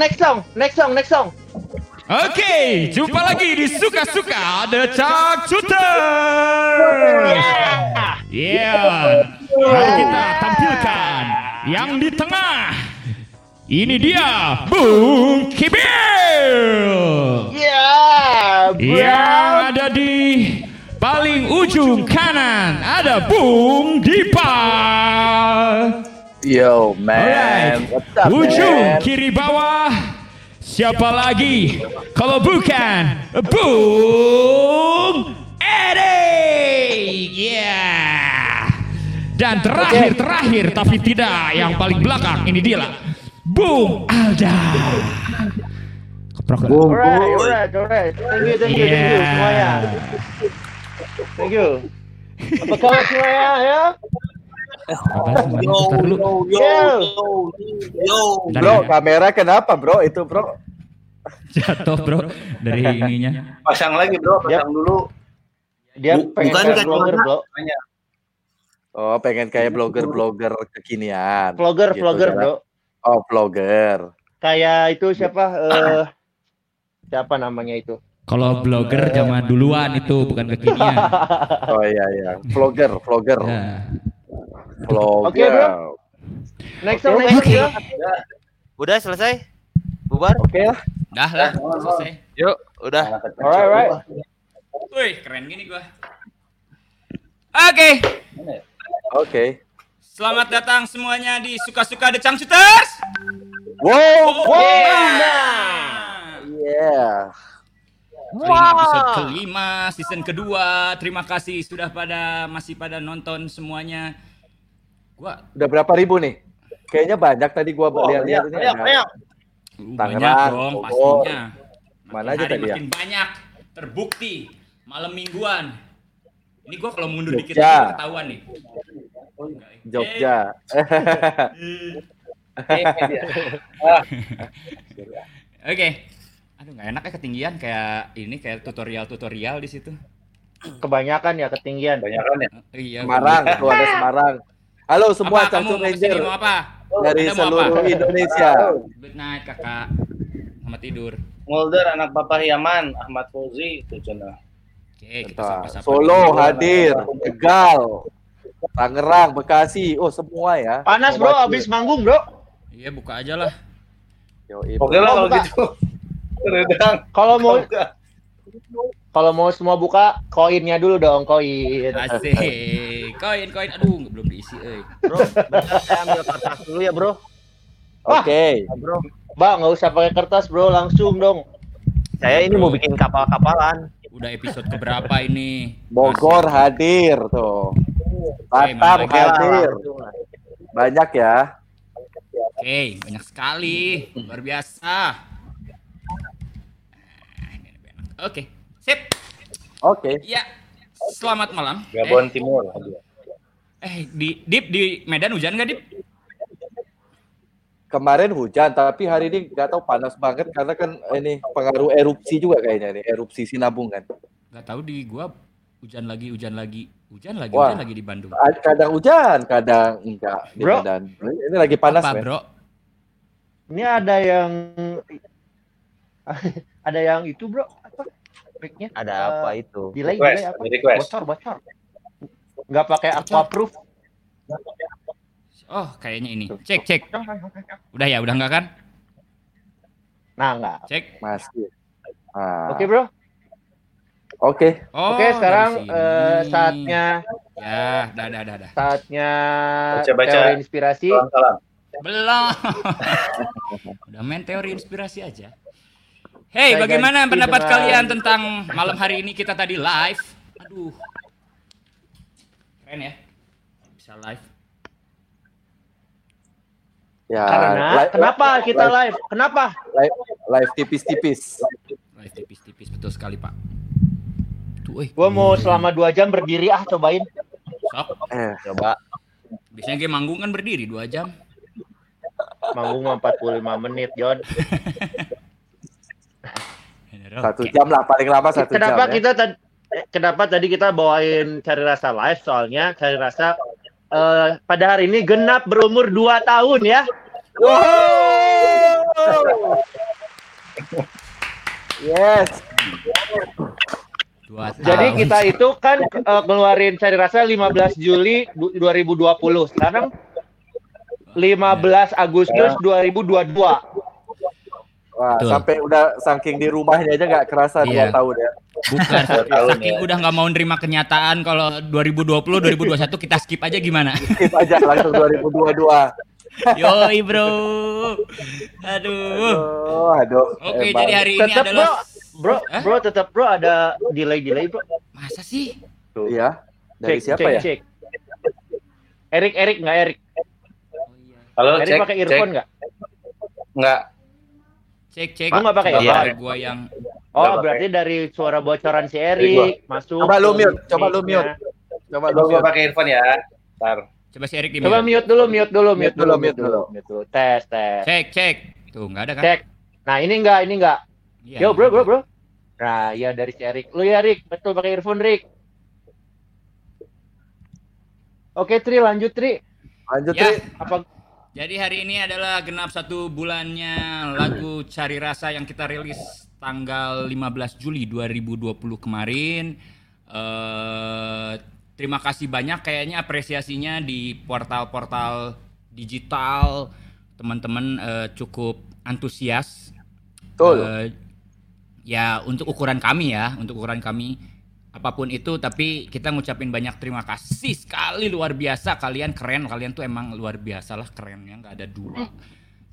Next song, next song, next song, next song. Oke, jumpa lagi di suka-suka The Chak Shooter. Yeah. Mari kita tampilkan yang di tengah. Ini dia Bung Kibil. Yeah, bro. Yang ada di paling ujung kanan ada Bung Dipa. Yo man, Alright. what's up Ujung man? kiri bawah. Siapa lagi? Kalau bukan Bung Edi. Yeah. Dan terakhir terakhir tapi tidak yang paling belakang ini dia lah. Bung Alda. Keprok lah. Boom, Alright, alright, alright. Thank you, thank you, thank you Yeah. semuanya. Thank you. Apa kabar semuanya ya? Semuanya? Yo, Yo. yo, yo. Bentar Bro, ya. kamera kenapa bro? Itu bro. Jatuh bro dari ininya. Pasang lagi bro, pasang dulu. Dia Bu- pengen bukan kayak mana? bro. Oh, pengen kayak blogger-blogger kekinian. Vlogger, Gitu, vlogger, ya. bro. Oh, vlogger. Kayak itu siapa? eh siapa namanya itu? Kalau blogger zaman duluan itu bukan kekinian. Oh iya iya, vlogger, vlogger, Ya. Oke, bro. Next song, next ya. Udah selesai? Bubar? Oke lah. Dah lah, selesai. Yuk, udah. Alright, alright. Wih, keren gini gua. Oke, Oke. selamat datang semuanya di Suka-Suka The Changcuters. Wow. Nah, Yeah. Ini episode kelima, season kedua. Terima kasih sudah pada masih pada nonton semuanya. Gua Udah berapa ribu nih? Kayaknya banyak tadi gua lihat-lihat ini. banyak, ada- banyak. Tangerang, banyak dong Bogor. pastinya. Mana Makin aja hari tadi ya? makin banyak. Terbukti malam mingguan. Ini gua kalau mundur dikit Jogja. lagi ketahuan nih. Jogja. Oke. Aduh nggak enak ya ketinggian kayak ini kayak tutorial-tutorial di situ. Kebanyakan ya ketinggian. Banyak kan ya? Eh, Iya. Semarang, tuh ada Semarang. Halo semua Apa mau Ranger ke sini mau apa? dari Anda mau seluruh apa? Indonesia. Good night kakak. Selamat tidur. Mulder anak Papa Hiaman, Ahmad Fauzi itu cenah. Oke, kita Entah, sapa-sapa. Solo dulu. hadir, Tegal, Tangerang, Bekasi, oh semua ya. Panas, bro. Mewakili. Abis manggung, bro. Iya, buka aja lah. Oke lah kalau gitu. Redang. Kalau mau. Kalau mau semua buka koinnya dulu dong, koin. Asik. Koin, koin. Aduh, belum diisi, euy. Bro, bentar saya ambil kertas dulu ya, Bro. Oke, Bro, Bang, nggak usah pakai kertas, bro. Langsung dong. saya ini mau bikin kapal-kapalan. Udah episode keberapa ini? Bogor hadir tuh. Batam Oke lah, hadir. Banyak ya. Oke, banyak sekali. Luar biasa. Nah, ini Oke, sip. Oke. Ya, selamat malam. Gabon Eh, Timur. eh, di Dip di Medan hujan nggak Dip? Kemarin hujan, tapi hari ini nggak tahu panas banget karena kan ini pengaruh erupsi juga kayaknya nih, erupsi Sinabung kan. Nggak tahu di gua hujan lagi, hujan lagi, hujan lagi, Wah. hujan lagi di Bandung. Kadang hujan, kadang enggak. di Bro. Medan. Ini lagi panas, Apa, men. bro? Ini ada yang ada yang itu, bro. Ada Eh, apa itu? Delay, Request, delay apa? request. Bocor, bocor. Nggak pakai aqua proof. Oh, kayaknya ini. Cek, cek. Udah ya, udah nggak kan? Nah, nggak. Cek. Masih. Ah, Oke, bro. Oke. Oh, Oke, sekarang dari sini. eh, saatnya Ya, dah, dah, dah, dah. saatnya Baca-baca. teori inspirasi. Salam salam. Belum. Udah main teori inspirasi aja. Hey, bagaimana pendapat dengan- kalian tentang malam hari ini kita tadi live? Aduh. Keren ya. Bisa live. Ya, Karena li- kenapa kita live, live? Kenapa? live, live tipis-tipis. Live tipis-tipis betul sekali, Pak. Tuh, eh. Gua mau selama dua jam berdiri ah cobain. Sok. Eh, Coba. Biasanya game manggung kan berdiri 2 jam. Manggung mah 45 menit, John. satu jam lah, paling lama satu Kenapa jam. ya. kita tadi kenapa tadi kita bawain cari rasa live soalnya cari rasa eh, pada hari ini genap berumur 2 tahun ya. Yes. Dua Jadi tahun. kita itu kan eh, ngeluarin cari rasa 15 Juli du- 2020. Sekarang 15 Agustus 2022. Wah, Betul. sampai udah saking di rumahnya aja nggak kerasa dua Iya. tahun ya. Bukan, tahun saking ya. udah nggak mau nerima kenyataan kalau 2020, 2021 kita skip aja gimana? Skip aja langsung 2022. Yoi bro. Aduh. Oh, aduh. Oke, Emang. jadi hari ini Tetap bro, adalah bro, Hah? bro tetap bro ada delay-delay bro. masa sih? Iya. Dari Cek, siapa cek, ya? Cek. Erik, Erik nggak Erik? Halo, Erik pakai earphone nggak? Enggak. Cek cek. Lu nggak pakai earphone? Gua yang Oh, Nggak berarti dari suara bocoran si Erik masuk. Coba lu mute, coba lu mute. Coba Coba lu gua mute. pakai earphone ya. Ntar. coba si Erik di Coba mute dulu, mute dulu, mute Mute dulu, dulu, mute dulu, mute dulu. Tes, tes. Cek cek. Tuh nggak ada kan? Cek. Nah, ini enggak, ini enggak. Iya. Yo, bro, bro, bro. Nah, ya dari si Erik. Lu ya, Erik. Betul pakai earphone, Rik. Oke, Tri, lanjut, Tri. Lanjut, Ya. Tri. Apa Jadi hari ini adalah genap satu bulannya lagu Cari Rasa yang kita rilis tanggal 15 Juli 2020 kemarin. Eh terima kasih banyak kayaknya apresiasinya di portal-portal digital. Teman-teman eh, cukup antusias. Betul. Eh, ya untuk ukuran kami ya, untuk ukuran kami apa pun itu tapi kita ngucapin banyak terima kasih sekali luar biasa. Kalian keren kalian tuh emang luar biasa lah kerennya nggak ada dua.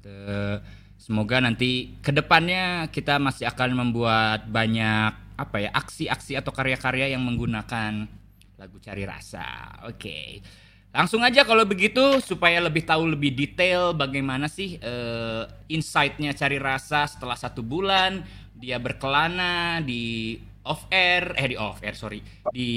Te- semoga nanti ke depannya kita masih akan membuat banyak apa ya aksi-aksi atau karya-karya yang menggunakan lagu cari rasa. Oke. Langsung aja kalau begitu supaya lebih tahu lebih detail bagaimana sih eh, insight-nya cari rasa setelah satu bulan dia berkelana di off air eh di off air sorry di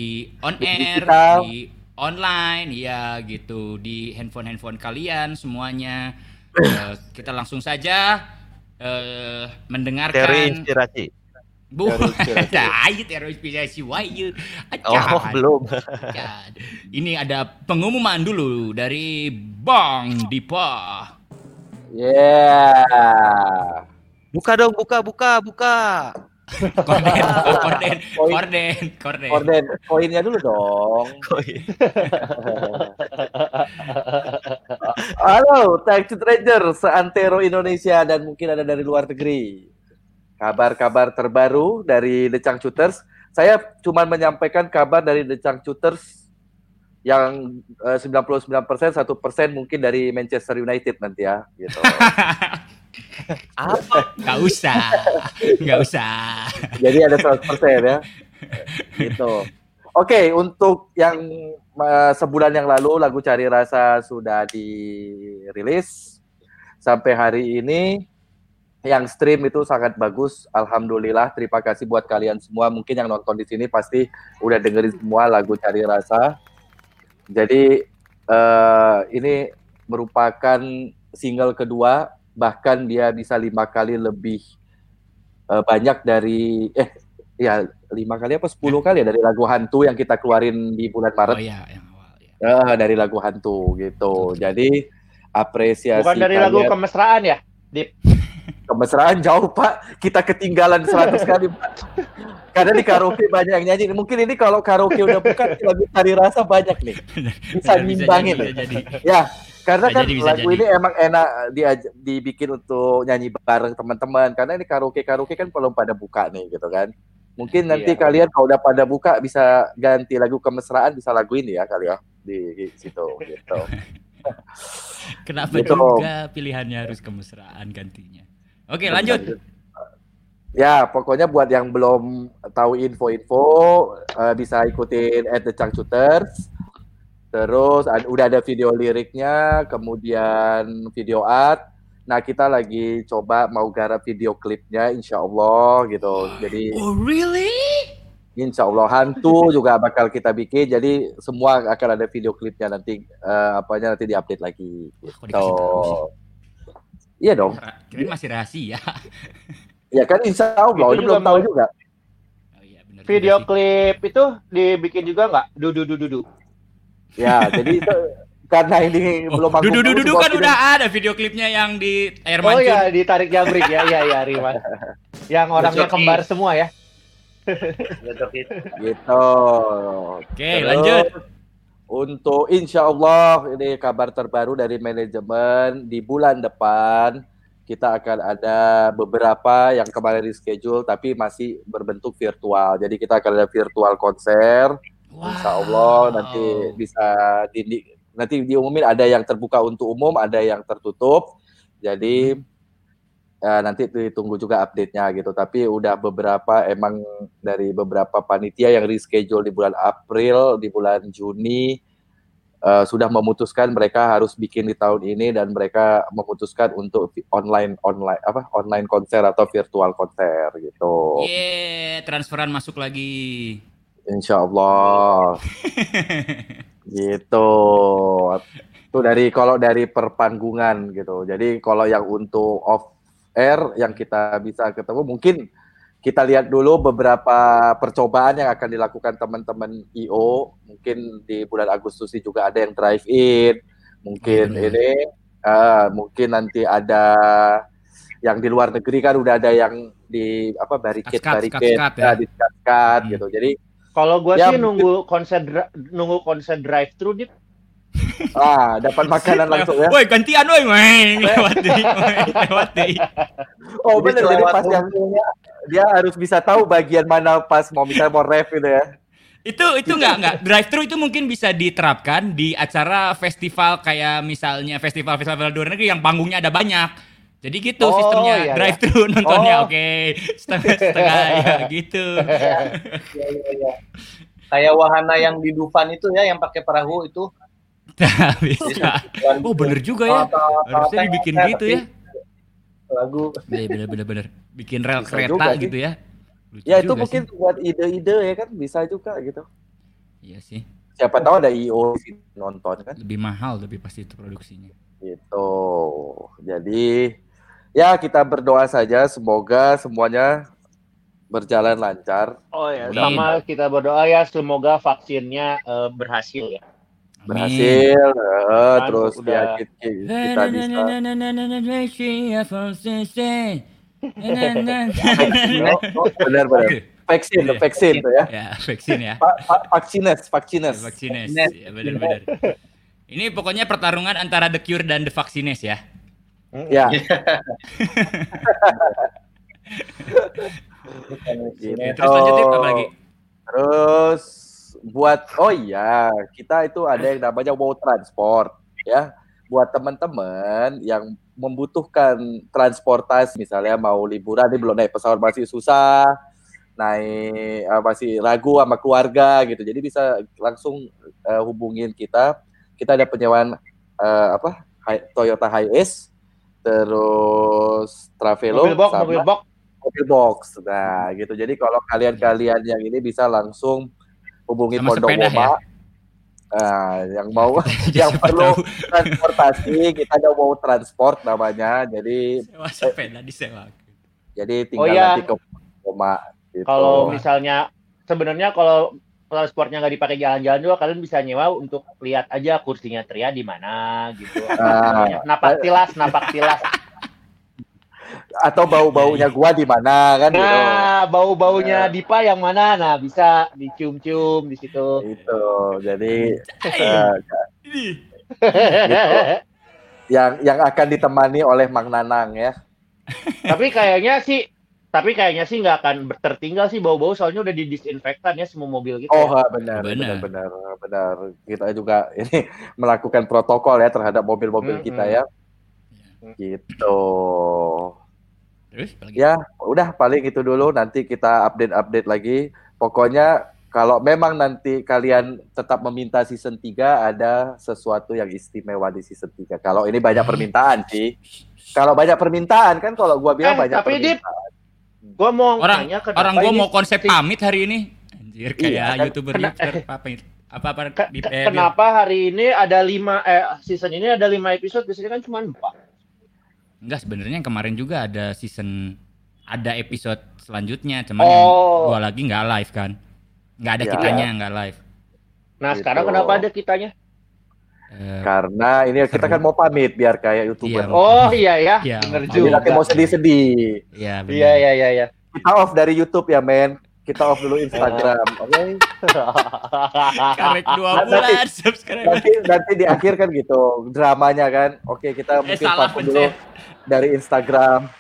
on air digital. di online ya gitu di handphone handphone kalian semuanya Eh, kita langsung saja Teori mendengarkan inspirasi. bu Teori inspirasi. ayo teori inspirasi wah iya. Oh, Acan. belum. Acan. ini ada pengumuman dulu dari Bang Dipa Yeah. Buka dong, buka, buka, buka. korden korden korden korden Orden, poinnya dulu dong. Halo, Tag Ranger, seantero Indonesia dan mungkin ada dari luar negeri. Kabar-kabar terbaru dari The Changcuters. Saya cuma menyampaikan kabar dari The Changcuters yang eh, 99% satu persen mungkin dari Manchester United nanti ya, gitu. nggak usah nggak usah Jadi ada 100% ya. Gitu. Oke, untuk yang eh, sebulan yang lalu lagu Cari Rasa sudah dirilis sampai hari ini yang stream itu sangat bagus. Alhamdulillah, terima kasih buat kalian semua. Mungkin yang nonton di sini pasti udah dengerin semua lagu Cari Rasa. Jadi eh, ini merupakan single kedua, bahkan dia bisa lima kali lebih eh, banyak dari eh ya lima kali apa sepuluh kali ya dari lagu hantu yang kita keluarin di bulan oh Maret iya yang awal ya. Eh, dari lagu hantu gitu. Jadi apresiasi bukan dari lagu kemesraan ya? kemesraan jauh Pak. Kita ketinggalan 100 kali Pak. Karena di karaoke banyak yang nyanyi. Mungkin ini kalau karaoke udah buka lagu cari rasa banyak nih. Bisa nyimbangin. jadi, bisa jadi. Ya, karena Bisa kan jadi, lagu jadi. ini emang enak diaj- dibikin untuk nyanyi bareng teman-teman. Karena ini karaoke karaoke kan belum pada buka nih gitu kan. Mungkin nanti Iya. kalian kalau udah pada buka bisa ganti lagu kemesraan bisa lagu ini ya kali ya di, di situ gitu. Kenapa Gitu. juga pilihannya harus kemesraan gantinya? Oke, lanjut. Ya, pokoknya buat yang belum tahu info-info eh, bisa ikutin at the Changcuters. Terus ad- udah ada video liriknya, kemudian video art. Nah, kita lagi coba mau garap video klipnya, insya Allah gitu. Jadi, Oh, really? insya Allah hantu juga bakal kita bikin. Jadi semua akan ada video klipnya nanti, eh, apanya nanti diupdate lagi. Gitu. sih? Iya dong. Ra- Kirain masih rahasia. Ya kan insya Allah, Itu ini juga belum tahu juga. Oh iya, benar juga Video klip itu dibikin juga nggak? Dudu dudu dudu. Ya, jadi itu karena ini Oh, belum manggung Dudu terus, Dudu gua kan udah ada video klipnya yang di air Oh mancun. ya, ditarik jabrik ya, ya, ya, Rima. Yang orangnya kembar semua ya. Gitu. gitu. Oke, lanjut. Untuk insya Allah ini kabar terbaru dari manajemen di bulan depan kita akan ada beberapa yang kemarin di schedule tapi masih berbentuk virtual. Jadi kita akan ada virtual konser. Insya Allah nanti bisa di, nanti diumumin ada yang terbuka untuk umum, ada yang tertutup. Jadi ya, nanti ditunggu juga update-nya gitu. Tapi udah beberapa emang dari beberapa panitia yang reschedule di bulan April, di bulan Juni eh, sudah memutuskan mereka harus bikin di tahun ini dan mereka memutuskan untuk online online apa online konser atau virtual konser gitu. Yeay, transferan masuk lagi. Insya Allah. gitu. Itu dari kalau dari perpanggungan gitu. Jadi kalau yang untuk off air yang kita bisa ketemu mungkin kita lihat dulu beberapa percobaan yang akan dilakukan teman-teman IO. Mungkin di bulan Agustus ini juga ada yang drive in. Mungkin benar. ini eh, mungkin nanti ada yang di luar negeri kan udah ada yang di apa barricade skat-skat ya. ya, di skat Hmm. gitu. Jadi Kalau gua Ya, sih nunggu konser nunggu konser drive thru di Ah, dapat makanan langsung ya. Woi, gantian woi. Lewat deh, lewat deh. Oh benar, jadi pas yang dia harus bisa tahu bagian mana pas mau misalnya mau ref gitu ya. Itu itu enggak enggak drive thru itu mungkin bisa diterapkan di acara festival kayak misalnya festival-festival luar negeri yang panggungnya ada banyak. Jadi gitu Oh, sistemnya iya, drive thru nontonnya Oh. oke setengah-setengah ya gitu. Iya, iya, iya. Kayak wahana yang di Dufan itu ya, yang pakai perahu itu. Nah, bisa. Oh bener juga ya. Harusnya dibikin gitu ya. Lagu. Iya bener bener bener. Bikin rel kereta gitu ya. Lucu Ya itu mungkin sih. buat ide-ide ya kan bisa juga gitu. Iya sih. Siapa tahu ada IO nonton kan Lebih mahal lebih pasti itu produksinya. gitu. Jadi ya kita berdoa saja semoga semuanya berjalan lancar, Oh ya, Amin. sama kita berdoa ya semoga vaksinnya eh, berhasil ya. berhasil, Kan terus udah- ya kita, kita bisa. Benar benar. Vaksin, vaksin tuh ya. Ya, vaksin ya. Va- va- Vaksines, vaksines. Vaksines. Ya, benar benar. Ini pokoknya pertarungan antara The Cure dan The Vaccines ya. Ya. Oke, Gitu. terus lanjut Dip, apa lagi? Terus buat oh iya, kita itu ada yang namanya wow transport ya. Buat teman-teman yang membutuhkan transportasi misalnya mau liburan nih belum naik pesawat masih susah, naik eh, masih ragu sama keluarga gitu. Jadi bisa langsung eh, hubungin kita. Kita ada penyewaan eh, apa? Hi- Toyota Hiace, terus Travelo Mobil box, sama mobil box. mobil box. Nah, gitu. Jadi kalau kalian-kalian yang ini bisa langsung hubungi Sama Pondok sepeda Woma. ya? Nah, yang mau yang perlu tahu transportasi, kita ada mau transport namanya. Jadi sewa sepeda disewa. jadi tinggal Oh, iya. nanti ke Woma gitu. Kalau misalnya sebenarnya kalau transportnya nggak dipakai jalan-jalan juga kalian bisa nyewa untuk lihat aja kursinya Tria di mana gitu. Ah. napak tilas, napak tilas. atau bau-baunya gua di mana kan gitu. Nah, bau-baunya Dipa yang mana? Nah, bisa dicium-cium di situ. Gitu. Jadi ini. yang yang akan ditemani oleh Mang Nanang ya. tapi kayaknya sih tapi kayaknya sih nggak akan tertinggal sih bau-bau soalnya udah didisinfektan ya semua mobil gitu. Oh ya. benar, Benar. benar, benar, benar. Kita juga ini melakukan protokol ya terhadap mobil-mobil Mm-mm. kita ya. Gitu. Terus? Ya, udah paling itu dulu. Nanti kita update-update lagi. Pokoknya kalau memang nanti kalian tetap meminta season 3 ada sesuatu yang istimewa di season 3. Kalau ini banyak permintaan sih. Kalau banyak permintaan kan kalau gua bilang Eh, banyak tapi, Dip, permintaan. Gua mau Orang nanya kenapa orang gua ini mau konsep pamit hari ini. Anjir kayak Iya, kan? YouTuber Kena- YouTuber pamit. Apa apa Ke- di ke- eh, kenapa hari ini ada lima eh season ini ada lima episode biasanya kan cuma empat. Enggak sebenarnya yang kemarin juga ada season ada episode selanjutnya cuman yang Oh. gua lagi nggak live kan. Nggak ada Ya. kitanya nggak live. Nah Gitu. sekarang kenapa ada kitanya? Eh, Karena ini kita Seru. kan mau pamit biar kayak youtuber. Iya, Oh iya ya, Iya, bener juga. nanti mau sedih-sedih. Iya. Iya iya iya iya. Kita off dari YouTube ya men. Kita off dulu Instagram. Oke. Karek dua Nanti- bulan subscribe. Nanti nanti di akhir kan gitu dramanya kan. Oke kita Eh mungkin vakum dulu dari Instagram.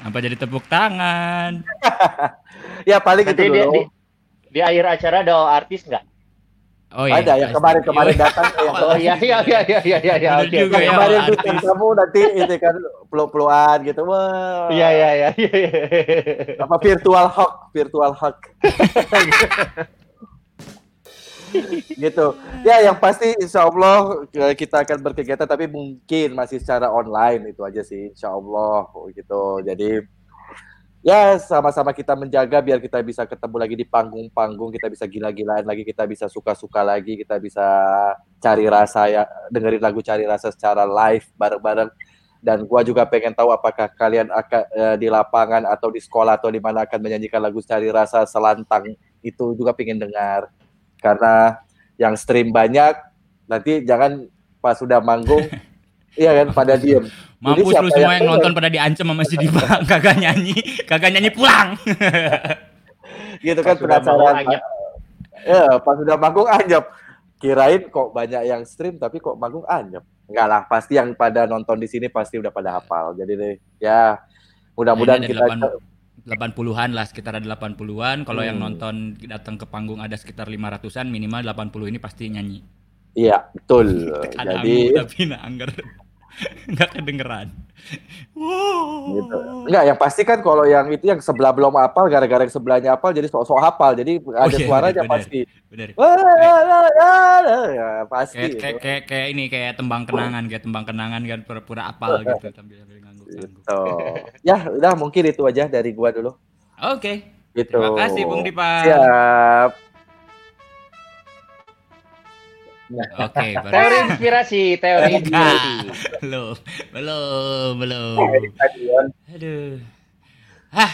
Apa jadi tepuk tangan? Ya paling Nanti itu di, dulu. di, di akhir acara ada artis nggak? Oh Ada yang pasti. kemarin kemarin Iya. datang yang Oh iya iya iya iya iya iya iya. Bener Oke. juga oke. ya. kemarin tuh artis. kamu nanti itu kan peluk-pelukan gitu. Wah. Iya iya iya iya. iya. Apa virtual hug, virtual hug. gitu. Ya yang pasti insya Allah eh, kita akan berkegiatan tapi mungkin masih secara online itu aja sih insya Allah gitu. Jadi ya sama-sama kita menjaga biar kita bisa ketemu lagi di panggung-panggung, kita bisa gila-gilaan lagi, kita bisa suka-suka lagi, kita bisa cari rasa ya dengerin lagu cari rasa secara live bareng-bareng. Dan gua juga pengen tahu apakah kalian akan eh, di lapangan atau di sekolah atau di mana akan menyanyikan lagu cari rasa selantang itu juga pengen dengar. Karena yang stream banyak nanti jangan pas sudah manggung iya kan pada diem. Mampus lu semua yang yang nonton pada diancam sama si Diva kagak nyanyi, kagak nyanyi pulang. Gitu kan penasaran. Ya, pas sudah manggung anyep. Kirain kok banyak yang stream tapi kok manggung anyep. Enggak lah, pasti yang pada nonton di sini pasti udah pada hapal. Jadi deh, ya mudah-mudahan kita ada 80-an lah, sekitar ada 80-an. Kalau yang Hmm. nonton datang ke panggung ada sekitar 500-an, minimal 80 ini pasti nyanyi. iya, betul. Jadi anggur tapi Enggak kedengeran. Wow. gitu. Enggak, yang pasti kan kalau yang itu yang sebelah belum hafal gara-gara yang sebelahnya hafal jadi sok-sok hafal. Jadi ada iya, suaranya bener. pasti. Bener. Wah, ya, pasti. Kayak, kayak, kayak, kayak ini kayak tembang kenangan, kayak tembang kenangan kan pura-pura apal gitu sambil sambil ngangguk-ngangguk. Gitu. Ya, udah mungkin itu aja dari gua dulu. Oke. Gitu. Terima kasih Bung Dipa. Siap. Oke, baru. Teori inspirasi, teori inspirasi. belum, belum, belum. Aduh. Hah.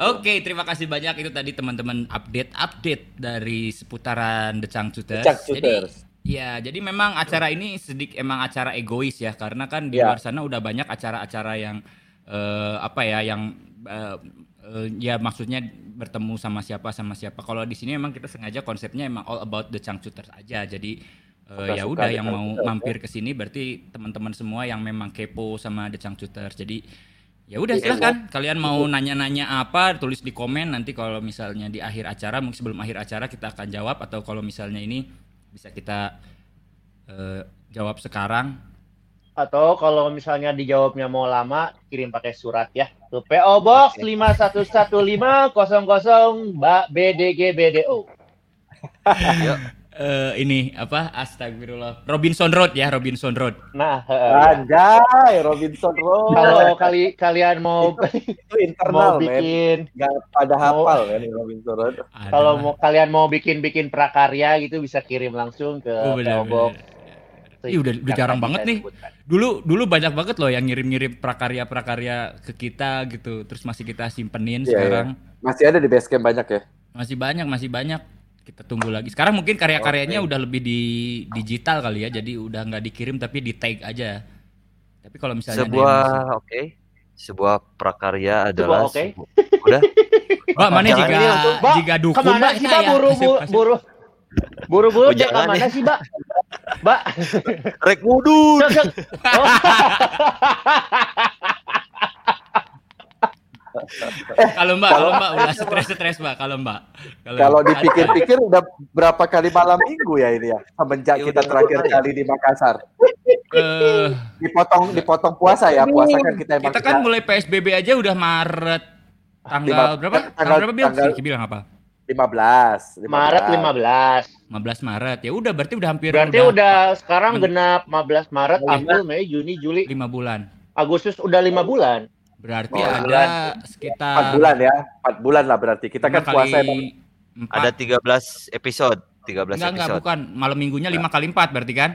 Oke, terima kasih banyak itu tadi teman-teman update-update dari seputaran The Changcuters. The Jadi, Changcuters. ya, jadi memang acara ini sedikit emang acara egois ya, karena kan di Ya. luar sana udah banyak acara-acara yang eh, apa ya, yang eh, eh, ya maksudnya bertemu sama siapa sama siapa. Kalau di sini memang kita sengaja konsepnya emang all about The Changcuters aja. Jadi Suka-suka ya udah yang mau Changcuters, mampir ke sini berarti teman-teman semua yang memang kepo sama The Changcuters. Jadi ya udah silahkan kalian mau nanya-nanya apa tulis di komen nanti kalau misalnya di akhir acara mungkin sebelum akhir acara kita akan jawab atau kalau misalnya ini bisa kita eh, jawab sekarang Atau kalau misalnya dijawabnya mau lama, kirim pakai surat ya. Tuh PO Box 511500 Mbak BDG BDO. Eh, ini apa astagfirullah Robinson Road ya Robinson Road Nah, heeh. Anjay, Robinson Road. kalau kali kalian mau itu mau internal, men. bikin Nggak pada hafal kan Robinson Road. Kalau mau kalian mau bikin bikin prakarya gitu bisa kirim langsung ke Oh, bener, PO Box. bener. Ih, udah- udah jarang banget nih. sebutkan. dulu dulu banyak banget loh yang ngirim-ngirim prakarya-prakarya ke kita gitu terus masih kita simpenin Iya, sekarang Masih ada di Basecamp banyak ya. masih banyak masih banyak kita tunggu lagi sekarang mungkin karya-karyanya udah lebih di digital kali ya jadi udah nggak dikirim tapi di tag aja tapi kalau misalnya Sebuah masih- oke. Sebuah prakarya adalah oke. sebu- udah Mbak mana jika Mbak, jika dukun Mbak sih Nah, Mbak ya, buru kasih- buru kasih- buru buru buru Oh, sih Mbak? Mbak, rek mudun. Oh, kalau Mbak kalau Mbak udah stres-stres Mbak kalau Mbak Kalau dipikir-pikir udah berapa kali malam minggu ya ini ya semenjak Ya, kita udah terakhir ya. kali di Makassar. eh, Dipotong dipotong puasa ya. Puasa kan kita emang kita kan mulai PSBB aja udah Maret tanggal berapa? tanggal- Tanggal berapa Bil? tanggal- Si bilang apa? 15, 15. Maret 15. 15 Maret. Ya udah berarti udah hampir Berarti udah sekarang Men- genap 15 Maret, Lima. April, Mei, Juni, Juli, 5 bulan. Agustus udah lima bulan. Berarti Oh, ada 4 sekitar bulan ya. 4 bulan lah berarti. Kita kan lima puasa kali emang empat. Ada 13 episode, 13 enggak enggak episode. bukan. Malam minggunya 5 kali 4 berarti kan?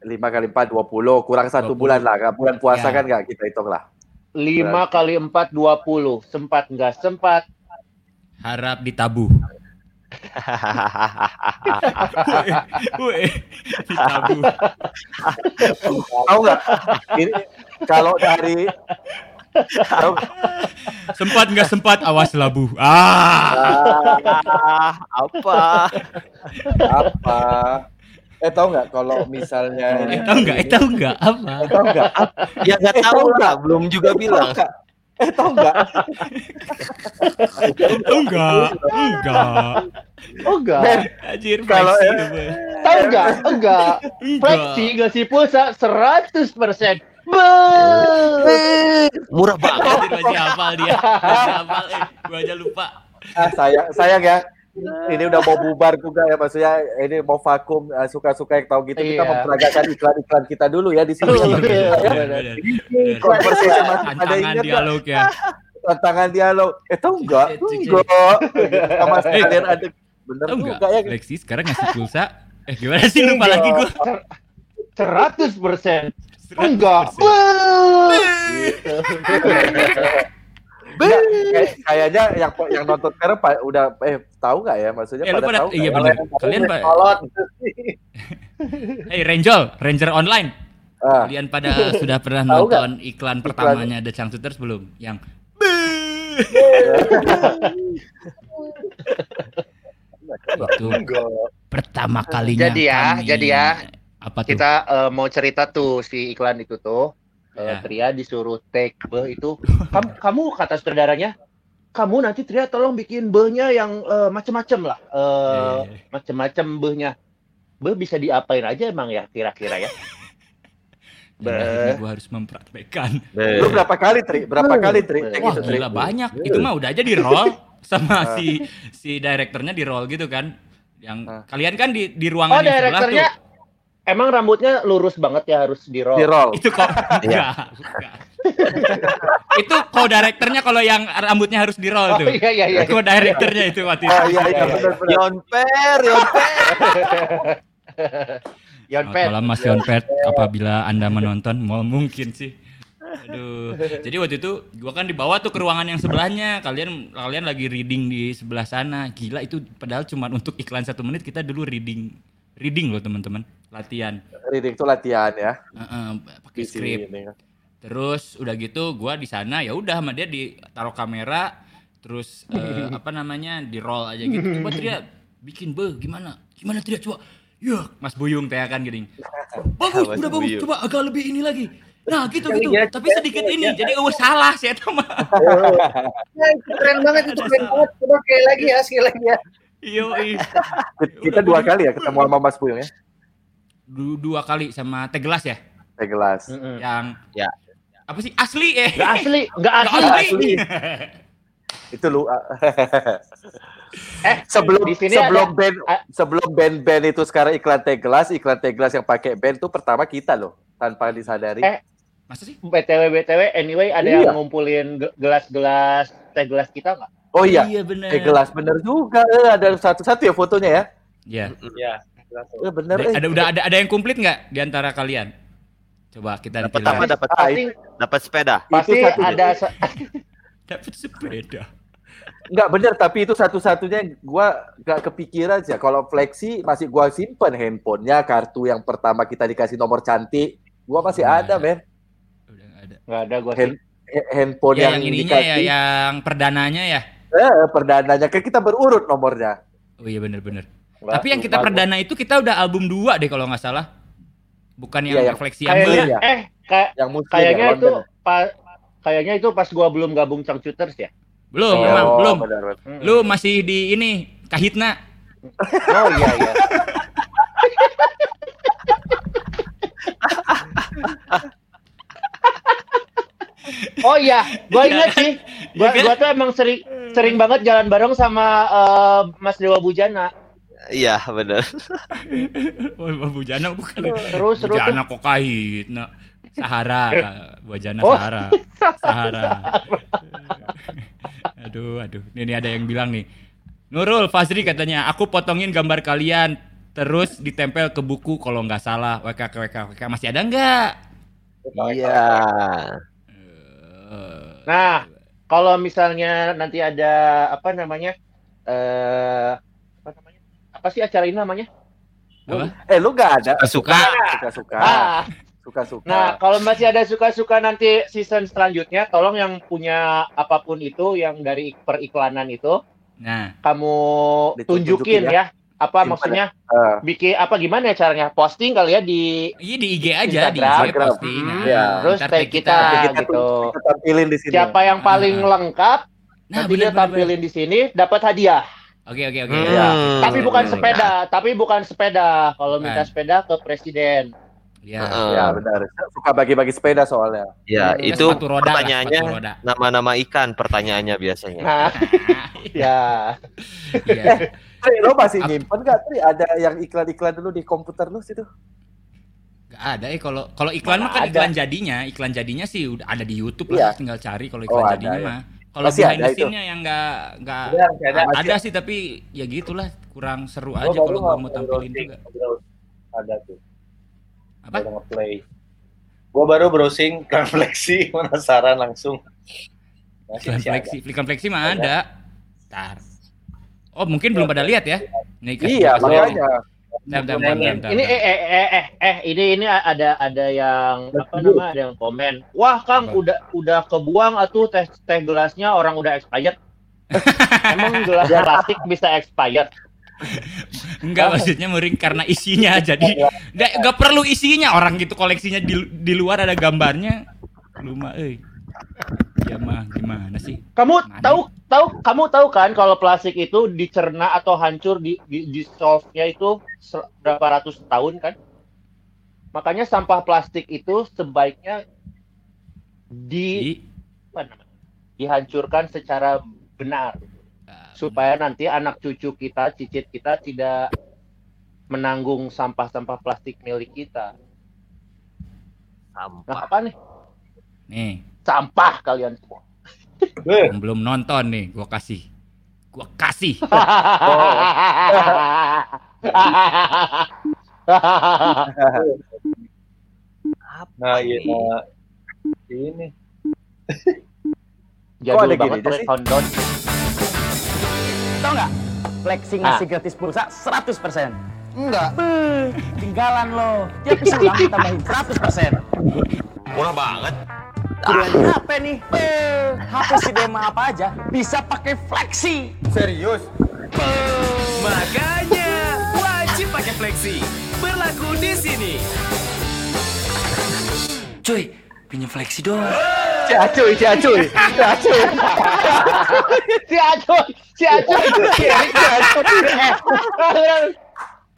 5 kali 4 20 kurang satu 20. bulan lah. Kan Bulan puasa Ya. kan nggak kita hitung lah. 5 kali 4, 20. Sempat nggak sempat. Harap ditabuh. Tahu nggak? Kalau dari? Sempat nggak sempat awas labu. Ah. Ah, apa? apa? Eh tahu nggak kalau misalnya Eh tahu nggak? Eh tahu nggak apa? Eh, tahu nggak? Ya nggak Eh, tahu lah, belum juga bilang. Eh tahu nggak? Tahu nggak? Enggak. Oh enggak. Anjir, Kalau- Boy. Tahu enggak? Enggak. Enggak. Flexi ngasih pulsa 100%. Be. Murah banget. Anjir, masih hafal dia. Masih hafal. Eh, gua aja lupa. Ah, sayang, sayang ya. Ini udah mau bubar juga ya maksudnya ini mau vakum eh, suka-suka yang tahu gitu kita Iya. memperagakan iklan-iklan kita dulu ya di sini. Betul. Bener, Bener. bener, bener. Conversation masih ada Tantangan ingat dialog ya. Tantangan dialog. Eh tahu nggak? Cek, cek, cek. Enggak. Sama Eh. sekalian ada bener Tahu juga nggak? ya. Lexi sekarang ngasih pulsa. Eh gimana sih lupa lagi gua. 100%. 100%. Enggak. Gitu. Nggak, kayak- kayaknya yang yang nonton sekarang Pak udah eh tahu nggak ya maksudnya Eh, lu pada pada- tahu iya, bener. Kalau Kalian, Pak- kolot. Hey Renjol, Ranger Online. Ah, Kalian pada sudah pernah Tahu nonton iklan pertamanya The Changcuters belum? Yang itu pertama kalinya Jadi ya, kami- jadi ya, apa tuh? Kita eh, mau cerita tuh si iklan itu tuh. Eh, Ya. Tria disuruh take be itu. Kamu, kamu kata saudaranya, kamu nanti Tria tolong bikin behnya yang eh, macem-macem lah. Eh, Eh, macem-macem behnya. Be bisa diapain aja emang ya kira-kira ya? dan akhirnya gua harus mempraktekkan. Lu berapa kali Tri? Berapa kali Tri? Wah gitu, Tri? gila banyak. Itu mah udah aja di roll sama Ah. si si direkturnya di roll gitu kan. Yang Ah. kalian kan di di Oh ruangan yang sebelah direkturnya tuh. Emang rambutnya lurus banget ya harus di roll. Di roll. Itu kok enggak, bukan. itu kok direkturnya kalau yang rambutnya harus di roll Oh tuh. iya iya iya. Kok direkturnya itu waktu itu. Oh iya iya Iya, iya. benar benar. Yonper, Yonper. Yon Selamat Pet. malam Mas Yonpet, apabila Anda menonton, mau mungkin sih. Aduh. Jadi waktu itu gua kan dibawa tuh ke ruangan yang sebelahnya. Kalian kalian lagi reading di sebelah sana. Gila itu padahal cuma untuk iklan satu menit kita dulu reading reading loh teman-teman. Latihan. Reading itu latihan ya. Heeh, pakai Di skrip. sini. Terus udah gitu gua di sana ya udah sama dia ditaruh kamera terus eh, apa namanya di roll aja gitu. Coba Tria bikin be gimana? Gimana Tria coba? Ya, Mas Buyung teh kan gini. Bagus, Mas udah bagus. Buyung. Coba agak lebih ini lagi. Nah, gitu gitu. ya, Tapi sedikit ini. Jadi oh salah sih mah. Nah, itu keren banget itu keren banget. Coba sekali lagi ya, sekali lagi ya. Iya, iya. Kita dua kali ya ketemu sama Mas Puyung ya. Du- dua kali sama teh gelas ya Teh gelas. Yang Ya. apa sih asli eh Nggak asli, nggak Nggak asli. asli. Itu lu Eh, sebelum di sini sebelum band a- sebelum band-band itu sekarang iklan teh gelas, iklan teh gelas yang pakai band tuh pertama kita loh tanpa disadari. Eh, masa sih BTW BTW anyway ada Iya. yang ngumpulin ge- gelas-gelas teh gelas kita nggak? Oh iya, bener teh gelas bener juga. Eh, ada satu-satu ya fotonya ya. ya Ya. Eh, bener. ada, eh. ada udah ada ada yang komplit nggak di antara kalian coba kita Dapat apa? Dapat Ah, Pasti dapat sepeda. pasti satu. ada dapat sepeda Enggak bener, tapi itu satu-satunya gua gak kepikiran sih. Kalau flexi masih gua simpen handphonenya, kartu yang pertama kita dikasih nomor cantik, gua masih Nah. ada, men. udah nggak ada nggak ada gua. Hand- eh, handphone ya, yang, yang ininya ya dikasih, yang perdananya ya eh, perdananya kan kita berurut nomornya. oh iya bener-bener Nggak tapi yang kita perdana itu kita udah album dua deh kalau nggak salah bukan yang Iya, yang- refleksi yang Kayaknya ya. eh kayak Yang muslim kayaknya ya, itu pa- kayaknya itu pas gua belum gabung Changcuters ya. belum Oh, memang belum benar, benar. Mm. lu masih di ini kahitna Oh iya iya. Oh iya, gua ingat sih. Gua, Iya kan? gua tuh emang sering sering banget jalan bareng sama eh, Mas Dewa Bujana. Iya, benar. oh Bujana bukan Terus terus Bujana kok kahitna Sahara Bujana Oh. Sahara Sahara aduh aduh ini ada yang bilang nih Nurul Fazri katanya aku potongin gambar kalian terus ditempel ke buku kalau nggak salah WK WK WK masih ada nggak Iya. Eh, Nah, kalau misalnya nanti ada apa namanya? eh apa apa sih acara ini namanya? Apa? Eh lu nggak ada Suka. suka-suka. Ah, Suka-suka. nah kalau masih ada suka-suka nanti season selanjutnya, tolong yang punya apa pun itu yang dari periklanan itu, Nah, kamu tunjukin ya. ya. Apa Simpan maksudnya? Eh, Bikin apa gimana ya caranya? Posting kali ya di iya di IG aja, di IG Instagram. posting. Hmm, Nah, Iya. terus tag tag kita, kita gitu. kita tampilin di sini. Siapa yang paling Ah. lengkap, Nah, nanti dia bener, bener, tampilin di sini dapat hadiah. Oke, oke, oke. Hmm. Tapi bukan sepeda, tapi bukan sepeda. Kalau minta Bukan. sepeda ke presiden. Ya. Heeh. Ya benar. Suka bagi-bagi sepeda soalnya. Ya, Hmm. itu sepatu roda pertanyaannya nama-nama ikan pertanyaannya biasanya. Nah, ya. Iya. Tri, lo masih nyimpen nggak Tri? Ada yang iklan-iklan dulu di komputer lu situ? Gak ada eh kalau kalau iklan mah kan ada. iklan jadinya, iklan jadinya sih udah ada di YouTube Iya. lah, tinggal cari kalau Oh, iklan ada, jadinya ya. mah. Kalau behind ada the itu. scene-nya yang enggak enggak Ada, masih ada. ada sih tapi ya gitulah kurang seru Gua aja kalau gua mau tampilin juga. Ada tuh. Apa? Baru nge-play. Gua baru browsing iklan flexi penasaran langsung. Masih Iklan masih ada. fleksi, iklan fleksi mah ada. Ntar. Oh, mungkin belum pada lihat ya? Nih, Iya, makanya. Bentar, bentar, Nah, bentar, ini, bentar, ini bentar. eh, eh eh eh eh ini ini ada ada yang apa nama ada yang komen. Wah Kang Apa? udah udah kebuang atuh teh teh gelasnya orang udah expired. Emang gelas plastik bisa expired? Enggak maksudnya muring karena isinya jadi nggak nggak perlu isinya. Orang gitu koleksinya di, di luar ada gambarnya. Lu mah euy ya mah gimana sih? Kamu Mana? tahu tahu kamu tahu kan kalau plastik itu dicerna atau hancur di di dissolve-nya itu se- berapa ratus tahun kan? Makanya sampah plastik itu sebaiknya di Di, dihancurkan secara benar supaya nanti anak cucu kita, cicit kita tidak menanggung sampah-sampah plastik milik kita. Nah, Sampah. apa nih? nih Sampah kalian semua. Yang belum nonton nih gua kasih gua kasih Nah, iya. Nah, ini. Jadul ada banget gini sih? Tau nggak? Flexing Ah. ngasih gratis pulsa 100%. Enggak. Beuh, tinggalan lo. Tiap isi ulang ditambahin 100%. Murah banget. Kuduan HP nih. Beuh, HP si Dema apa aja bisa pakai Flexi. Serius? Makanya wajib pakai Flexi. Berlaku di sini. Cuy, pinjam Flexi dong. Si Acuy, si Acuy, si Acuy. si Acuy, si Acuy. Si Acuy. Eh,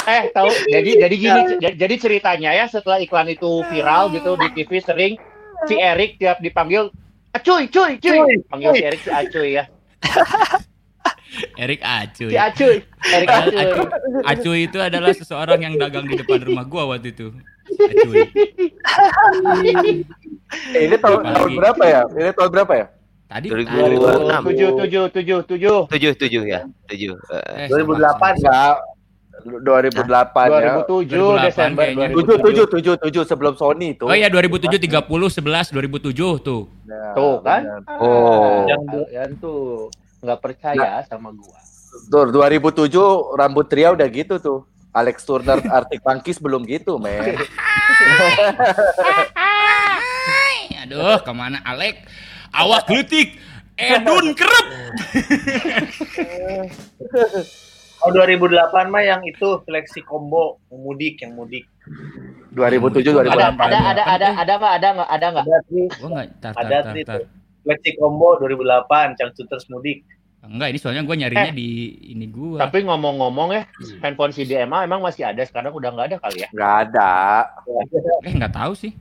Eh, tahu jadi jadi gini jadi- jadi ceritanya ya setelah iklan itu viral gitu di TV sering si Erik tiap dipanggil Acuy, cuy, cuy. Panggil si Erik si Acuy ya. Erik Acuy Si Acuy. Erik Acuy. Acuy, Acuy itu adalah seseorang yang dagang di depan rumah gua waktu itu Acuy Eh, ini tahun, Apalagi. tahun berapa ya? Ini tahun berapa ya? tadi 2006. Tujuh, tujuh, tujuh, tujuh. Tujuh, tujuh ya. Tujuh. Eh, eh, 2008. Enggak. 2008 ya. 2007 2008 Desember kayaknya. 7 2007. 7 7 7 sebelum Sony itu. Oh iya 2007 30 11 2007 tuh. Nah, Tuh kan? Oh. Yang kalian tuh nggak percaya sama gua. Tuh 2007 rambut Tria udah gitu tuh. Alex Turner Arctic Monkeys belum gitu, men. Aduh, ke mana Alek? Awak gelitik. Edun kerep. Oh 2008 mah yang itu seleksi combo yang mudik yang mudik. 2007 Ada 2008. ada ada ada ada nggak ada nggak ada nggak? Ada sih, ada sih Seleksi combo 2008 Cangcuters mudik. Enggak, ini soalnya gua nyarinya di ini gua. Tapi ngomong-ngomong ya, handphone CDMA emang masih ada sekarang udah nggak ada kali ya? Nggak ada. Eh enggak tahu sih.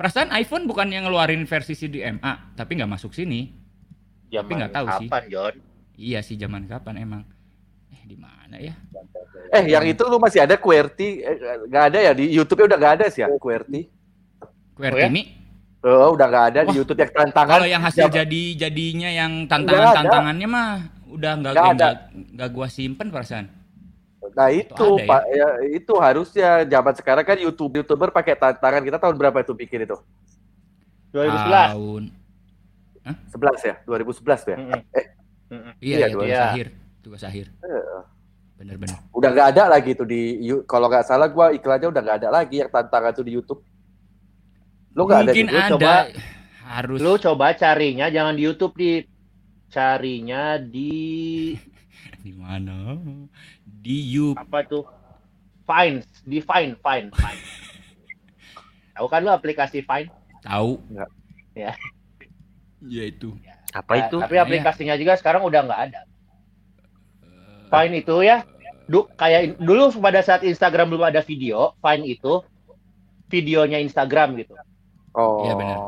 Perasaan iPhone bukan yang ngeluarin versi CDMA, tapi nggak masuk sini. Tapi nggak tahu sih. Kapan, John? Iya sih zaman kapan emang. Eh di mana ya? Eh, yang itu lu masih ada QWERTY? Eh, nggak ada ya di YouTube-nya udah nggak ada sih ya QWERTY. QWERTY ya? ini Oh, udah nggak ada di Wah. YouTube yang tantangan. kalau yang hasil Zaman- jadi jadinya yang Nggak tantangan-tantangannya mah udah nggak Nggak ada. nggak gua simpen perasaan. Nah itu, ada ya? Pak, ya, itu harusnya zaman sekarang kan YouTube youtuber pakai tantangan kita tahun berapa itu bikin itu? 2011. Tahun 11 ya, 2011 tuh ya. Mm-mm. Iya, Iya, iya, tugas iya. akhir. Tugas akhir. Bener-bener. Udah nggak ada lagi tuh di You- kalau nggak salah gua iklannya udah nggak ada lagi yang tantangan tuh di YouTube. Lu ada Mungkin juga? ada. coba- harus. Lu coba carinya jangan di YouTube di carinya di di mana? Di you apa tuh? Fine, di Fine, Fine, Fine. Tahu kan lu aplikasi Fine? tahu. Ya. Ya itu. Apa Nah, itu? Tapi aplikasinya juga sekarang udah nggak ada. Fine itu ya, du, kayak dulu pada saat Instagram belum ada video, Fine itu videonya Instagram gitu. Oh. Iya, benar.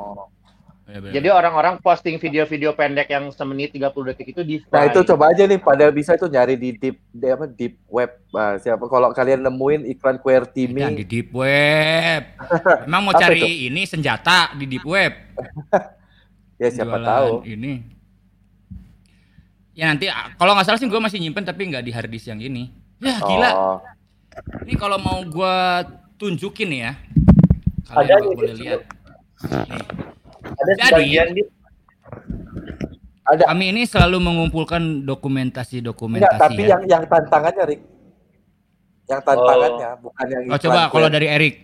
Bener-bener. Jadi orang-orang posting video-video pendek yang semenit 30 detik itu di Nah itu coba aja nih pada bisa tuh nyari di deep di apa deep web. Nah, siapa kalau kalian nemuin iklan QWERTY Dan di deep web. Emang mau cari ini senjata di deep web. ya siapa Jualan tahu. Ini. Ya nanti ah, kalau nggak salah sih gue masih nyimpen tapi nggak di harddisk yang ini. Ya gila. Oh. Ini kalau mau gue tunjukin ya. Kalian boleh lihat. Ada Jadi- sebagian di Ada Kami ini selalu mengumpulkan dokumentasi-dokumentasi enggak tapi ya. yang yang tantangannya Rick. Yang tantangannya bukan yang Oh coba kalau dari Erik.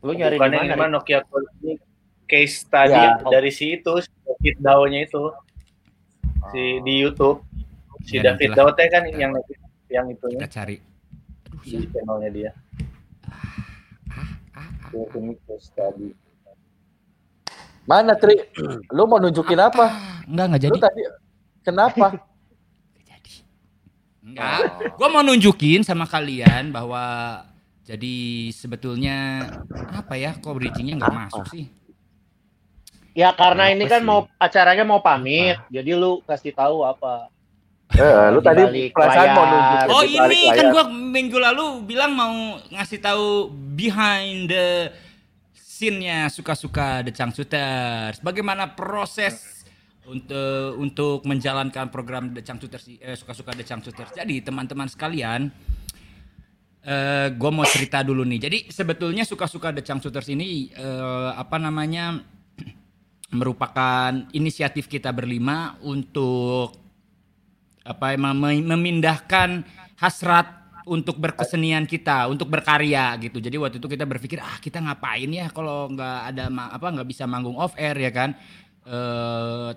Lu nyari mana? di mana? Nokia ini case tadi Ya. dari si itu si David Dao-nya itu si di YouTube si Ya, David. Dao teh kan yang yang itunya Kita cari. Aduh, di ya. channelnya dia Ah, ah. tadi Mana Tri? Lu mau nunjukin apa? Enggak, enggak jadi. Lu tadi kenapa? Nggak jadi. Enggak. Gua mau nunjukin sama kalian bahwa jadi sebetulnya apa ya? Kok bridgingnya nggak masuk sih? Ya karena Apa ini kan sih? mau acaranya mau pamit, jadi lu kasih tahu apa. Eh, lu Di tadi perasaan mau nunjukin Oh ini kan gua minggu lalu bilang mau ngasih tahu behind the scene-nya suka-suka The Shooters. Bagaimana proses untuk untuk menjalankan program The Shooters eh, suka-suka The Shooters. Jadi teman-teman sekalian, eh gue mau cerita dulu nih. Jadi sebetulnya suka-suka The Shooters ini eh, apa namanya merupakan inisiatif kita berlima untuk apa mem- memindahkan hasrat untuk berkesenian kita, untuk berkarya gitu. Jadi waktu itu kita berpikir ah kita ngapain ya kalau nggak ada apa nggak bisa manggung off air ya kan. Eh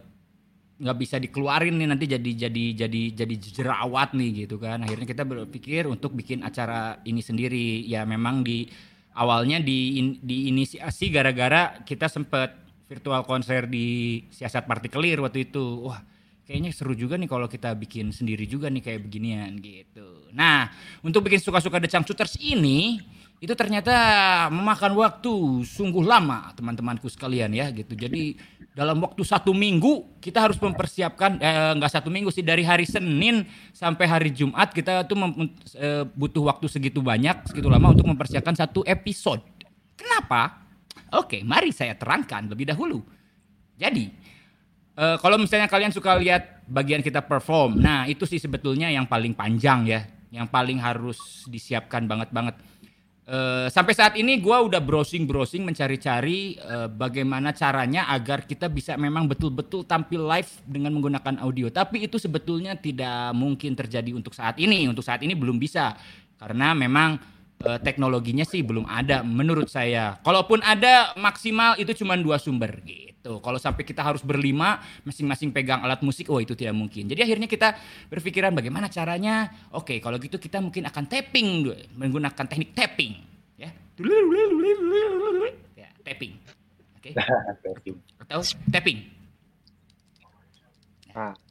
nggak bisa dikeluarin nih nanti jadi jadi jadi jadi jerawat nih gitu kan akhirnya kita berpikir untuk bikin acara ini sendiri ya memang di awalnya di in- diinisiasi gara-gara kita sempet virtual konser di siasat partikelir waktu itu wah kayaknya seru juga nih kalau kita bikin sendiri juga nih kayak beginian gitu. Nah untuk bikin suka-suka The Shooters ini itu ternyata memakan waktu sungguh lama teman-temanku sekalian ya gitu. Jadi dalam waktu satu minggu kita harus mempersiapkan eh, satu minggu sih dari hari Senin sampai hari Jumat kita tuh eh, butuh waktu segitu banyak segitu lama untuk mempersiapkan satu episode. Kenapa? Oke mari saya terangkan lebih dahulu. Jadi eh, kalau misalnya kalian suka lihat bagian kita perform nah itu sih sebetulnya yang paling panjang ya yang paling harus disiapkan banget banget Eh, sampai saat ini gua udah browsing browsing mencari-cari eh, bagaimana caranya agar kita bisa memang betul-betul tampil live dengan menggunakan audio. Tapi itu sebetulnya tidak mungkin terjadi untuk saat ini. Untuk saat ini belum bisa karena memang eh, teknologinya sih belum ada menurut saya. Kalaupun ada maksimal itu cuma dua sumber gitu. Kalau sampai kita harus berlima masing-masing pegang alat musik, oh itu tidak mungkin. Jadi akhirnya kita berpikiran bagaimana caranya. Oke, kalau gitu kita mungkin akan tapping menggunakan teknik tapping, ya. Ya, tapping. Oke. Atau tapping.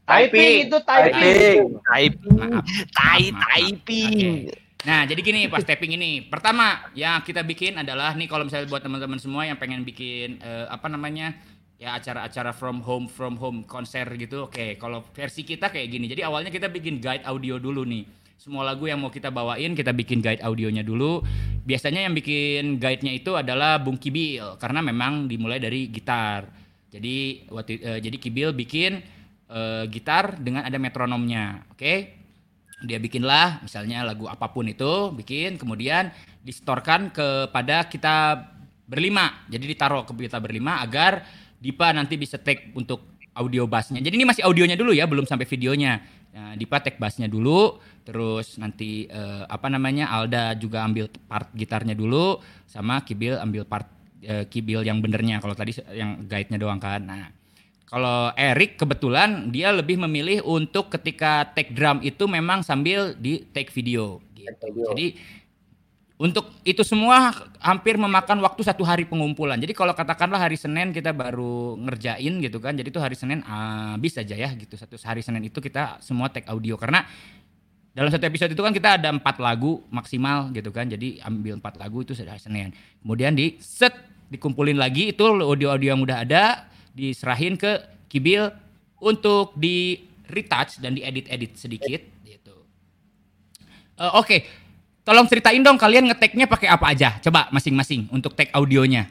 Typing itu typing. Typing. Typing. Maaf. Tai typing. Nah, jadi gini pas tapping ini. Pertama, yang kita bikin adalah nih kalau misalnya buat teman-teman semua yang pengen bikin eh, apa namanya? Ya acara-acara from home from home konser gitu. Oke, kalau versi kita kayak gini. Jadi awalnya kita bikin guide audio dulu nih. Semua lagu yang mau kita bawain kita bikin guide audionya dulu. Biasanya yang bikin guide-nya itu adalah Bung Kibil karena memang dimulai dari gitar. Jadi waktu eh, jadi Kibil bikin eh, gitar dengan ada metronomnya. Oke dia bikinlah misalnya lagu apa pun itu bikin kemudian distorkan kepada kita berlima jadi ditaruh ke kita berlima agar Dipa nanti bisa take untuk audio bassnya. Jadi ini masih audionya dulu ya, belum sampai videonya. Nah, Dipa take bassnya dulu, terus nanti eh, apa namanya Alda juga ambil part gitarnya dulu, sama Kibil ambil part eh, Kibil yang benernya. Kalau tadi yang guide-nya doang kan. Nah, kalau Erik kebetulan dia lebih memilih untuk ketika take drum itu memang sambil di take video gitu. Jadi untuk itu semua hampir memakan waktu satu hari pengumpulan. Jadi kalau katakanlah hari Senin kita baru ngerjain gitu kan, jadi itu hari Senin habis aja ya gitu. Satu hari Senin itu kita semua take audio karena dalam satu episode itu kan kita ada empat lagu maksimal gitu kan. Jadi ambil empat lagu itu sudah hari Senin. Kemudian di set dikumpulin lagi itu audio-audio yang udah ada diserahin ke Kibil untuk di retouch dan diedit-edit sedikit gitu. Eh, Oke, tolong ceritain dong kalian ngeteknya pakai apa aja? Coba masing-masing untuk take audionya.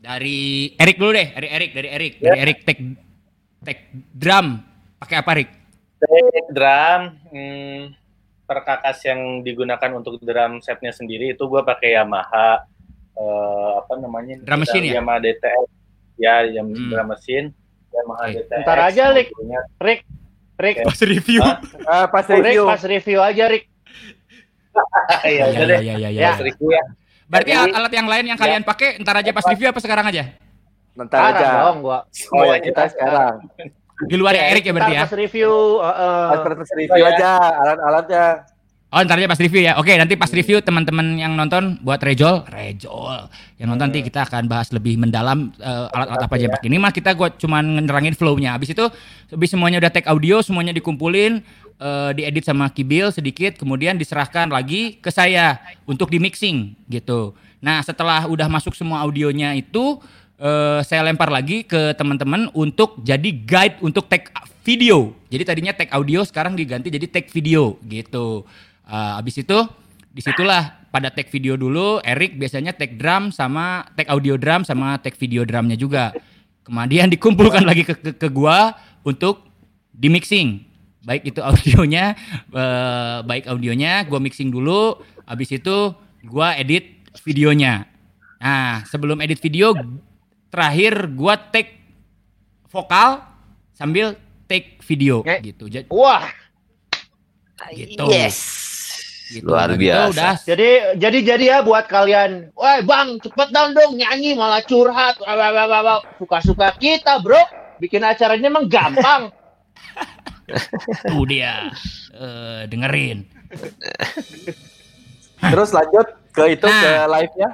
Dari Erik dulu deh, dari Erik, dari Erik, dari Erik take take drum pakai apa Erik? Take drum, hmm, perkakas yang digunakan untuk drum setnya sendiri itu gue pakai Yamaha eh, apa namanya Drum machine ya? Yamaha DTX ya yang Hmm. drum machine Yamaha Oke. DTX Ntar aja. Rick, Rick, Oke. Pas review. Pas review. pas review aja Rick. ya udah deh ya, ya, ya, Ya. ya. review ya Berarti Jadi- alat-alat yang lain yang kalian pakai ntar aja pas review apa sekarang aja? Ntar aja. dong gua. Oh ya kita sekarang. Di luar yang Erik ya berarti ya? Pas review, uh, uh, Pas pas review ya. aja alat-alatnya. Oh ntar aja pas review ya. Oke nanti pas review teman-teman yang nonton buat Rejol, Rejol. Yang nonton nanti kita akan bahas lebih mendalam eh, alat-alat apa aja yang pakai. Ini mah kita gua cuman nerangin flow-nya. Habis itu habis semuanya udah take audio, semuanya dikumpulin, eh, diedit sama Kibil sedikit, kemudian diserahkan lagi ke saya untuk di mixing gitu. Nah setelah udah masuk semua audionya itu eh, saya lempar lagi ke teman-teman untuk jadi guide untuk take video. Jadi tadinya take audio sekarang diganti jadi take video gitu. Eh, abis itu di situlah pada take video dulu Erik biasanya take drum sama take audio drum sama take video drumnya juga. Kemudian dikumpulkan lagi ke, ke, ke gua untuk di mixing. Baik itu audionya, eh, baik audionya gua mixing dulu. Abis itu gua edit videonya. Nah sebelum edit video terakhir gua take vokal sambil take video Nge- gitu. Jadi wah. Gitu. Yes. gitu. Luar Dan itu biasa. udah Jadi jadi jadi ya buat kalian, wah bang cepet dong dong nyanyi malah curhat, Wah, wah, wah, wah, wah. suka-suka kita bro, bikin acaranya emang gampang. tuh dia eh, dengerin. Terus lanjut ke itu Nah. ke live-nya.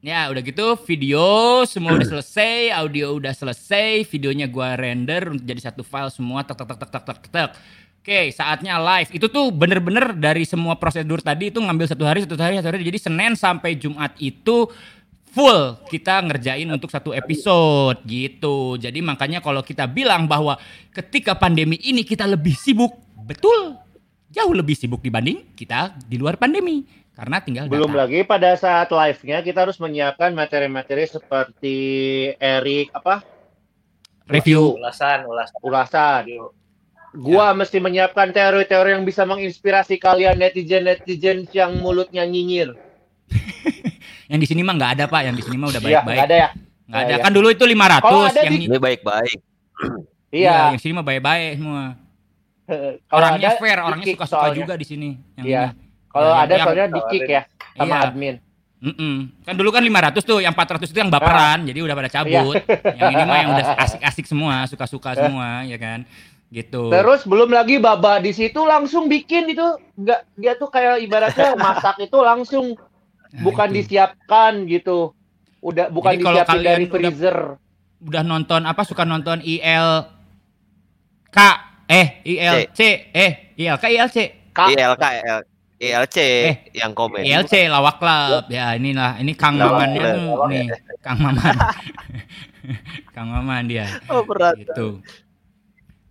Ya udah gitu video semua udah selesai, audio udah selesai, videonya gua render untuk jadi satu file semua tek tek tek tek tek tek tek. Oke, saatnya live. Itu tuh bener-bener dari semua prosedur tadi itu ngambil satu hari, satu hari, satu hari. Jadi Senin sampai Jumat itu full kita ngerjain untuk satu episode gitu. Jadi makanya kalau kita bilang bahwa ketika pandemi ini kita lebih sibuk, betul. Jauh lebih sibuk dibanding kita di luar pandemi. Karena tinggal Belum datang. lagi pada saat live-nya kita harus menyiapkan materi-materi seperti Erik apa review. ulasan ulasan ulasan. Gua mesti menyiapkan teori-teori yang bisa menginspirasi kalian netizen-netizen yang mulutnya nyinyir. Yang di sini mah nggak ada pak, yang di sini mah udah Iya, baik-baik. nggak ada ya? Nggak ada. Iya, iya. Kan dulu itu 500 Kalau ada yang di- Ini baik-baik. Iya, Iya. yang sini mah baik-baik semua. Orangnya ada, fair, orangnya suka-suka juga di sini. Yang Iya. Kalau ada yang- soalnya di kick ya sama Iya. admin. Mm-mm. Kan dulu kan 500 tuh, yang 400 itu yang baperan, jadi udah pada cabut. Yang ini mah yang udah asik-asik semua, suka-suka semua, ya kan? Gitu. Terus belum lagi baba di situ langsung bikin itu enggak dia tuh kayak ibaratnya masak itu langsung Nah, bukan itu. disiapkan gitu. Udah bukan Jadi kalau disiapin kalian dari udah- freezer. udah nonton apa suka nonton IL K eh ILC eh ILK ILC Kak, ILK, IL- ILC Eh, yang komen. ILC lawak club. Ya inilah ini Kang Lawak Mamannya tuh lawak nih. Kang Maman. Kang Maman dia. Oh berat. gitu.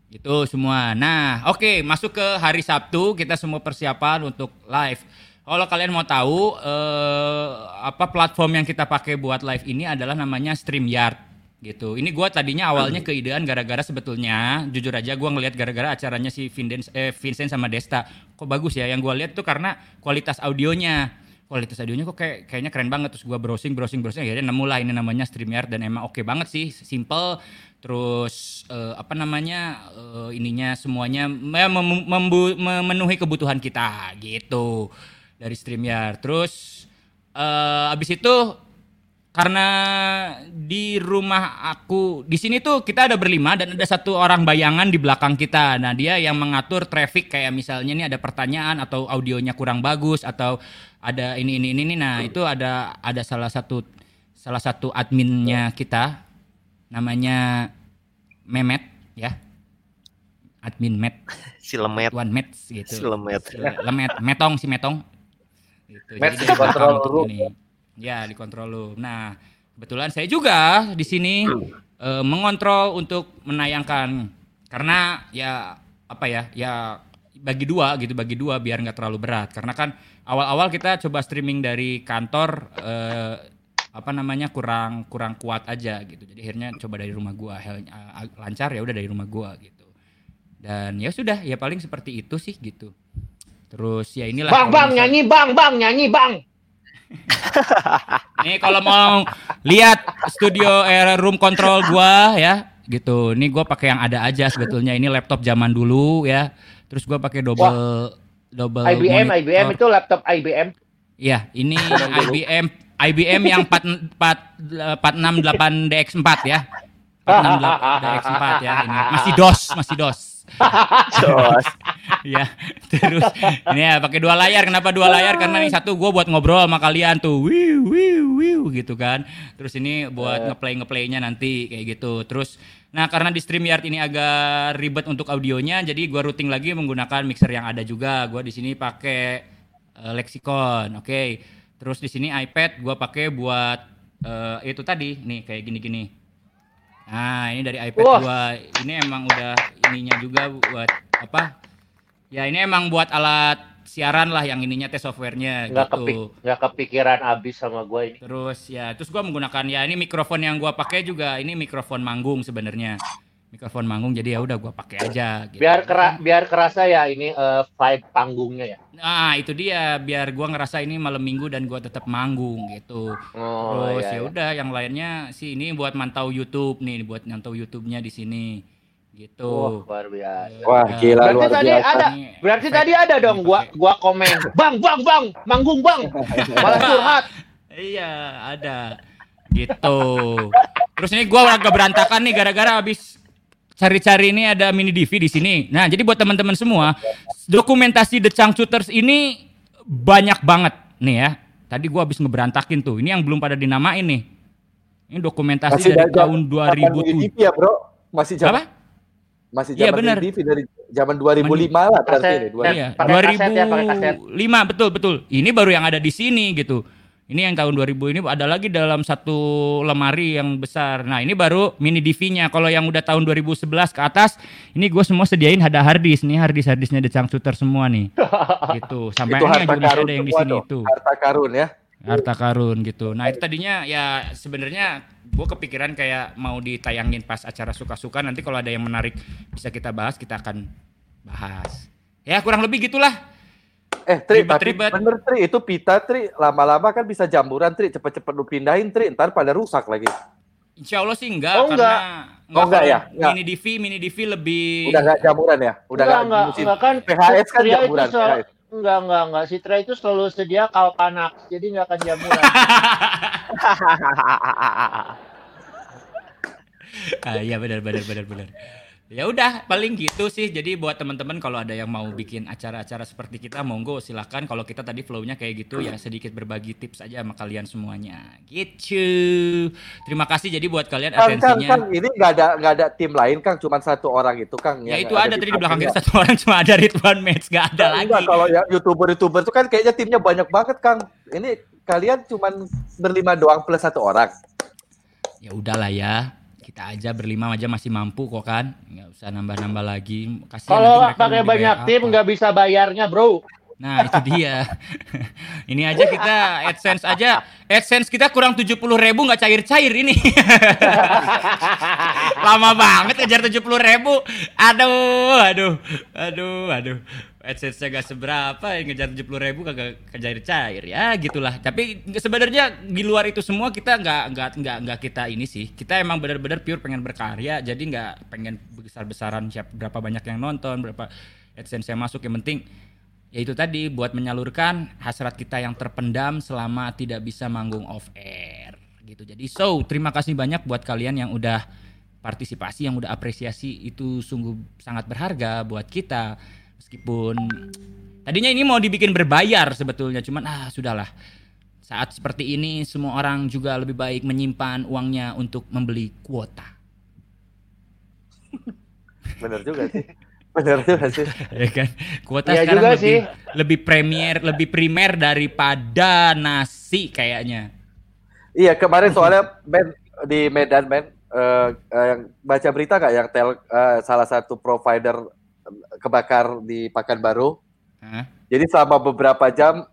Itu semua. Nah oke masuk ke hari Sabtu. Kita semua persiapan untuk live kalau kalian mau tahu eh, apa platform yang kita pakai buat live ini adalah namanya StreamYard gitu. Ini gua tadinya awalnya keidean gara-gara sebetulnya jujur aja gua ngelihat gara-gara acaranya si Vincent, eh, Vincent sama Desta. Kok bagus ya yang gua lihat tuh karena kualitas audionya. kualitas audionya kok kayak kayaknya keren banget terus gua browsing browsing browsing akhirnya nemu lah ini namanya StreamYard dan emang oke banget sih simple terus eh, apa namanya eh, ininya semuanya mem- mem- memenuhi kebutuhan kita gitu dari StreamYard terus eh abis itu karena di rumah aku di sini tuh kita ada berlima dan ada satu orang bayangan di belakang kita. Nah dia yang mengatur traffic kayak misalnya ini ada pertanyaan atau audionya kurang bagus atau ada ini ini ini, ini. Nah itu ada ada salah satu salah satu adminnya kita namanya Memet ya admin Met Si lemet. Tuan Met gitu. Si lemet. Lemet, metong si metong. Gitu. Met Jadi untuk room. ini. Ya, di control room. Nah, kebetulan saya juga di sini eh, mengontrol untuk menayangkan karena ya apa ya? Ya bagi dua gitu, bagi dua biar nggak terlalu berat. Karena kan awal-awal kita coba streaming dari kantor eh, apa namanya kurang kurang kuat aja gitu. Jadi akhirnya coba dari rumah gua Hel- eh, lancar ya udah dari rumah gua gitu. Dan ya sudah, ya paling seperti itu sih gitu. Terus ya inilah Bang, bang, nyanyi bang, bang, nyanyi bang. Nih kalau mau lihat studio eh, room control gua ya, gitu. Ini gua pakai yang ada aja sebetulnya. Ini laptop zaman dulu ya. Terus gua pakai double double IBM, monitor. IBM itu laptop IBM. Iya, ini IBM IBM yang 4 4 468 DX4 ya. 468 DX4 ya ini. Masih DOS, masih DOS. Jos. ya terus ini ya pakai dua layar. Kenapa dua layar? Karena ini satu gue buat ngobrol sama kalian tuh. Wiu wiu wiu gitu kan. Terus ini buat ngeplay ngeplaynya nanti kayak gitu. Terus nah karena di StreamYard ini agak ribet untuk audionya jadi gue routing lagi menggunakan mixer yang ada juga. Gue di sini pakai eh, Lexicon oke. Terus di sini iPad gue pakai buat eh, itu tadi nih kayak gini-gini Nah, ini dari iPad Wah. gua. Ini emang udah ininya juga buat apa? Ya, ini emang buat alat siaran lah yang ininya teh softwarenya Nggak, gitu. kepik, nggak kepikiran abis sama gue ini. Terus ya, terus gua menggunakan ya ini mikrofon yang gua pakai juga ini mikrofon manggung sebenarnya. Mikrofon manggung jadi ya udah gua pakai aja gitu. Biar kera, biar kerasa ya ini eh, vibe panggungnya ya. Nah, itu dia biar gua ngerasa ini malam Minggu dan gua tetap manggung gitu. Oh, Terus iya, ya iya. udah yang lainnya sih ini buat mantau YouTube nih, buat mantau YouTube-nya di sini. Gitu. Wah, luar biasa. Wah, gila Berarti luar tadi biasa. ada Berarti efek- tadi ada dong gua gua komen. Bang, bang, bang, manggung bang. Malah curhat. Iya, ada. Gitu. Terus ini gua agak berantakan nih gara-gara habis cari-cari ini ada mini DV di sini. Nah, jadi buat teman-teman semua, dokumentasi The Changcuters ini banyak banget nih ya. Tadi gua habis ngeberantakin tuh. Ini yang belum pada dinamain nih. Ini dokumentasi Masih dari tahun zaman 2007. TV ya, Bro? Masih Apa? zaman masih Iya, zaman bener. TV dari zaman 2005 lah berarti ini. Dua- Eh, Iya, pakai kaset ya, pakai kaset. 2005 betul betul. Ini baru yang ada di sini gitu. Ini yang tahun 2000 ini ada lagi dalam satu lemari yang besar. Nah, ini baru mini DV-nya. Kalau yang udah tahun 2011 ke atas, ini gue semua sediain ada hard disk. Nih hard disk hard disknya The Changcuter semua nih. gitu. Sampai itu ini ada yang di sini itu. Harta karun ya. Harta karun gitu. Nah, itu tadinya ya sebenarnya gue kepikiran kayak mau ditayangin pas acara suka-suka. Nanti kalau ada yang menarik bisa kita bahas, kita akan bahas. Ya, kurang lebih gitulah. Eh, Tri, tapi Ribet-ribet. bener Tri, itu pita Tri, lama-lama kan bisa jamburan Tri, cepet-cepet lu pindahin Tri, ntar pada rusak lagi. Insya Allah sih enggak, Oh, karena Oh, enggak kalau ya? Enggak. Mini DV, mini DV lebih Udah gak jamuran ya? Udah enggak, gak enggak, musim enggak kan PHS kan Tria itu jamuran. selalu- PHS. enggak, enggak, enggak. Si Tra itu selalu sedia kalpanak, jadi enggak akan jamuran. ah, iya benar benar benar benar. Ya udah paling gitu sih. Jadi buat teman-teman kalau ada yang mau bikin acara-acara seperti kita monggo silakan. Kalau kita tadi flow-nya kayak gitu ya sedikit berbagi tips aja sama kalian semuanya. Gitu. Terima kasih jadi buat kalian Kang, atensinya. Kang, ini nggak ada nggak ada tim lain Kang, cuma satu orang itu Kang. Ya yang itu ada tadi di belakang kita satu orang cuma ada Ridwan Match gak ada lagi. Enggak, kalau ya youtuber-youtuber itu kan kayaknya timnya banyak banget Kang. Ini kalian cuma berlima doang plus satu orang. Ya udahlah ya. Kita aja berlima aja masih mampu kok kan. Nggak usah nambah-nambah lagi. Kasihan Kalau pakai banyak tim nggak bisa bayarnya, Bro. Nah itu dia. ini aja kita AdSense aja. AdSense kita kurang 70 ribu nggak cair-cair ini. Lama banget kejar 70 ribu. Aduh, aduh, aduh, aduh. AdSense-nya gak seberapa, yang ngejar 70 ribu kagak kejar cair ya gitulah. Tapi sebenarnya di luar itu semua kita nggak nggak nggak nggak kita ini sih. Kita emang benar-benar pure pengen berkarya, jadi nggak pengen besar-besaran siap berapa banyak yang nonton, berapa AdSense yang masuk. Yang penting ya itu tadi buat menyalurkan hasrat kita yang terpendam selama tidak bisa manggung off air gitu. Jadi so terima kasih banyak buat kalian yang udah partisipasi, yang udah apresiasi itu sungguh sangat berharga buat kita. Meskipun tadinya ini mau dibikin berbayar sebetulnya, cuman ah sudahlah. Saat seperti ini semua orang juga lebih baik menyimpan uangnya untuk membeli kuota. Bener juga sih. Bener juga sih. ya kan kuota Iya sekarang lebih sih. lebih premier lebih primer daripada nasi kayaknya Iya kemarin soalnya Ben di Medan Ben eh, eh, yang baca berita nggak yang tel eh, salah satu provider kebakar di Pekanbaru. Hah? Jadi selama beberapa jam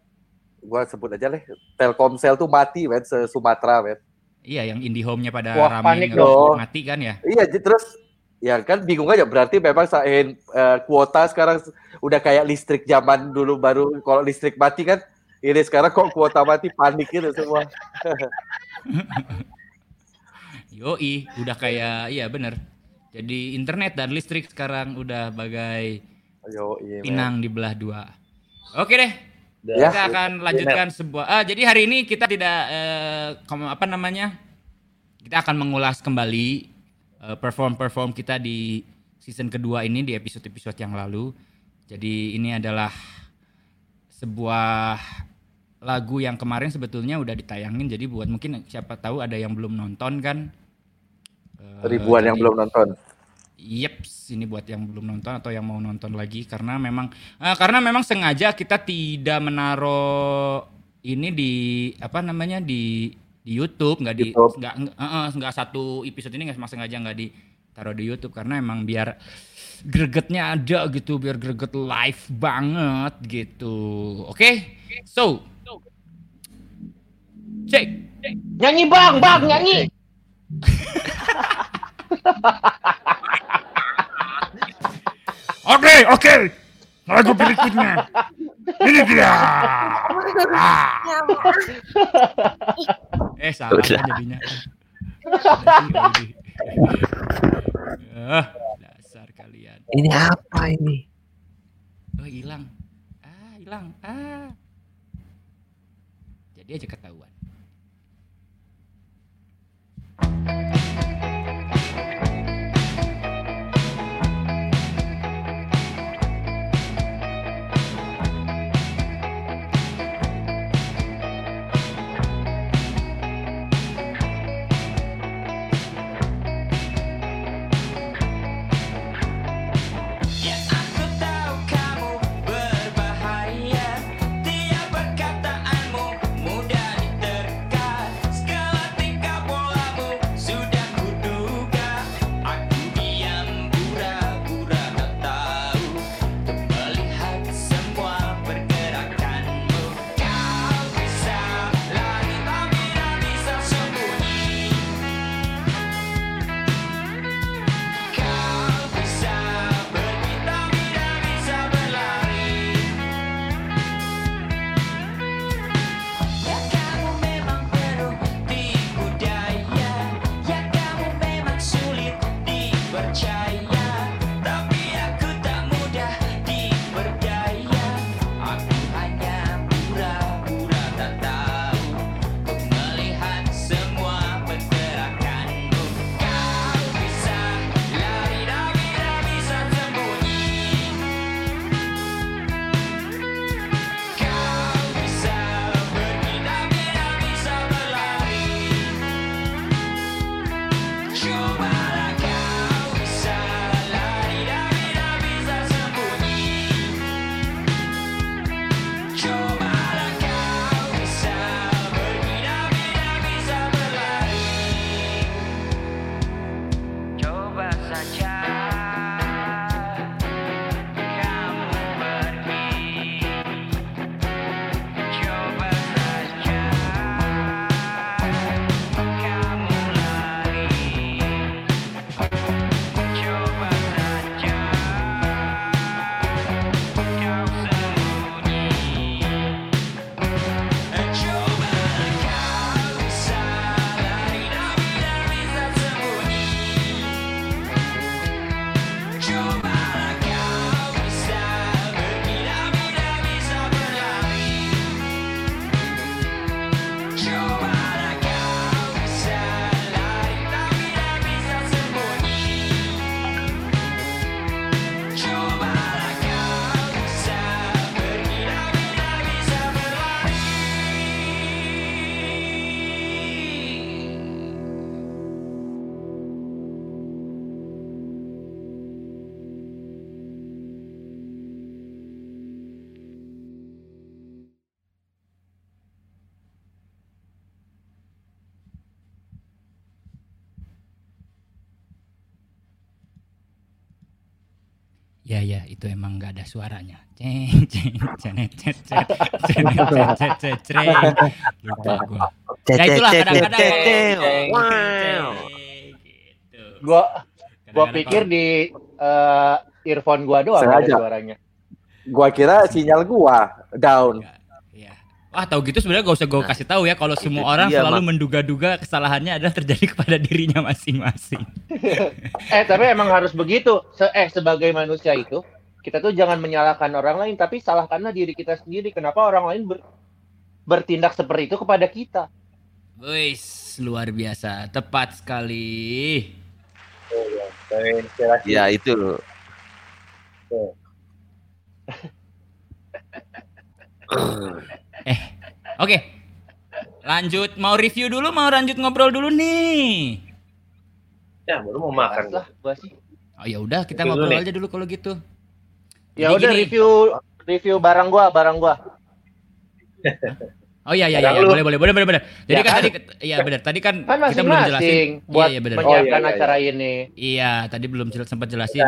gua sebut aja deh Telkomsel tuh mati Ben se Sumatera Ben. iya yang IndiHome-nya pada Wah, rame panik dong. mati kan ya Iya terus ya kan bingung aja berarti memang sain eh, kuota sekarang udah kayak listrik zaman dulu baru kalau listrik mati kan ini sekarang kok kuota mati panik gitu semua. Yoi, udah kayak iya bener. Jadi internet dan listrik sekarang udah bagai Yo, iya, pinang di belah dua. Oke deh, Ya. kita akan lanjutkan sebuah. Ah, jadi hari ini kita tidak eh, apa namanya? Kita akan mengulas kembali eh, perform-perform kita di season kedua ini di episode-episode yang lalu. Jadi ini adalah sebuah lagu yang kemarin sebetulnya udah ditayangin. Jadi buat mungkin siapa tahu ada yang belum nonton kan. Eh, Ribuan yang jadi- belum nonton. Yeps, ini buat yang belum nonton atau yang mau nonton lagi karena memang eh, karena memang sengaja kita tidak menaruh ini di apa namanya di di YouTube nggak di nggak nggak nggak satu episode ini nggak sengaja nggak ditaruh di YouTube karena emang biar gregetnya ada gitu biar greget live banget gitu. Oke, so cek Nyanyi bang, bang nyanyi. Oke, oke. Lagu berikutnya. Ini dia. Ah. eh, salah jadinya. Ah, dasar kalian. Ini apa ini? Oh, hilang. Ah, hilang. Ah. Jadi aja ketahuan. Suaranya. Ceng ceng. Lupa gua. Ya itulah kadang-kadang. Ceng. Wow. Wow. Gitu. Gua pikir di eh, earphone gua doang ada suaranya. Gua kira sinyal gua down. Enggak. Iya. Wah, tahu gitu sebenarnya gak usah gue Nah, kasih tahu ya kalau itu semua orang dia, selalu menduga-duga kesalahannya adalah terjadi kepada dirinya masing-masing. Eh tapi emang harus begitu. Se eh sebagai manusia itu kita tuh jangan menyalahkan orang lain tapi salahkanlah diri kita sendiri. Kenapa orang lain ber- bertindak seperti itu kepada kita? Wis, luar biasa. Tepat sekali. Terinspirasi. Ya itu. Oke. Lanjut mau review dulu, mau lanjut ngobrol dulu nih. Ya, baru mau makan. lah gua sih. Oh ya udah, kita ngobrol aja dulu kalau gitu. Ya udah gini. review review barang gua, barang gua. Oh iya iya iya, lu- boleh boleh boleh boleh. boleh. Jadi Ya kan kan? tadi iya benar. Tadi kan, Kan kita belum jelasin. buat iya, iya benar. menyiapkan Oh, iya, iya, acara ini. Iya, tadi belum jel- sempat jelasin.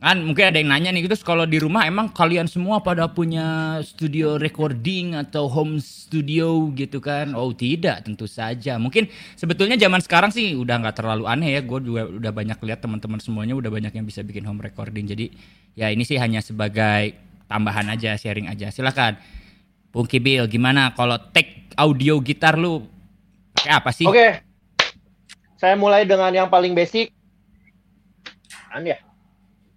Kan mungkin ada yang nanya nih, terus kalau di rumah emang kalian semua pada punya studio recording atau home studio gitu kan? Oh tidak, tentu saja. Mungkin sebetulnya zaman sekarang sih udah nggak terlalu aneh ya. Gue juga udah banyak lihat teman-teman semuanya udah banyak yang bisa bikin home recording. Jadi ya ini sih hanya sebagai tambahan aja, sharing aja. Silakan, Bung Kibil, gimana kalau take audio gitar lu pakai apa sih? Oke. Saya mulai dengan yang paling basic. An ya?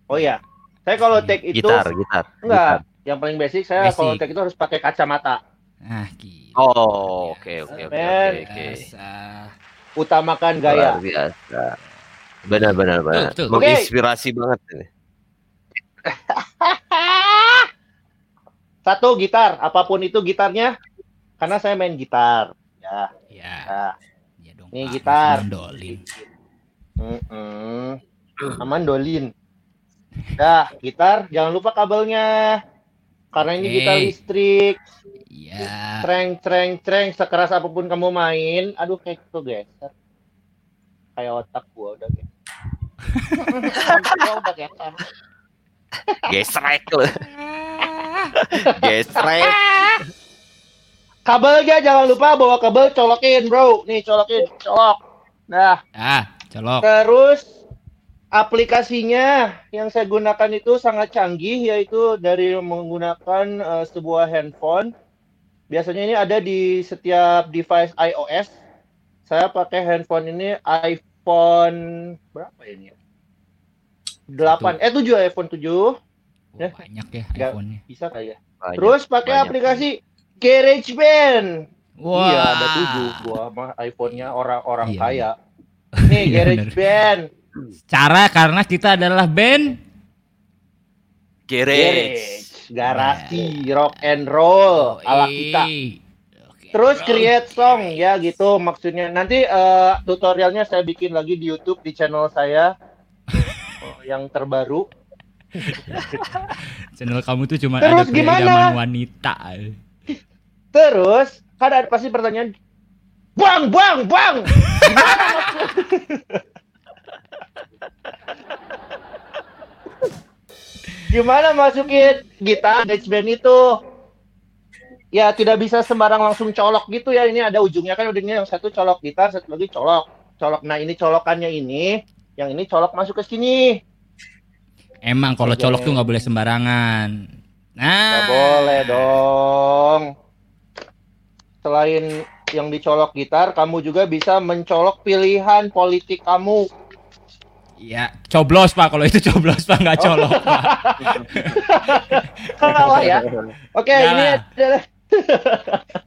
Oh ya. Saya kalau take itu Gitar, gitar. enggak. Yang paling basic saya Basic. kalau take itu harus pakai kacamata. Ah, gila. Oh, oke oke oke oke oke. Utamakan gaya. Luar biasa. Benar benar benar. Betul, betul. Menginspirasi banget ini. Satu gitar, apa pun itu gitarnya. Karena saya main gitar. Ya. Ya, ya. ya dong. Nih, Pak. gitar. Mandolin. Mm-mm. Aman dolin. Dah, gitar jangan lupa kabelnya. Karena ini Oke. gitar listrik. Iya. Treng, treng, treng. Sekeras apa pun kamu main. Aduh, kayak itu geser. Kayak otak gua udah geser. Udah geser. Gesrek lu. Gesrek. Kabelnya jangan lupa bawa kabel colokin, bro. Nih, colokin, colok. Nah, Ah, colok. Terus aplikasinya yang saya gunakan itu sangat canggih yaitu dari menggunakan eh, sebuah handphone. Biasanya ini ada di setiap device iOS. Saya pakai handphone ini iPhone berapa ini? ya? 8 eh 7 iPhone 7 Oh, Ya. banyak ya iPhone-nya. bisa kali ya. Banyak, Terus pakai banyak. aplikasi GarageBand. Wah. Iya, ada 7 gua mah iPhone-nya orang-orang Iya, kaya. Nih Iya. GarageBand. Cara karena kita adalah band Garage. Garasi, rock and roll ala kita. Terus create song ya gitu maksudnya. Nanti eh, tutorialnya saya bikin lagi di YouTube di channel saya Oh, yang terbaru. Channel kamu tuh cuma Terus ada gimana? wanita. Terus kan ada pasti pertanyaan, bang, bang, bang. Gimana masukin gitar Dutch band itu? Ya tidak bisa sembarang langsung colok gitu ya. Ini ada ujungnya kan ujungnya yang satu colok gitar, satu lagi colok. Colok. Nah ini colokannya ini, yang ini colok masuk ke sini. Emang kalau colok tuh nggak boleh sembarangan. Nah. Nggak boleh dong. Selain yang dicolok gitar, kamu juga bisa mencolok pilihan politik kamu. Iya, coblos Pak. Kalau itu coblos Pak, nggak colok Pak. Salah ya. Oke, Nggak ini lah. adalah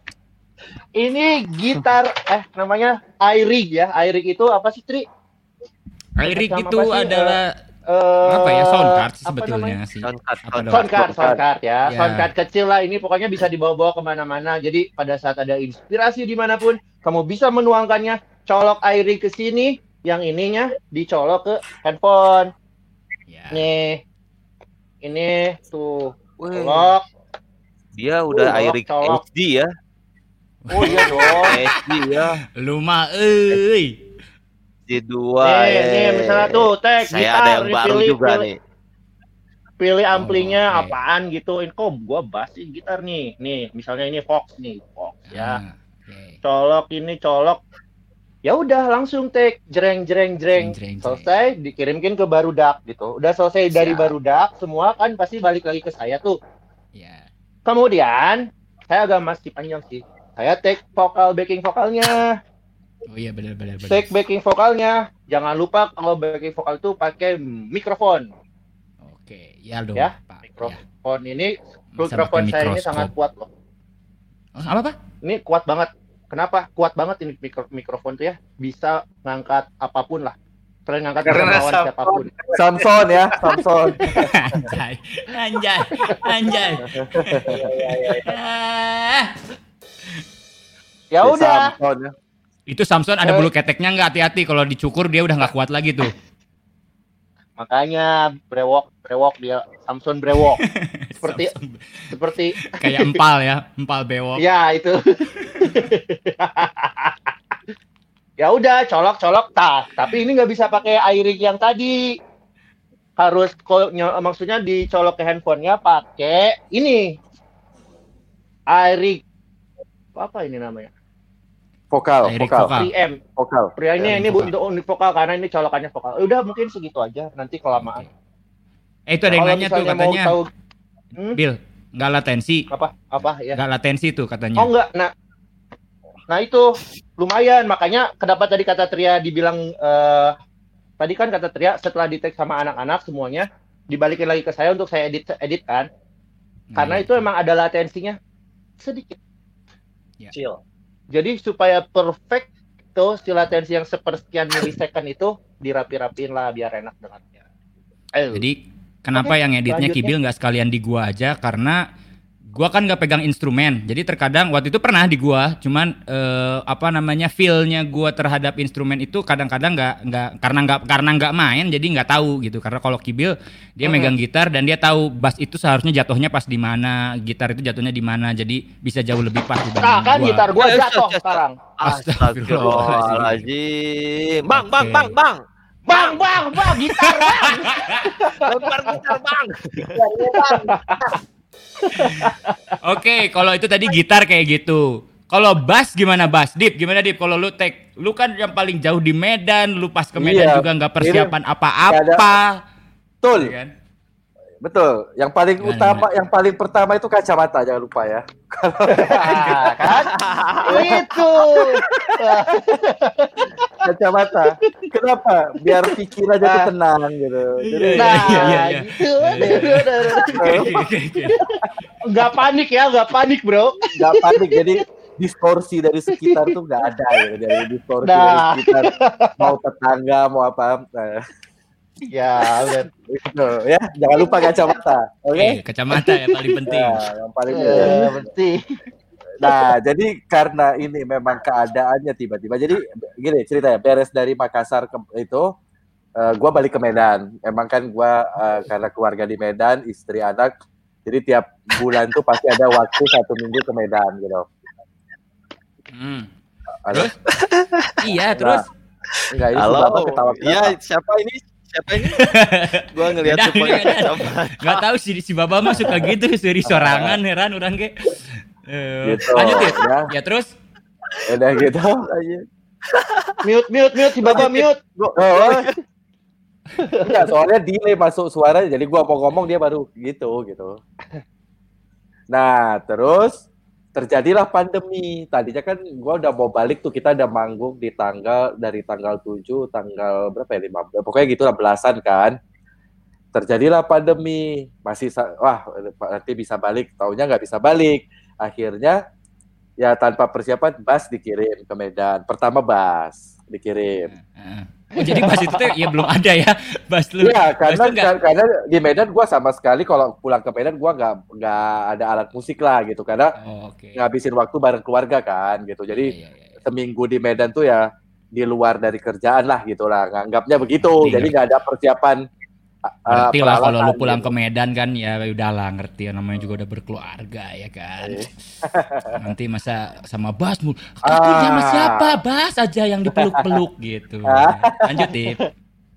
ini gitar eh namanya iRig ya. iRig itu apa sih, Tri? Macam itu sih, adalah Eh, apa ya sound card sih sebetulnya namanya? sih. Soundcard, Apa soundcard. Sound card, sound card ya. Ya. Sound card kecil lah ini pokoknya bisa dibawa-bawa ke mana-mana. Jadi pada saat ada inspirasi di mana pun, kamu bisa menuangkannya. Colok iRig ke sini, yang ininya dicolok ke handphone. Ya. Nih, ini tuh colok. dia udah Uh, Airik. HD ya. Oh iya dong. HD ya. Lu mah euy. HD2 nih, ya. nih misalnya tuh tag Saya gitar, ada yang baru pilih, juga pilih. nih. pilih amplinya Oh, oke. apaan gitu. Ini kok gua bass sih gitar nih. Nih, misalnya ini Fox nih, Fox ya. Ah, oke. Colok ini colok. Ya udah langsung take jreng jreng jreng. Jreng, jreng, Selesai dikirimkin ke Barudak gitu. Udah selesai dari Siap. Barudak semua kan pasti balik lagi ke saya tuh. Ya. Kemudian saya agak masih panjang sih. Saya take vokal backing vokalnya. Oh iya benar benar. Take backing vokalnya. Jangan lupa kalau backing vokal itu pakai mikrofon. Oke, ya dong, Ya, Pak. Ya. Mikrofon ini Bisa mikrofon saya ini sangat kuat loh. Oh, apa Pak? Ini kuat banget. Kenapa? Kuat banget ini mikro- mikrofon tuh ya. Bisa ngangkat apa pun lah. Selain ngangkat Karena siapa pun. Samson ya, Samson. anjay, anjay, anjay. Ya udah. Samson ya. itu Samson ada Eh. bulu keteknya nggak hati-hati kalau dicukur dia udah nggak kuat lagi tuh. Makanya brewok, brewok dia Samson brewok. Seperti seperti kayak empal ya, empal bewok. ya itu. ya udah colok-colok tah. Tapi ini nggak bisa pakai airing yang tadi. Harus maksudnya dicolok ke handphonenya pakai ini. Airing apa ini namanya? Vokal, vokal, vokal. 3M. vokal. Pria ini Ya, ini vokal. untuk unit vokal karena ini colokannya vokal. Udah mungkin segitu aja. Nanti kelamaan. Eh itu ada yang nanya tuh misalnya mau katanya, tahu Hmm? Bill, nggak latensi, apa apa ya? nggak latensi tuh katanya. Oh enggak, nah, nah itu lumayan. Makanya kenapa tadi kata Tria dibilang eh, tadi kan kata Tria setelah di tag sama anak-anak semuanya dibalikin lagi ke saya untuk saya edit edit kan. Nah, Karena gitu. itu emang ada latensinya sedikit. Chill. Jadi supaya perfect tuh si latensi yang sepersekian milisecond itu dirapi-rapiin lah biar enak dengarnya. Eh, Jadi kenapa Oke, yang editnya lanjutnya. Kibil nggak sekalian di gua aja karena gua kan nggak pegang instrumen. Jadi terkadang waktu itu pernah di gua, cuman eh, apa namanya feel-nya gua terhadap instrumen itu kadang-kadang nggak nggak karena nggak karena nggak main jadi nggak tahu gitu. Karena kalau Kibil dia Mhm. megang gitar dan dia tahu bass itu seharusnya jatuhnya pas di mana, gitar itu jatuhnya di mana. Jadi bisa jauh lebih pas nah dibanding kan gua. gitar gua jatuh sekarang. Astagfirullahaladzim. Bang, bang, bang, bang. Bang, bang, bang, gitar bang. Lempar gitar, bang. Oke, kalau itu tadi gitar kayak gitu. Kalau bass gimana bass? Dip, gimana Dip? Kalau lu take, lu kan yang paling jauh di Medan, lu pas ke Medan Iya. juga nggak persiapan apa-apa. Betul, ya kan? Betul. Yang paling Gimana, utama, yang paling pertama itu kacamata, jangan lupa ya. Nah, kan? Itu. Kacamata. Kenapa? Biar pikiran aja tuh tenang gitu. Jadi, Iya, Nah, iya, iya, iya. gitu. Nggak panik ya, nggak panik bro. nggak panik. Jadi distorsi dari sekitar tuh nggak ada gitu. Jadi distorsi Nah. dari sekitar. Mau tetangga, mau apa. Nah, Ya, udah. itu ya. Jangan lupa kacamata. Oke? Eh, kacamata ya paling penting. Ya, yang paling Eh, penting. Nah, jadi karena ini memang keadaannya tiba-tiba. Jadi gini ceritanya, beres dari Makassar ke, itu, eh, gua balik ke Medan. Emang kan gua eh, karena keluarga di Medan, istri anak, jadi tiap bulan tuh pasti ada waktu satu minggu ke Medan gitu. Hmm. Ada, Iya, terus enggak ini Halo. Ketawa Iya, siapa ini? Siapa ini? Gua ngelihat supaya Medan. siapa. nggak tahu si si Baba mah suka gitu, suri sorangan heran orang ge. Eh, Gitu, lanjut Dip. ya. Ya terus udah gitu aja. Mute, mute, mute. Si Baba mute. Gua- oh, Enggak, soalnya delay masuk suara jadi gua mau ngomong dia baru gitu gitu. Nah, terus terjadilah pandemi. Tadinya kan gua udah mau balik tuh kita udah manggung di tanggal dari tanggal 7 tanggal berapa ya 15. Pokoknya gitu lah belasan kan. Terjadilah pandemi. Masih wah nanti bisa balik, taunya nggak bisa balik. Akhirnya ya tanpa persiapan bas dikirim ke Medan. Pertama bas dikirim. Oh, jadi bass itu tuh ya belum ada ya bass lu. Iya, karena kar- karena di Medan gua sama sekali kalau pulang ke Medan gua nggak nggak ada alat musik lah gitu karena Oh, oke. ngabisin waktu bareng keluarga kan gitu. Jadi Iya, iya, iya. seminggu di Medan tuh ya di luar dari kerjaan lah gitu lah. Nganggapnya begitu. Ngerti, Jadi nggak ada persiapan. Uh, Ngerti lah kalau lu pulang gitu. ke Medan kan ya udahlah ngerti ya namanya juga udah berkeluarga ya kan. Iya. Nanti masa sama Bas mulu. Aku sama Ah. siapa? Bas aja yang dipeluk-peluk gitu. Ah. Lanjut, Dip.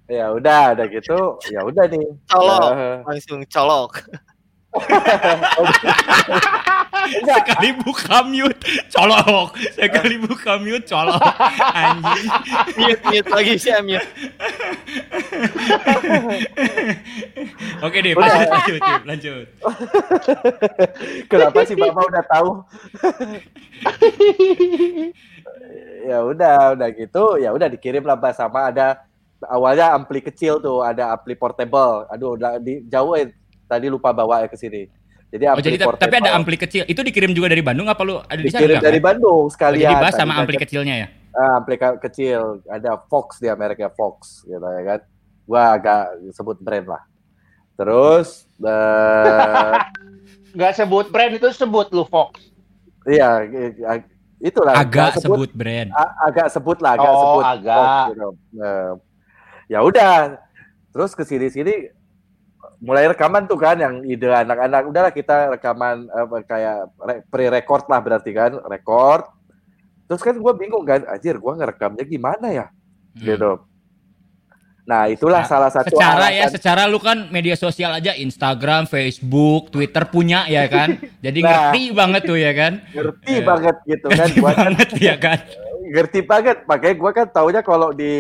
Ya udah, udah gitu. Ya udah nih. Colok. Eh, Langsung colok. Sekali buka mute, colok. Sekali buka mute, colok. Anjing. Mute, mute lagi sih, mute. Oke deh, lanjut, lanjut, lanjut. kenapa sih Bapak udah tahu? ya udah, udah gitu. Ya udah dikirim lah sama ada awalnya ampli kecil tuh, ada ampli portable. Aduh, udah dijauhin. Tadi lupa bawa ya ke sini. Jadi Oh, ampli jadi ta- tapi portable. ada ampli kecil. Itu dikirim juga dari Bandung apa lu ada di sana? dikirim dari kan? Bandung Oh, sekalian. jadi bahas sama ampli kecilnya ya? Ah, ampli kecil, ada Fox di Amerika Fox, gitu ya kan. Gua agak sebut brand lah. Terus, eh, Nggak sebut brand itu sebut lu Fox. iya, i- itulah. Agak nggak sebut brand. a- agak sebut lah, agak Oh, sebut. agak. Fox, gitu. Nah, ya udah, terus ke sini-sini mulai rekaman tuh kan yang ide anak-anak udahlah kita rekaman apa, kayak re- pre-record lah berarti kan record terus kan gue bingung kan anjir gue ngerekamnya gimana ya Hmm. gitu nah itulah Nah, salah satu Secara ya, alasan- secara lu kan media sosial aja Instagram, Facebook, Twitter punya ya kan. Jadi Nah. ngerti banget tuh ya kan. ngerti Iya. banget gitu kan Ngerti kan banget ya kan. Ngerti banget makanya gue kan taunya kalau di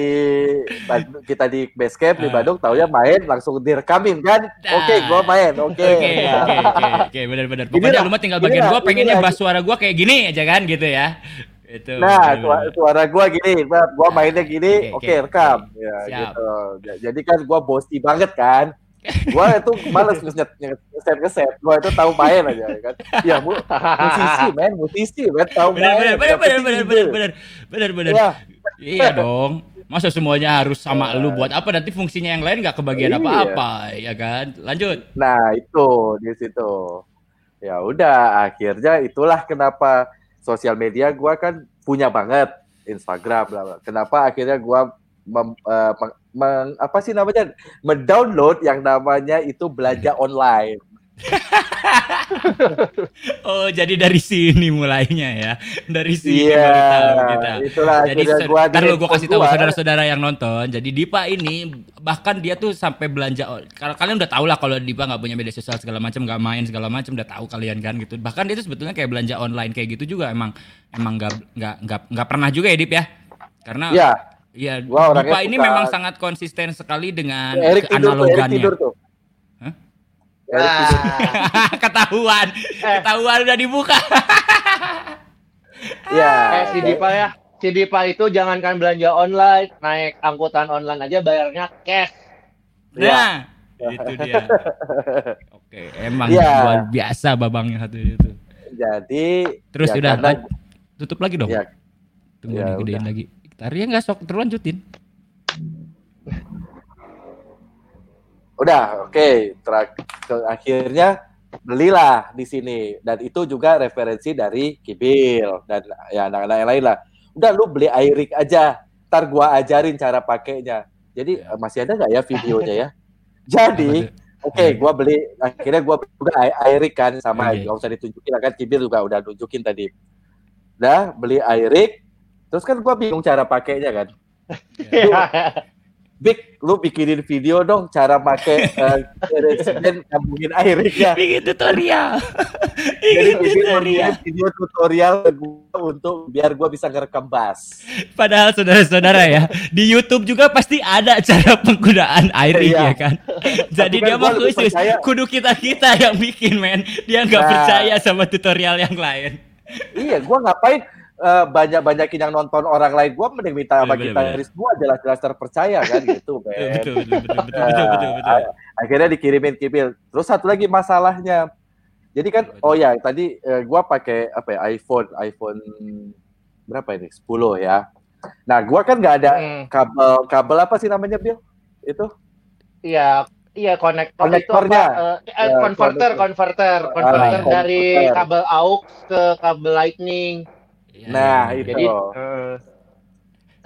kita di base camp di Ah. Bandung taunya main langsung direkamin kan oke gue main oke Oke, oke, oke, benar-benar. Pokoknya lu mah tinggal bagian gua pengennya bass suara gua kayak gini aja kan gitu ya. Itu. Nah, benar-benar. suara, suara gua gini, gua mainnya gini, Oke, oke oke, rekam, oke. ya Siap. gitu. Ja- Jadi kan gua bosi banget kan. Gua itu males ngeset ngeset ngeset. Gua itu tahu main aja ya kan. Ya mu, musisi men, musisi men tahu main. benar, benar, yang benar, penting benar, ide. benar, benar, benar, benar. Ya, Iya dong. Masa semuanya harus sama lu buat apa nanti fungsinya yang lain nggak kebagian Iya. apa-apa ya kan? Lanjut. nah itu di situ. Ya udah, akhirnya itulah kenapa sosial media gua kan punya banget Instagram. bla, bla. Kenapa akhirnya gua mem- eh, meng- meng- apa sih namanya mendownload yang namanya itu belanja online. Oh, jadi dari sini mulainya ya. Dari sini Iya, baru tahu kita. itulah Jadi gua ntar lu gua kasih tahu saudara-saudara yang nonton. Jadi Dipa ini bahkan dia tuh sampai belanja. Kalau kalian udah tahu lah kalau Dipa nggak punya media sosial segala macam, nggak main segala macam, udah tahu kalian kan gitu. Bahkan dia tuh sebetulnya kayak belanja online kayak gitu juga emang emang nggak nggak nggak nggak pernah juga ya Dip ya. Karena Iya, Iya, Gua Dipa ini suka- memang sangat konsisten sekali dengan Erik tidur tuh, Erik keanalogannya. tidur tuh. Hah? Erik tidur. ketahuan, Eh. ketahuan udah dibuka. Iya. Eh si Dipa ya, si Dipa itu jangankan belanja online, naik angkutan online aja bayarnya cash. Nah, itu dia. Oke, emang Iya. luar biasa babangnya satu itu. Jadi Terus ya udah karena- tutup lagi dong. Ya, Tunggu ya nih gedein udah. lagi. Tari nggak sok terus lanjutin. udah oke. Ke- akhirnya belilah di sini. Dan itu juga referensi dari Kibil dan ya anak-anak yang lain lah. Udah lu beli Airik aja. Ntar gua ajarin cara pakainya. Jadi eh, masih ada nggak ya videonya ya? Jadi oke gua beli akhirnya gua juga Ai- Airik kan sama Oke. nggak usah ditunjukin kan. Kibil juga udah tunjukin tadi. Udah beli Airik terus kan gua bingung cara pakainya kan Big, lu bikinin video dong cara pakai uh, residen nyambungin airnya. Bikin tutorial. Jadi Bikin tutorial. video tutorial ke gua untuk biar gua bisa ngerekam bass. Padahal saudara-saudara ya, di YouTube juga pasti ada cara penggunaan air Iya. ya kan. Jadi kan dia lebih khusus, percaya- kudu kita-kita yang bikin men. Dia nggak Nah. percaya sama tutorial yang lain. iya, gua ngapain uh, banyak-banyakin yang nonton orang lain gua mending minta sama Bener, kita Riz gua jelas-jelas terpercaya kan gitu, Betul, Ben. betul, betul, betul, betul, betul, betul, betul. Ah, akhirnya dikirimin Kibil. Terus satu lagi masalahnya. Jadi kan Betul. oh ya tadi eh, gua pakai apa ya iPhone iPhone berapa ini 10 ya. Nah, gua kan nggak ada Hmm, kabel kabel apa sih namanya Bill? Itu Iya, iya konektor Konektornya. itu apa? eh, eh, Ya, converter, converter, converter Ah, dari converter. kabel aux ke kabel lightning. Ya, Nah, ya, itu. Jadi eh,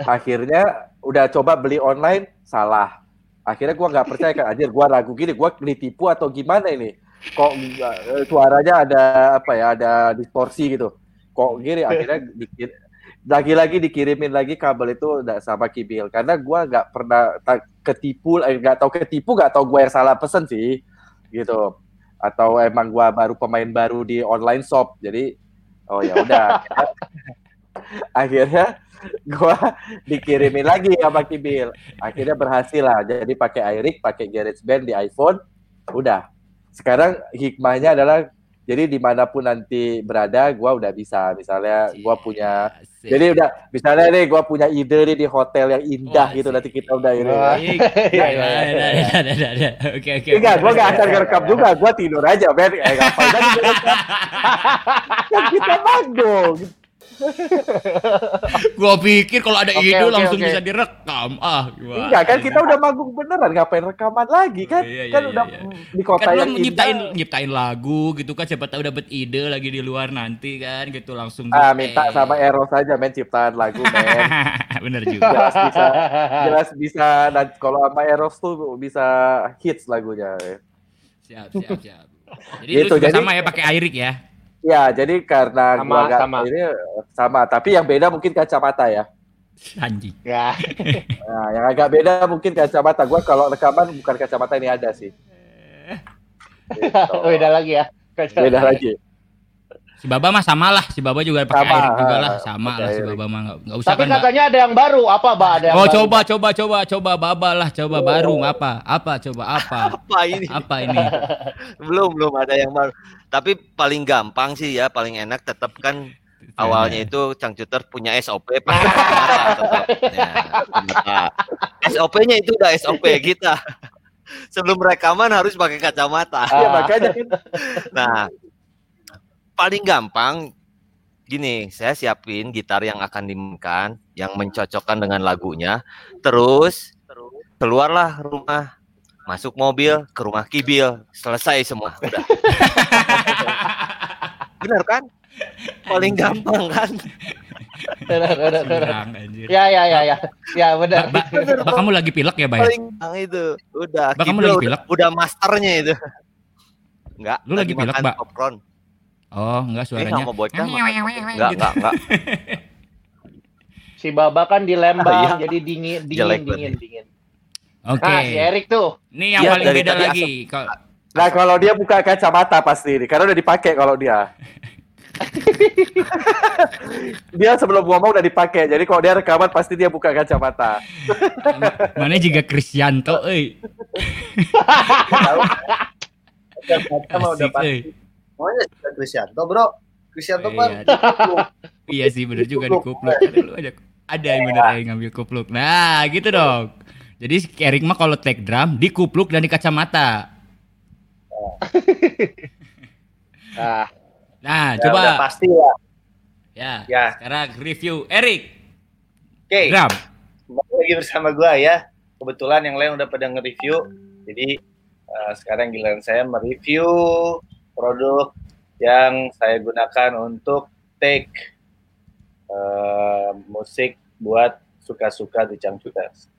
akhirnya udah coba beli online salah. Akhirnya gua nggak percaya kan anjir gua ragu gini gua ditipu atau gimana ini? Kok eh, suaranya ada apa ya ada distorsi gitu. Kok gini akhirnya dikir lagi-lagi dikirimin lagi kabel itu udah sama Kibil karena gua nggak pernah ta- ketipu eh, nggak tahu ketipu nggak tahu gua yang salah pesen sih gitu atau emang gua baru pemain baru di online shop jadi oh ya udah. Akhirnya gua dikirimin lagi sama Kibil. Akhirnya berhasil lah. Jadi pakai iRig pakai GarageBand di iPhone udah. Sekarang hikmahnya adalah jadi di mana pun nanti berada gua udah bisa misalnya gua punya Asik. jadi udah misalnya nih gua punya ide nih di hotel yang indah Wah, gitu nanti kita udah ini. Oke oke. Enggak, gua gak akan ngerekam juga, gua tidur aja, Ben. Eh, ngapain? Kan kita manggung. Gua pikir kalau ada Oke, ide oke, langsung oke. bisa direkam. Ah, gimana? Enggak, kan kita udah manggung beneran, ngapain rekaman lagi kan? Iya, iya, kan iya, udah iya. di kota kan yang lu nyiptain indah. nyiptain lagu gitu kan siapa tahu dapat ide lagi di luar nanti kan gitu langsung Ah, gitu. minta Eh. sama Eros aja, men, ciptaan lagu, men. Bener juga. Jelas bisa, jelas bisa. Dan kalau sama Eros tuh bisa hits lagunya. Siap, siap, siap. Jadi Gitu, lu juga jadi- sama ya pakai Airik ya? Ya, jadi karena Sama, gua gak, sama. ini sama, tapi yang beda mungkin kacamata ya. Anjing. Ya. Nah, yang agak beda mungkin kacamata. Gua kalau rekaman bukan kacamata ini ada sih. Gitu. Beda lagi ya. Beda lagi. Si Baba mah sama lah, si Baba juga pakai Sama, Airik juga lah, ah, sama lah si. Baba mah nggak nggak usah Tapi kan. Katanya ada yang baru. Apa, Ba? Ada yang Oh baru. coba coba coba coba Baba lah, coba baru apa? Apa coba apa? Apa ini? Apa ini? belum belum ada yang baru. Tapi paling gampang sih ya, paling enak tetap kan awalnya itu Cangcuter punya SOP pakai kacamata. Ya. SOP-nya itu udah SOP kita. Sebelum rekaman harus pakai kacamata. Iya, makanya kan Nah, paling gampang gini, saya siapin gitar yang akan dimainkan, yang mencocokkan dengan lagunya. Terus keluarlah rumah, masuk mobil ke rumah Kibil, selesai semua. Udah. Bener kan? Paling gampang kan? Benar, benar, benar. Ya, ya, ya, ya. Ya, benar. Ba, ba, ba, kamu lagi pilek ya, Bay? Paling itu. Udah. Kamu lagi udah, pilek? udah masternya itu. Enggak. Lu lagi pilek, makan Mbak? Popcorn. Oh, enggak Eh, suaranya. sama bocah. popcorn. Enggak, Gitu. enggak, enggak. Si Baba kan di Lembang, Iya. jadi dingin, dingin, Jelek dingin, banget. dingin. Oke. Nah, si Erik tuh. Ini yang Iya, paling dari beda tadi lagi. Kalau Nah, kalau dia buka kacamata pasti nih, karena udah dipakai kalau dia. dia sebelum ngomong udah dipakai, jadi kalau dia rekaman pasti dia buka kacamata. mana juga Krisyanto, euy. Sama udah Asik, pasti. Pokoknya sudah Krisyanto, bro. Krisyanto Iya. kan Iya sih bener juga di kupluk. Ada lu ada ada yang bener yang ngambil kupluk. Nah, gitu dong. Jadi Erik mah kalau take drum di kupluk dan di kacamata. Nah, Nah, ya, udah coba pasti ya. ya. Ya. Sekarang review Erik Oke, drum. kembali lagi bersama gua ya. Kebetulan yang lain udah pada nge-review. Jadi eh, sekarang giliran saya mereview produk yang saya gunakan untuk take eh, musik buat suka-suka di Cangcutas.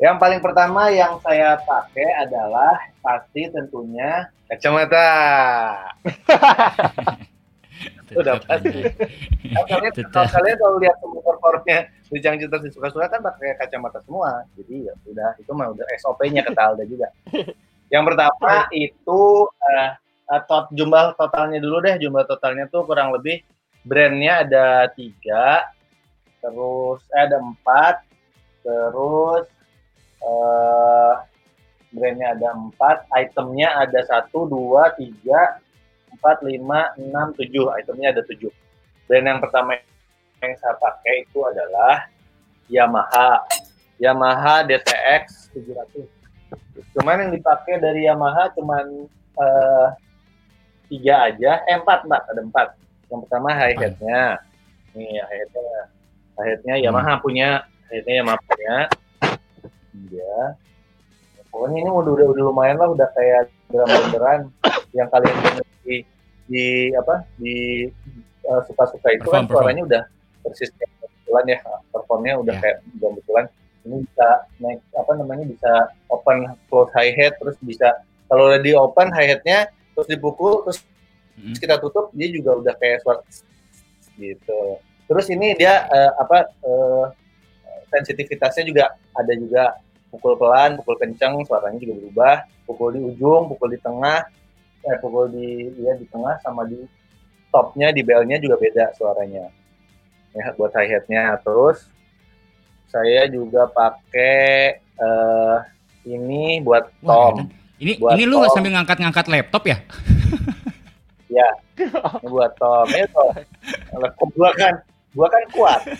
Yang paling pertama yang saya pakai adalah pasti tentunya kacamata. Udah pasti. Kalau kalian, kalau kalian kalau lihat performnya di Cangcutas di suka-suka kan pakai kacamata semua. Jadi ya udah itu mah udah SOP-nya kata Alda juga. Yang pertama itu eh, eh, tot, jumlah totalnya dulu deh. Jumlah totalnya tuh kurang lebih brandnya ada tiga, terus eh, ada empat, terus eh brandnya ada empat, itemnya ada satu, dua, tiga, empat, lima, enam, tujuh. Itemnya ada tujuh. Brand yang pertama yang saya pakai itu adalah Yamaha. Yamaha DTX 700. Cuman yang dipakai dari Yamaha cuman eh, tiga aja, eh empat mbak, ada empat. Yang pertama hi hatnya, nih hi hatnya, hi hatnya Yamaha punya, hi hatnya Yamaha punya. Iya. Pokoknya ini udah, udah udah lumayan lah, udah kayak drum beneran yang kalian denger di, di apa di eh, suka-suka itu Perform, kan suaranya udah persis kayak betulan ya, performnya udah Ya. kayak drum betulan. Ini bisa naik apa namanya bisa open close hi hat terus bisa kalau udah di open hi hatnya terus dipukul terus Mm. kita tutup dia juga udah kayak suara gitu Terus ini dia eh, apa eh, sensitivitasnya juga ada juga pukul pelan, pukul kencang, suaranya juga berubah. Pukul di ujung, pukul di tengah, eh pukul di ya di tengah sama di topnya di belnya juga beda suaranya. Ya buat hi hatnya. Terus saya juga pakai eh ini buat Wah, tom. Ini Buat ini lu tom. sambil ngangkat-ngangkat laptop ya? Ya, ini buat tom. Ini tom. Laptop gua kan, gua kan kuat.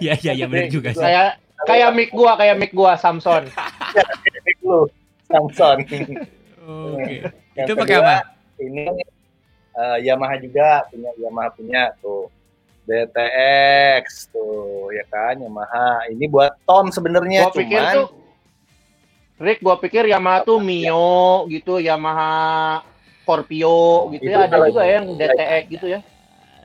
Iya iya iya benar juga sih. Kayak kayak mic gua, kayak mic gua Samson. Mic lu, Samsung. Oke. Itu pakai apa? Ini eh, Yamaha juga punya Yamaha punya tuh DTX tuh ya kan Yamaha. Ini buat tom sebenarnya Gua pikir cuman tuh Rick, gua pikir Yamaha tuh Mio gitu, Yamaha Scorpio gitu ya, Itu ada kalau- juga yang DTX gitu ya.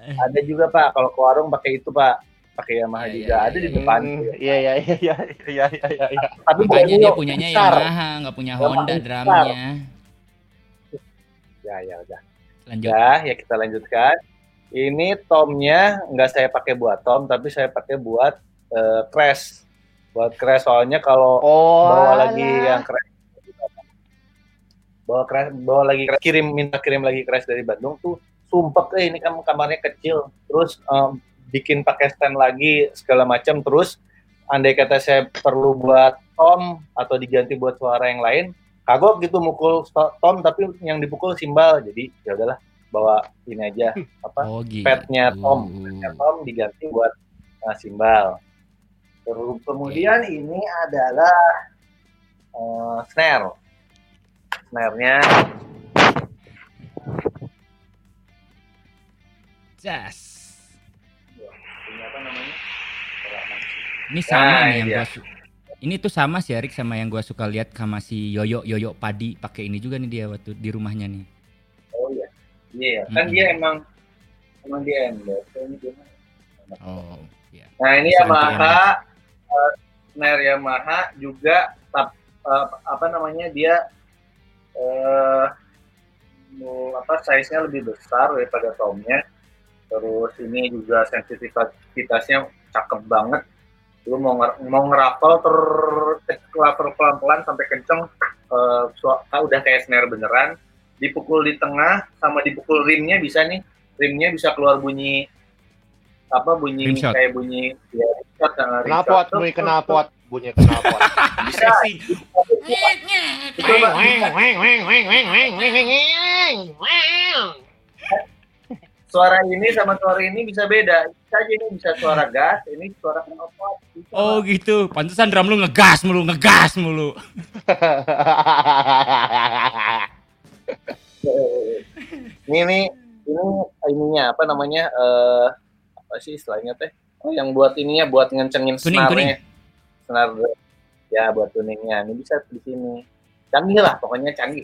ada juga Pak kalau ke warung pakai itu Pak. Pakai Yamaha Iya, juga iya, ada di iya. depan. Hmm, Iya iya iya iya iya iya iya. iya. Tapi Makanya dia punyanya besar. Yamaha, nggak punya Honda drumnya. Ya ya udah. Lanjut. Ya, ya kita lanjutkan. Ini tomnya nggak saya pakai buat tom, tapi saya pakai buat eh, crash. Buat crash soalnya kalau Oh. bawa lagi yang crash, bawa crash, bawa lagi crash, kirim minta kirim lagi crash dari Bandung tuh sumpek eh ini kan kamarnya kecil, terus em, bikin pakai stand lagi segala macam, terus andai kata saya perlu buat tom atau diganti buat suara yang lain, kagok gitu mukul tom tapi yang dipukul simbal, jadi ya udahlah bawa ini aja apa Oh gitu. petnya tom petnya tom diganti buat uh, simbal. Terus kemudian ini adalah uh, snare. Snare-nya Jas. ini apa namanya? Ini sama Nah, nih yang dia. gua su- Ini tuh sama sih Erik sama yang gua suka lihat sama si Yoyo Yoyo Padi pakai ini juga nih dia waktu di rumahnya nih. Oh iya. Iya, ya. kan Mm-mm. dia emang emang dia gimana? Oh, iya. Nah, ini Yamaha uh, snare Yamaha juga tap, uh, apa namanya? Dia eh mau apa size-nya lebih besar daripada tomnya. Terus ini juga sensitivitasnya cakep banget. Lu mau nger mau ngerapel ter ngerapel pelan-pelan sampai kenceng eh, ah, udah kayak snare beneran. Dipukul di tengah sama dipukul rimnya bisa nih. Rimnya bisa keluar bunyi apa bunyi kayak bunyi ya Kenapot, bunyi kenapot, bunyi kenapot. bisa suara ini sama suara ini bisa beda. Bisa aja ini bisa suara gas ini suara Bisa, Oh gitu. Pantesan drum lu ngegas mulu, ngegas mulu. ini ini ininya apa namanya eh apa sih istilahnya teh oh yang buat ininya buat ngencengin Tuning, snare-nya snare ya buat tuningnya ini bisa di sini canggih lah pokoknya canggih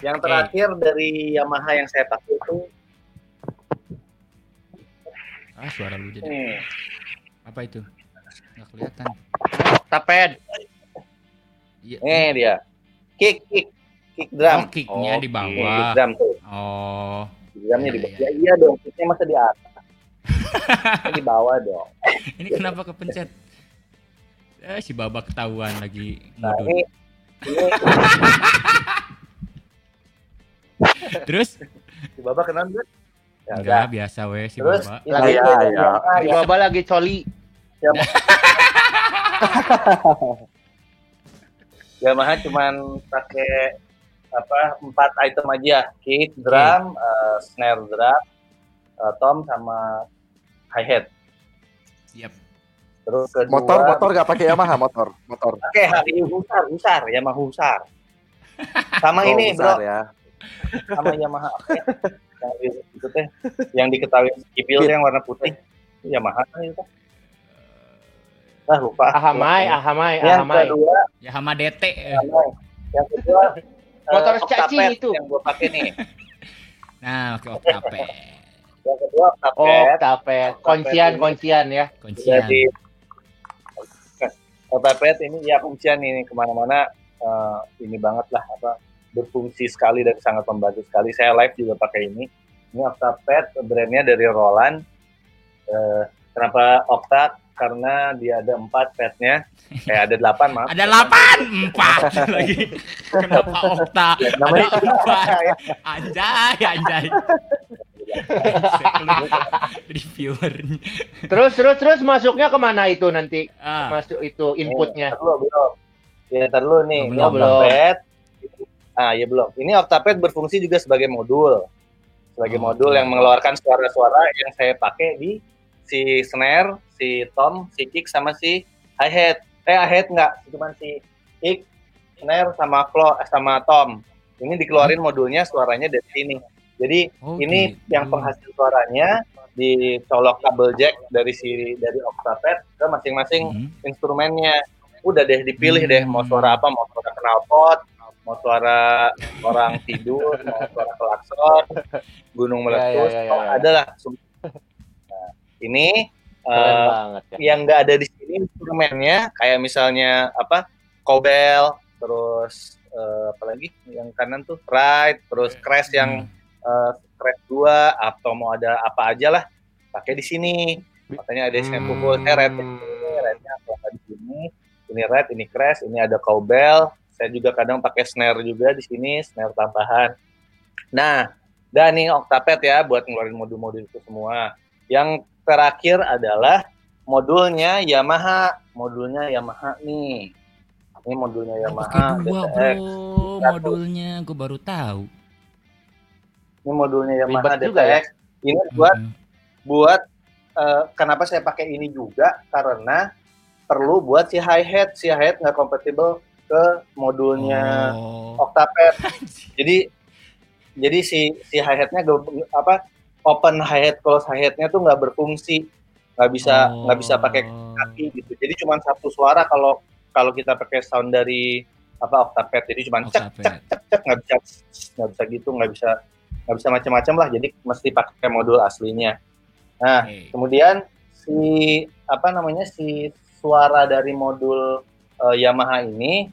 yang Oke. terakhir dari Yamaha yang saya pakai itu Ah, suara lu jadi. nih Apa itu? Nggak kelihatan. Taped. Iya. Nih dia. Kick, kick, kick Oh, drum. kicknya di Kick bawah. drum tuh. Oh. Kick drumnya di Iya, bawah. Ya, iya dong, kicknya masa di atas. Di bawah dong. Ini kenapa kepencet? Eh, si Baba ketahuan lagi Nah, ngudut. ini ini Terus? si Baba kenal nggak? Ya. Enggak, biasa weh si Terus Baba. ini Iya, yang- iya. yang- Di bawah lagi coli. Yamaha cuman pakai apa empat item aja kick drum eh, snare drum eh, tom sama hi hat Siap. terus kedua Motor, motor nggak pakai Yamaha motor, motor. pakai hari husar husar Yamaha husar sama Oh, ini besar bro ya. sama Yamaha ya? yang itu teh yang diketahui kipil yang warna putih Yamaha kan itu ah lupa Ahamai, ahamai, yang ahamai. kedua Ya sama DT. eh. Ahamai. yang kedua eh, Motor Octapad cacing itu. yang gua pakai nih Nah, oke Octapad. Yang kedua Oh, Octapad taped. Kuncian, kuncian ya. Kuncian. jadi Octapad ini ya kuncian ini ke mana-mana eh, ini banget lah apa berfungsi sekali dan sangat membantu sekali saya live juga pakai ini ini Octapad brandnya dari Roland Eh, kenapa okta? Karena dia ada empat petnya. Eh ada delapan maaf. Ada 8, 4 lagi. Kenapa okta? Ada Namanya 4. Anjay, anjay. Reviewernya. Terus terus terus masuknya ke mana itu nanti? Ah, Masuk itu inputnya. Ntar dulu, belum. Ya, ntar dulu nih. Oh, belum, belum. Octapad. Ah, ya belum. Ini Octapad berfungsi juga sebagai modul. Sebagai Oh, modul oke. yang mengeluarkan suara-suara yang saya pakai di si snare, si tom, si kick, sama si hi-hat. Eh, hi-hat enggak. Cuman si kick, snare, sama flow, eh, sama tom. Ini dikeluarin modulnya suaranya dari sini. Jadi oh, ini gitu. yang penghasil suaranya dicolok kabel jack dari si dari Octapad ke masing-masing Mhm. instrumennya udah deh dipilih deh mau Hmm. suara apa mau suara knalpot mau suara orang tidur mau suara klakson gunung meletus ya, ya, oh, ya. ada lah semua. nah, ini Keren eh, banget ya. yang nggak ada di sini instrumennya kayak misalnya apa kobel terus eh, apa lagi yang kanan tuh right terus crash yang eh, crash dua atau mau ada apa aja lah pakai di sini makanya ada yang Hmm. pukul eh red rednya atau apa di sini ini red ini crash ini ada cowbell saya juga kadang pakai snare juga di sini snare tambahan nah dan nih Octapad ya buat ngeluarin modul-modul itu semua yang terakhir adalah modulnya Yamaha modulnya Yamaha nih ini modulnya Yamaha pakai dua, DTX. Bro. Modulnya gue baru tahu. Ini modulnya Yamaha Ribet juga ya. DTX ini buat Mhm. buat eh, kenapa saya pakai ini juga? Karena perlu buat si hi hat si hi hat nggak kompatibel ke modulnya Oh. Octapad. Jadi jadi si si hi hatnya apa open hi hat close hi hatnya tuh nggak berfungsi. Nggak bisa nggak bisa pakai Oh. kaki gitu. Jadi cuma satu suara kalau kalau kita pakai sound dari apa Octapad. Jadi cuma cek cek cek cek nggak bisa nggak bisa gitu nggak bisa nggak bisa macam-macam lah jadi mesti pakai modul aslinya. Nah Oke. kemudian si apa namanya si suara dari modul eh, Yamaha ini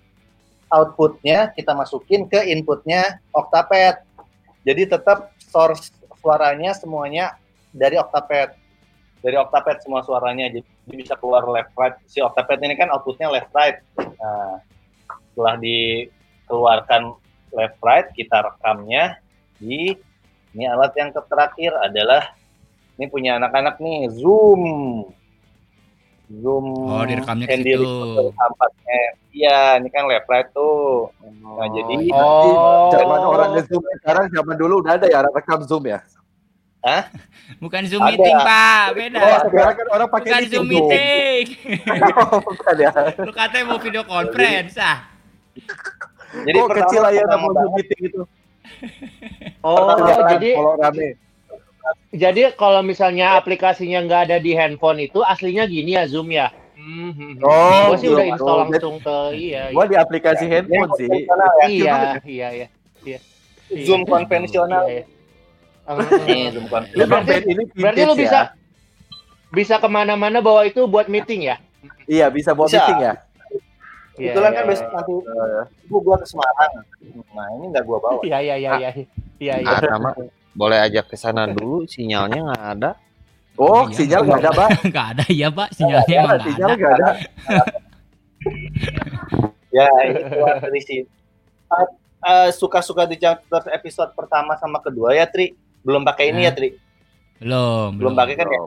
outputnya kita masukin ke inputnya Octapad. Jadi tetap source suaranya semuanya dari Octapad. Dari Octapad semua suaranya jadi bisa keluar left right. Si Octapad ini kan outputnya left right. Nah setelah dikeluarkan left right kita rekamnya di ini alat yang terakhir adalah ini punya anak-anak nih zoom zoom Oh, direkamnya ke situ. recorder 4 iya ini kan right tuh nah jadi Oh. zaman orang nge-zoom sekarang zaman dulu udah ada ya rekam zoom ya. Bukan Zoom Ada. meeting, Pak. Beda. Oh, sekarang kan orang pakai Bukan Zoom Zoom. meeting. Oh, bukan ya. Lu katanya mau video conference, ah. jadi oh, kecil aja pertama mau zoom meeting itu. Oh, Kelihatan jadi kalau rame. jadi kalau misalnya aplikasinya nggak ada di handphone itu aslinya gini ya Zoom ya. Hmm. Oh, gue sih udah gitu. install langsung ke iya. Gua di aplikasi Ya, handphone ini sih. ya. Iya, iya, iya. iya. Zoom konvensional Iya, iya. nih zoom konvensional Berarti- ini Berarti lu bisa ya. bisa ke mana-mana bawa itu buat meeting ya? Iya, bisa buat Bisa. meeting ya. Iya, Kebetulan iya, kan iya. besok nanti ibu gua ke Semarang. Nah ini nggak gua bawa. Iya, iya, iya, iya. Iya, iya. Ada mah boleh ajak ke sana dulu, sinyalnya nggak ada. Oh, Iya, sinyal nggak ada, Pak. Enggak ada ya, Pak. Sinyalnya emang nggak Sinyal ada. nggak ada. Ya ini keluar dari sini. Eh, eh, suka-suka di Jangkuters episode pertama sama kedua ya Tri. Belum pakai ini ya Tri. Belum, Belum pakai kan ya?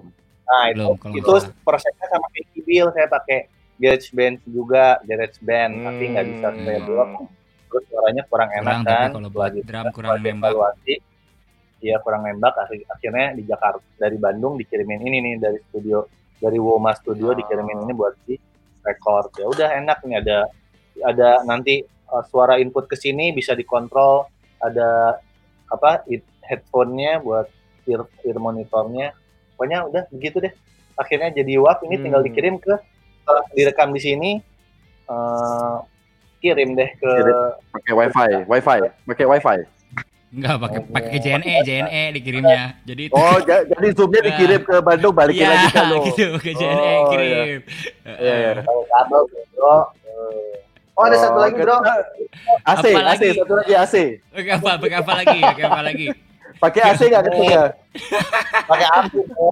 Nah itu, Belum, kalau itu nggak salah. prosesnya sama kayak Kibil saya pakai GarageBand juga GarageBand tapi nggak bisa Hmm. saya blok. Terus suaranya kurang enak Kurang, tapi kan. kalau buat Setelah drum kurang nembak. Iya kurang nembak Akhir- akhirnya di Jakarta dari Bandung dikirimin ini nih dari studio dari Woma Studio dikirimin ini buat di record ya udah enak nih ada ada nanti uh, suara input ke sini bisa dikontrol ada apa headphone-nya buat ear, ear monitornya pokoknya udah begitu deh akhirnya jadi WAV ini tinggal Hmm. dikirim ke setelah direkam di sini eh, kirim deh ke. Pakai wifi, wifi, pakai wifi. Enggak pakai pakai JNE, JNE dikirimnya. Jadi itu Oh, ja- jadi zoomnya dikirim ke Bandung, balikin Iya, lagi ke gitu ke JNE Oh, kirim. Iya, iya. Kalau kabel bro. Oh ada satu lagi bro. AC, AC, satu lagi AC. Pakai apa? Pakai apa lagi? Pakai apa lagi? Pakai AC nggak ketunya? Pakai ampul bro.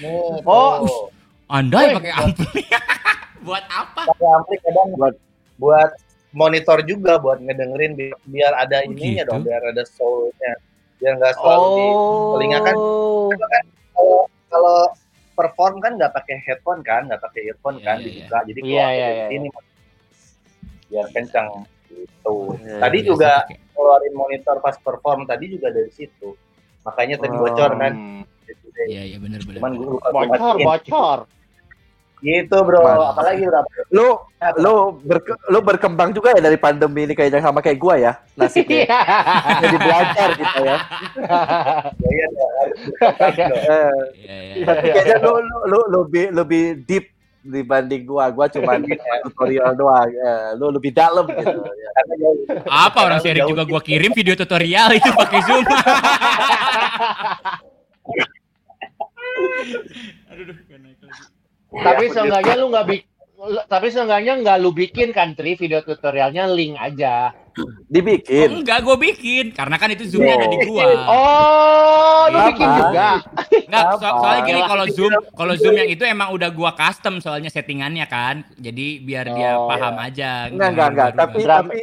Nih, Oh. Tuh. Anda yang Woi. pakai ampli. Buat apa? pakai ampli kadang buat buat monitor juga buat ngedengerin bi- biar ada Oh, ininya gitu? dong biar ada soundnya biar nggak selalu di telinga kan kalau kalau perform kan nggak pakai headphone kan nggak pakai earphone Iya, kan iya, dibuka jadi Iya, keluar dari iya, sini biar kencang gitu Iya, tadi Biasa juga pakai. keluarin monitor pas perform tadi juga dari situ makanya tadi bocor kan Iya, iya benar benar. cuman gue lupa Bocor, bocor. Gitu bro Mantap. apalagi berapa Lu lu berke- lu berkembang juga ya dari pandemi ini kayaknya sama kayak gua ya nasibnya. Iya. Jadi belajar gitu ya. ya, ya, Iya, iya. kayaknya lu, lu, lu lebih lebih deep dibanding gua. Gua cuma tutorial doang. Eh, lu lebih dalam gitu. Ya. Apa orang Erik juga gua kirim video tutorial itu pakai Zoom. Aduh, duh, Tapi seenggaknya lu nggak bikin tapi seenggaknya nggak lu bikin kan Tri video tutorialnya link aja. Dibikin. Enggak, gua bikin karena kan itu Zoomnya ada di gua. Oh, lu Apa? bikin juga. Enggak, so- Apa? soalnya gini kalau Zoom, kalau Zoom yang itu emang udah gua custom soalnya settingannya kan. Jadi biar dia Oh, paham aja. Enggak, enggak, enggak. Tapi tapi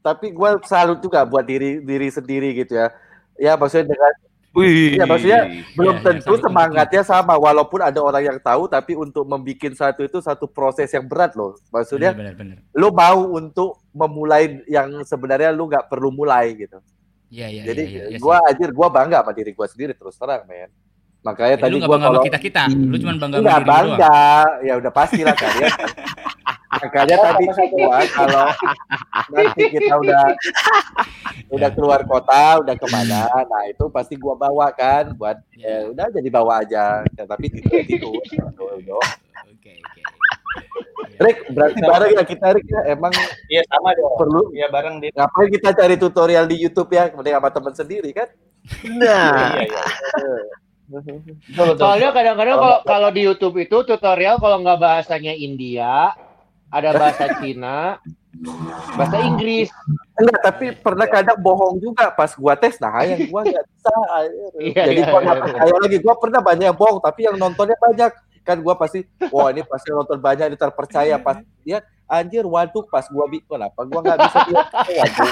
tapi gua salut juga buat diri diri sendiri gitu ya. Ya maksudnya dengan Wih. Iya, maksudnya belum iya, tentu untuk semangatnya sama walaupun ada orang yang tahu tapi untuk membuat satu itu satu proses yang berat loh. Maksudnya benar benar. lu mau untuk memulai yang sebenarnya lu nggak perlu mulai gitu. Iya, iya, Jadi iya, iya, iya gua anjir gua bangga sama diri gua sendiri terus terang, men. Makanya Jadi tadi lu gak gua bangga sama kalau kita-kita, lu cuma bangga sama enggak diri bangga, ya udah pastilah kalian. Makanya tadi gua kalau nanti kita udah udah keluar kota, udah ke mana, nah itu pasti gua bawa kan buat ya udah jadi bawa aja, ya, tapi itu itu. Oke, oke. Rick, berarti bareng ya kita Rick ya emang Iya sama dong. perlu Iya bareng di. ngapain kita cari tutorial di YouTube ya, kemudian sama teman sendiri kan? Nah, Iya iya. Soalnya kadang-kadang kalau kalau di YouTube itu tutorial kalau nggak bahasanya India, ada bahasa Cina, bahasa Inggris. Enggak, tapi pernah kadang bohong juga pas gua tes, nah yang gua nggak bisa. Iya, Jadi iya, gua iya, nggak iya. percaya lagi, gua pernah banyak yang bohong, tapi yang nontonnya banyak. Kan gua pasti, wah ini pasti nonton banyak, ini terpercaya. Pas lihat, anjir waduh pas gua bikin, kenapa gua nggak bisa lihat? Waduh,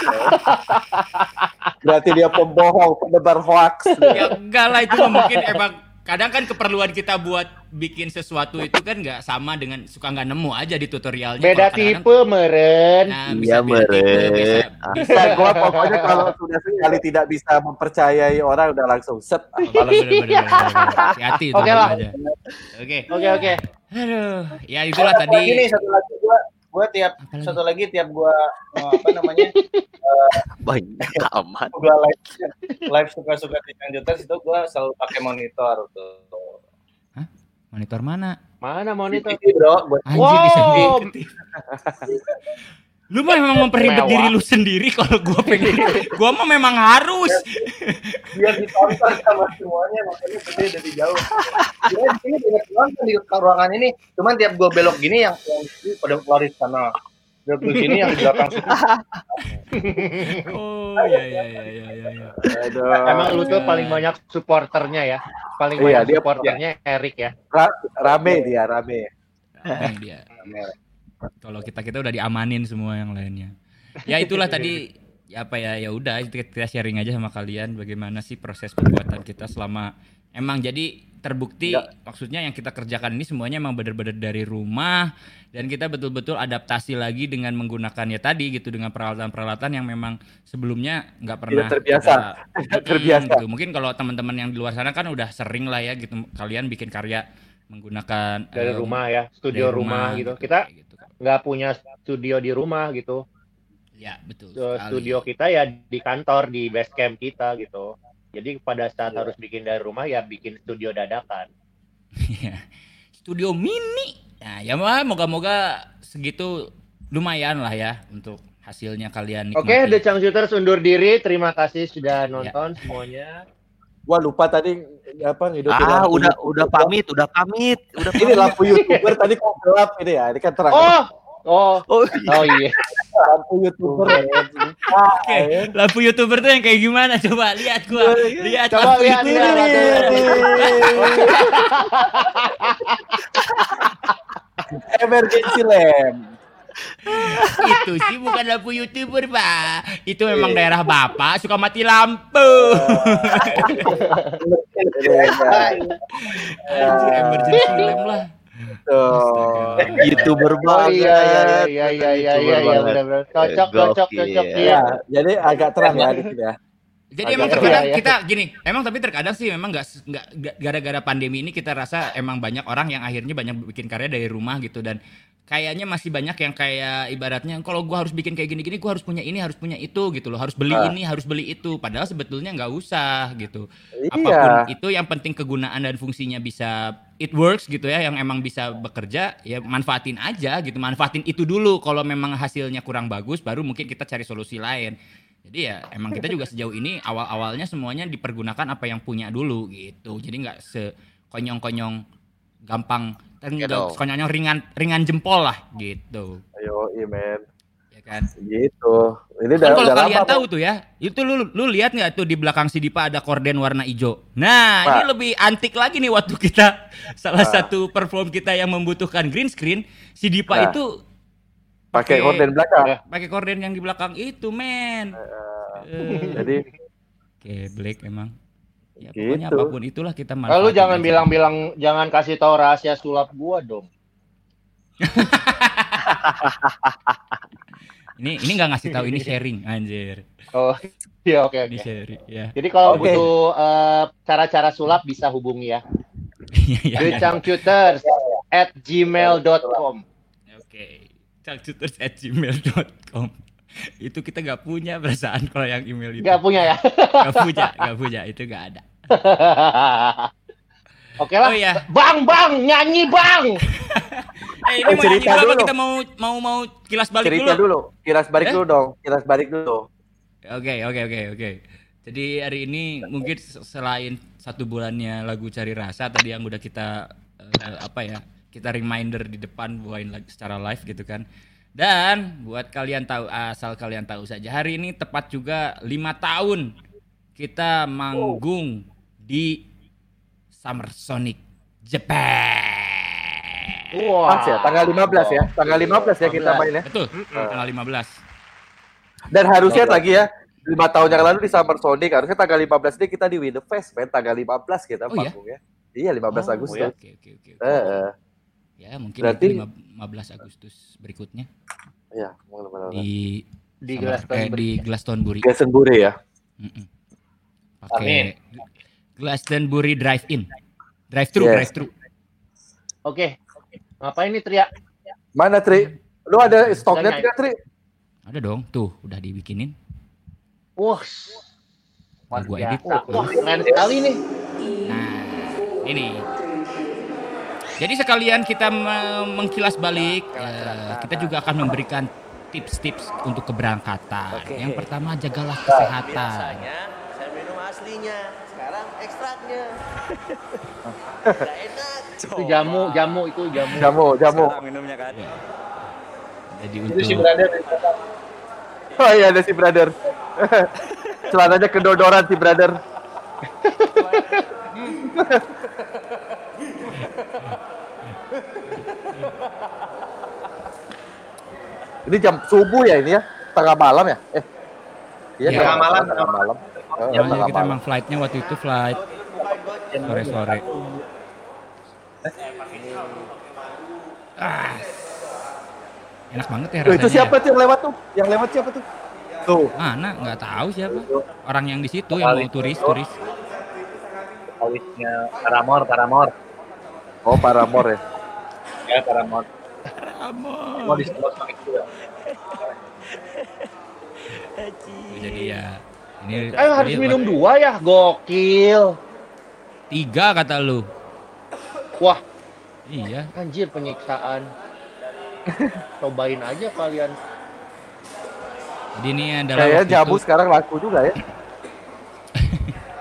Berarti dia pembohong, penebar hoax. Ya enggak lah itu mungkin emang kadang kan keperluan kita buat bikin sesuatu itu kan nggak sama dengan suka nggak nemu aja di tutorialnya. Beda tipe meren. Nah, Iya, bisa beda tipe, meren. bisa, bisa. Gua pokoknya kalau sudah sekali tidak bisa mempercayai orang, udah langsung set. ah. Hati-hati itu Oke lah. aja. Oke. Oke oke. Aduh, ya itulah tadi. satu lagi gua gua tiap Apa lagi? satu lagi tiap gua eh, apa namanya banyak amat. gua live live suka-suka di Juters itu gua selalu pakai monitor tuh. Monitor mana? Mana monitor? Bro, buat Anjir Wow. Lu mah memang memperhibet Mewah. diri lu sendiri kalau gua pengen. gua mah memang harus. biar ditonton sama semuanya makanya gede dari jauh. Dia di sini banyak nonton di ruangan ini, cuman tiap gua belok gini yang yang sini pada lari ke sana. Belok di sini yang di belakang situ. Oh, iya iya iya iya iya. iya. Aduh. Emang lu tuh paling banyak supporternya ya. Paling Iya, banyak dia- supporternya Erik ya. Ra- rame dia, rame. Rame dia. Kalau kita kita udah diamanin semua yang lainnya. Ya itulah tadi ya apa ya ya udah kita sharing aja sama kalian bagaimana sih proses pembuatan kita selama emang jadi terbukti maksudnya yang kita kerjakan ini semuanya emang benar-benar dari rumah dan kita betul-betul adaptasi lagi dengan menggunakan ya tadi gitu dengan peralatan-peralatan yang memang sebelumnya nggak pernah terbiasa. kita- Tidak terbiasa. gitu. Mungkin kalau teman-teman yang di luar sana kan udah sering lah ya gitu kalian bikin karya menggunakan Dari em, rumah ya, studio rumah, gitu. Kita kayak gitu kan. nggak punya studio di rumah gitu. Ya betul. So, studio kita ya di kantor di base camp kita gitu. Jadi pada saat harus bikin dari rumah ya bikin studio dadakan. Iya. Studio mini. Nah, ya mah moga-moga segitu lumayan lah ya untuk hasilnya kalian Oke, nikmati. The Chang Shooters undur diri. Terima kasih sudah nonton semuanya. Gua lupa tadi apa ngidupin Ah, lampu udah YouTube. udah pamit, udah pamit, udah Ini pamit. lampu youtuber tadi kok gelap ini ya, ini kan terang. Oh, Oh, Oh, oh iya. Lampu youtuber ya. Oke, lampu youtuber tuh yang kayak gimana? Coba lihat gua. Lihat Coba lampu lihat, youtuber. lihat, lihat. Emergency lamp. Itu sih bukan lampu youtuber pak itu memang daerah bapak suka mati lampu Anjir, emergency lamp lah Tuh. youtuber Oh banget. iya iya iya iya iya iya iya benar. Cocok cocok cocok Ya, iya. jadi agak terang ya di sini ya. jadi Agak emang terkadang Iya, iya. kita gini emang tapi terkadang sih memang nggak nggak- gara-gara pandemi ini kita rasa emang banyak orang yang akhirnya banyak bikin karya dari rumah gitu dan kayaknya masih banyak yang kayak ibaratnya kalau gua harus bikin kayak gini-gini gua harus punya ini harus punya itu gitu loh. Harus beli Ah. ini harus beli itu. Padahal sebetulnya nggak usah gitu. Iya. apa pun itu yang penting kegunaan dan fungsinya bisa it works gitu ya yang emang bisa bekerja ya manfaatin aja gitu. Manfaatin itu dulu. Kalau memang hasilnya kurang bagus baru mungkin kita cari solusi lain. Jadi ya emang kita juga sejauh ini awal awalnya semuanya dipergunakan apa yang punya dulu gitu. Jadi nggak sekonyong-konyong gampang Iya dong. konyong ringan ringan jempol lah gitu Ayo, men. ya kan Gitu. Ini Kan udah, kalau kalian tahu tuh ya, itu lu lu lihat nggak tuh di belakang si Dipa ada korden warna hijau. Nah, ini Pak. lebih antik lagi nih waktu kita salah Nah. satu perform kita yang membutuhkan green screen, si Dipa Nah. itu pakai horden belakang. pakai korden yang di belakang itu, men. Eh, Jadi Oke, Black emang. Ya pokoknya Gitu. apa pun itulah kita Lalu manfaatin jangan bilang-bilang jangan kasih tahu rahasia sulap gua dong. Ini ini nggak ngasih tahu ini sharing, anjir. Oh, iya oke Ini oke. sharing, ya. Jadi kalau Oke. butuh eh, cara-cara sulap bisa hubungi ya. Iya, iya, iya. Decangcuters at gmail.com Oke, cangcuters@gmail.com. Itu kita nggak punya perasaan kalau yang email itu. Nggak punya ya? Nggak punya, nggak punya, itu nggak ada. Oke lah. Oh iya, Bang, bang, nyanyi bang. eh ini mau nyanyi cerita dulu apa dulu. kita mau mau mau kilas balik cerita dulu? dulu. Kilas balik Eh? dulu dong. Kilas balik dulu. Oke, oke, oke, oke. Jadi hari ini mungkin se- selain satu bulannya lagu Cari Rasa tadi yang udah kita eh, apa ya? Kita reminder di depan bawain lagi secara live gitu kan. Dan buat kalian tahu asal kalian tahu saja hari ini tepat juga lima tahun kita manggung di Summer Sonic Japan. Wah. Pas ya, tanggal 15 ya. Tanggal 15 ya kita main ya. Betul, tanggal 15. Dan harusnya lagi ya, lima tahun yang lalu di Summer Sonic, harusnya tanggal 15 ini kita di Win the Fest, men. Tanggal 15 kita Oh, iya? panggung ya. Iya, 15 Oh, Agustus. iya. Oke, oke, oke. Ya, mungkin Berarti- itu 15 Agustus berikutnya Iya, benar-benar. di Di Glastonbury. eh, di Glastonbury. Glastonbury ya. Mm-mm. Amin. Pakai Glastonbury Drive-In. Drive-thru, Yes. drive-thru. Oke. Ngapain nih Tria? Mana, Tri? Lu ada stoknya tidak, Tri? Ada dong, tuh udah dibikinin. Wah. Udah gua edit. Wah, wah, keren sekali nih. Nah, ini. Jadi sekalian kita me- mengkilas balik, eh, kita juga akan memberikan tips-tips untuk keberangkatan. Yang pertama jagalah kesehatan. saya minum aslinya, sekarang ekstraknya. Itu jamu, jamu itu jamu. Jamu, jamu. minumnya kan. Jadi Itu si untuk brother Oh iya, ada si brother. Celananya kedodoran si brother. ini jam subuh ya ini ya? Tengah malam ya? Eh. Iya, Iya. tengah malam, Tengah tengah malam. Oh, Ya, tengah kita malam. emang flightnya waktu itu flight sore-sore. Ah, enak banget ya rasanya. itu siapa tuh yang lewat tuh? Yang lewat siapa tuh? Tuh. Mana? Nggak tahu siapa. Orang yang di situ yang mau turis, turis. Awisnya Paramor, Paramor. Oh, Paramore ya. Ya, Paramor. Mau di sebelah Sonic juga. Jadi ya ini Eh harus jadi minum dua ya, gokil. tiga kata lu. Wah, Iya. anjir penyiksaan. Cobain aja kalian. Jadi ini adalah Kayaknya jamu itu- sekarang laku juga ya.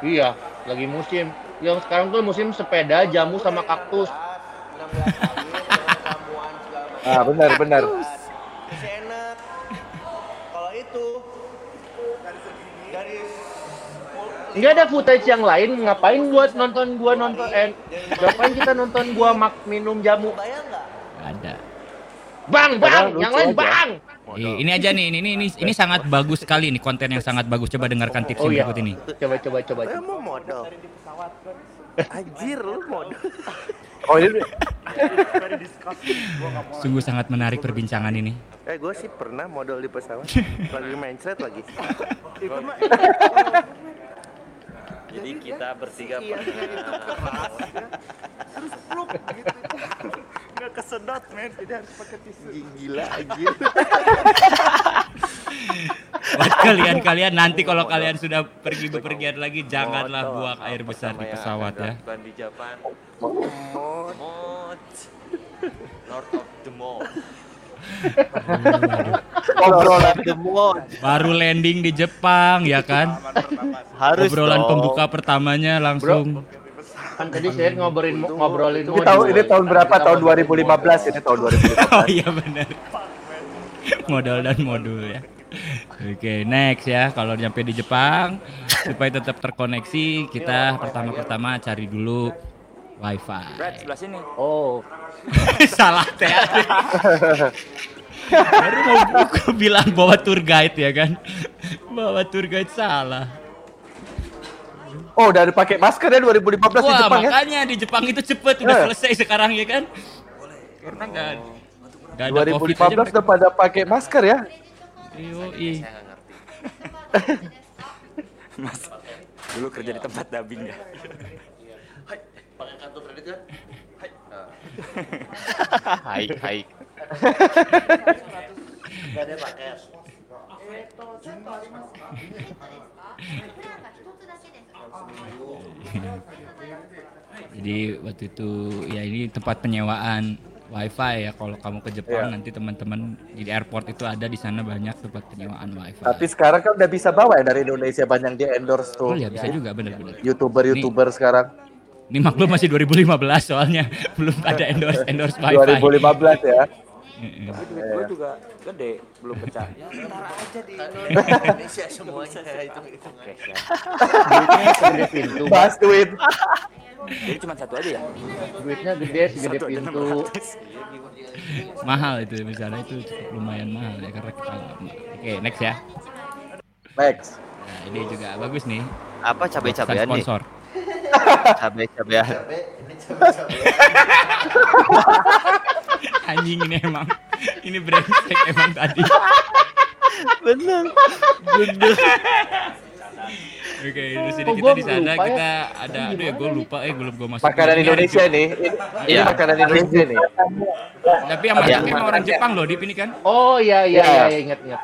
Iya, lagi musim. Yang sekarang tuh musim sepeda, jamu sama kaktus. ah benar benar. Kalau itu dari ada footage yang lain. Ngapain buat nonton gua nonton eh, ngapain kita nonton gua mak minum jamu? Ada. Bang bang yang lain bang. Ini aja nih, ini ini ini, ini sangat bagus sekali nih konten yang sangat bagus. Coba dengarkan tips oh, yang iya. berikut ini. Coba coba coba. Eh, Saya mau modal. Kan. Anjir lu modal. Oh ini Sungguh sangat menarik perbincangan ini. Eh gue sih pernah modal di pesawat. lagi main thread lagi. Itu mah Jadi kita bertiga iya, itu keras ya. Harus peluk gitu. Nggak kesedot men, jadi harus pakai tisu. Gila anjir. Buat kalian-kalian nanti kalau kalian sudah pergi bepergian lagi janganlah buang air besar di pesawat ya. di Japan. Mod. Mod. Lord of the Mod. obrolan The Mod. Baru landing di Jepang ya kan. Harus Obrolan dong. pembuka pertamanya langsung. Kan tadi saya ngobrolin ngobrolin ini tahun ini tahun berapa? Tahun 2015 ini tahun 2015. Oh iya benar. Modal dan modul ya. Oke, next ya. Kalau nyampe di Jepang supaya tetap terkoneksi, kita pertama-pertama cari dulu wifi. Brad sebelah sini. Oh, Salah teh. Baru mau buku bilang bawa tour guide ya kan. Bawa tour guide salah. Oh, udah pakai masker ya 2015 di Wah, Jepang ya? makanya di Jepang itu cepet udah Eh. selesai sekarang ya kan. Karena nggak nggak ada covid 2015 aja. udah pada pakai masker ya? Yoi. Mas, dulu kerja di tempat dubbing ya. Pakai kartu kredit kan? Hai, hai. Gak ada pakai. Jadi waktu itu ya ini tempat penyewaan wifi ya kalau kamu ke Jepang Iya. nanti teman-teman di airport itu ada di sana banyak tempat penyewaan wifi. Tapi sekarang kan udah bisa bawa ya dari Indonesia banyak di endorse oh tuh. ya bisa juga benar-benar. Youtuber-youtuber sekarang. Ini maklum masih 2015 soalnya belum ada endorse endorse wifi. 2015 ya. Tapi duit gue juga gede, belum pecah. Ntar aja di Indonesia semuanya itu itu. duitnya pintu. Bahas duit. Jadi cuma satu aja ya? Duitnya gede segede pintu. 600. mahal itu misalnya itu cukup lumayan mahal ya karena kita Oke, next ya. Next. Nah, ini juga bagus nih. Apa cabai-cabean nih? sponsor. Cabai-cabean. Anjing ini emang ini brengsek emang tadi. Bener. Bener. Oke, di sini Oh, kita di sana ya. kita ada aduh ya gue lupa eh belum gue masuk. Makanan Ini Indonesia nih. Ini, ini Iya. makanan Indonesia nih. Tapi yang masak emang orang Jepang loh Dip ini kan. Oh iya iya Iya. iya ingat ingat.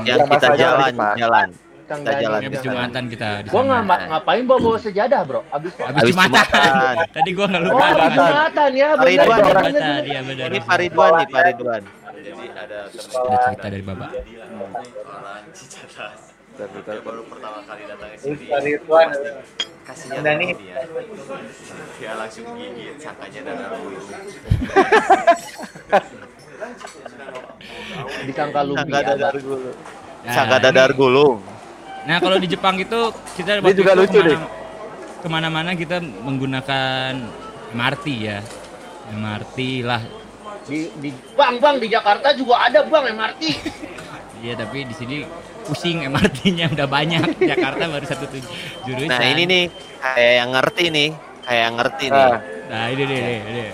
Yang Yang kita jalan, jalan. Kang Kita jalan. Habis Jumatan kita di Gua sana. ngapa ngapain bawa bawa sejadah bro? Abis Habis Habis Jumatan. Jumatan. Tadi gua nggak Oh, lupa. abis banget. jumatan ya. Orang Jumatan, bener. iya benar. Ini Pak Ridwan nih, Pak Ridwan. Jadi ada Ada cerita dari Bapak. baru pertama kali datang ke dari Tuan Kasihnya Dani. dia. Dia langsung gigit sangkanya dan aku. Di Kangka Lumbi Sangka ada. dadar gulung. Nah, Sangka ini- dadar gulung. Nah kalau di Jepang itu kita Ini waktu juga itu lucu ke mana, ke mana-mana kita menggunakan MRT ya. MRT lah. Di, di bang bang di Jakarta juga ada bang MRT. Iya tapi di sini pusing MRT-nya udah banyak. Jakarta baru satu tuj- jurusan. Nah ini nih kayak yang ngerti nih, kayak yang ngerti nih. Nah, Nah ini deh, deh, deh.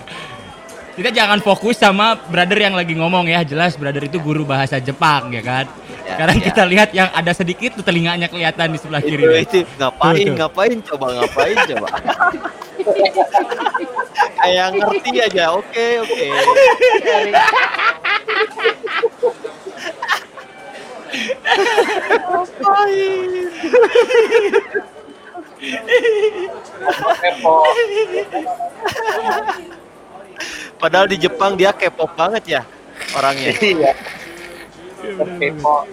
Kita jangan fokus sama brother yang lagi ngomong ya. Jelas brother itu guru bahasa Jepang ya kan. Ya, Sekarang ya. kita lihat yang ada sedikit tuh telinganya kelihatan di sebelah kiri. itu itu ngapain Tuh, tuh. ngapain coba ngapain coba kayak ngerti aja oke oke kepo. padahal di Jepang dia K-pop banget ya orangnya Iya. Kepo.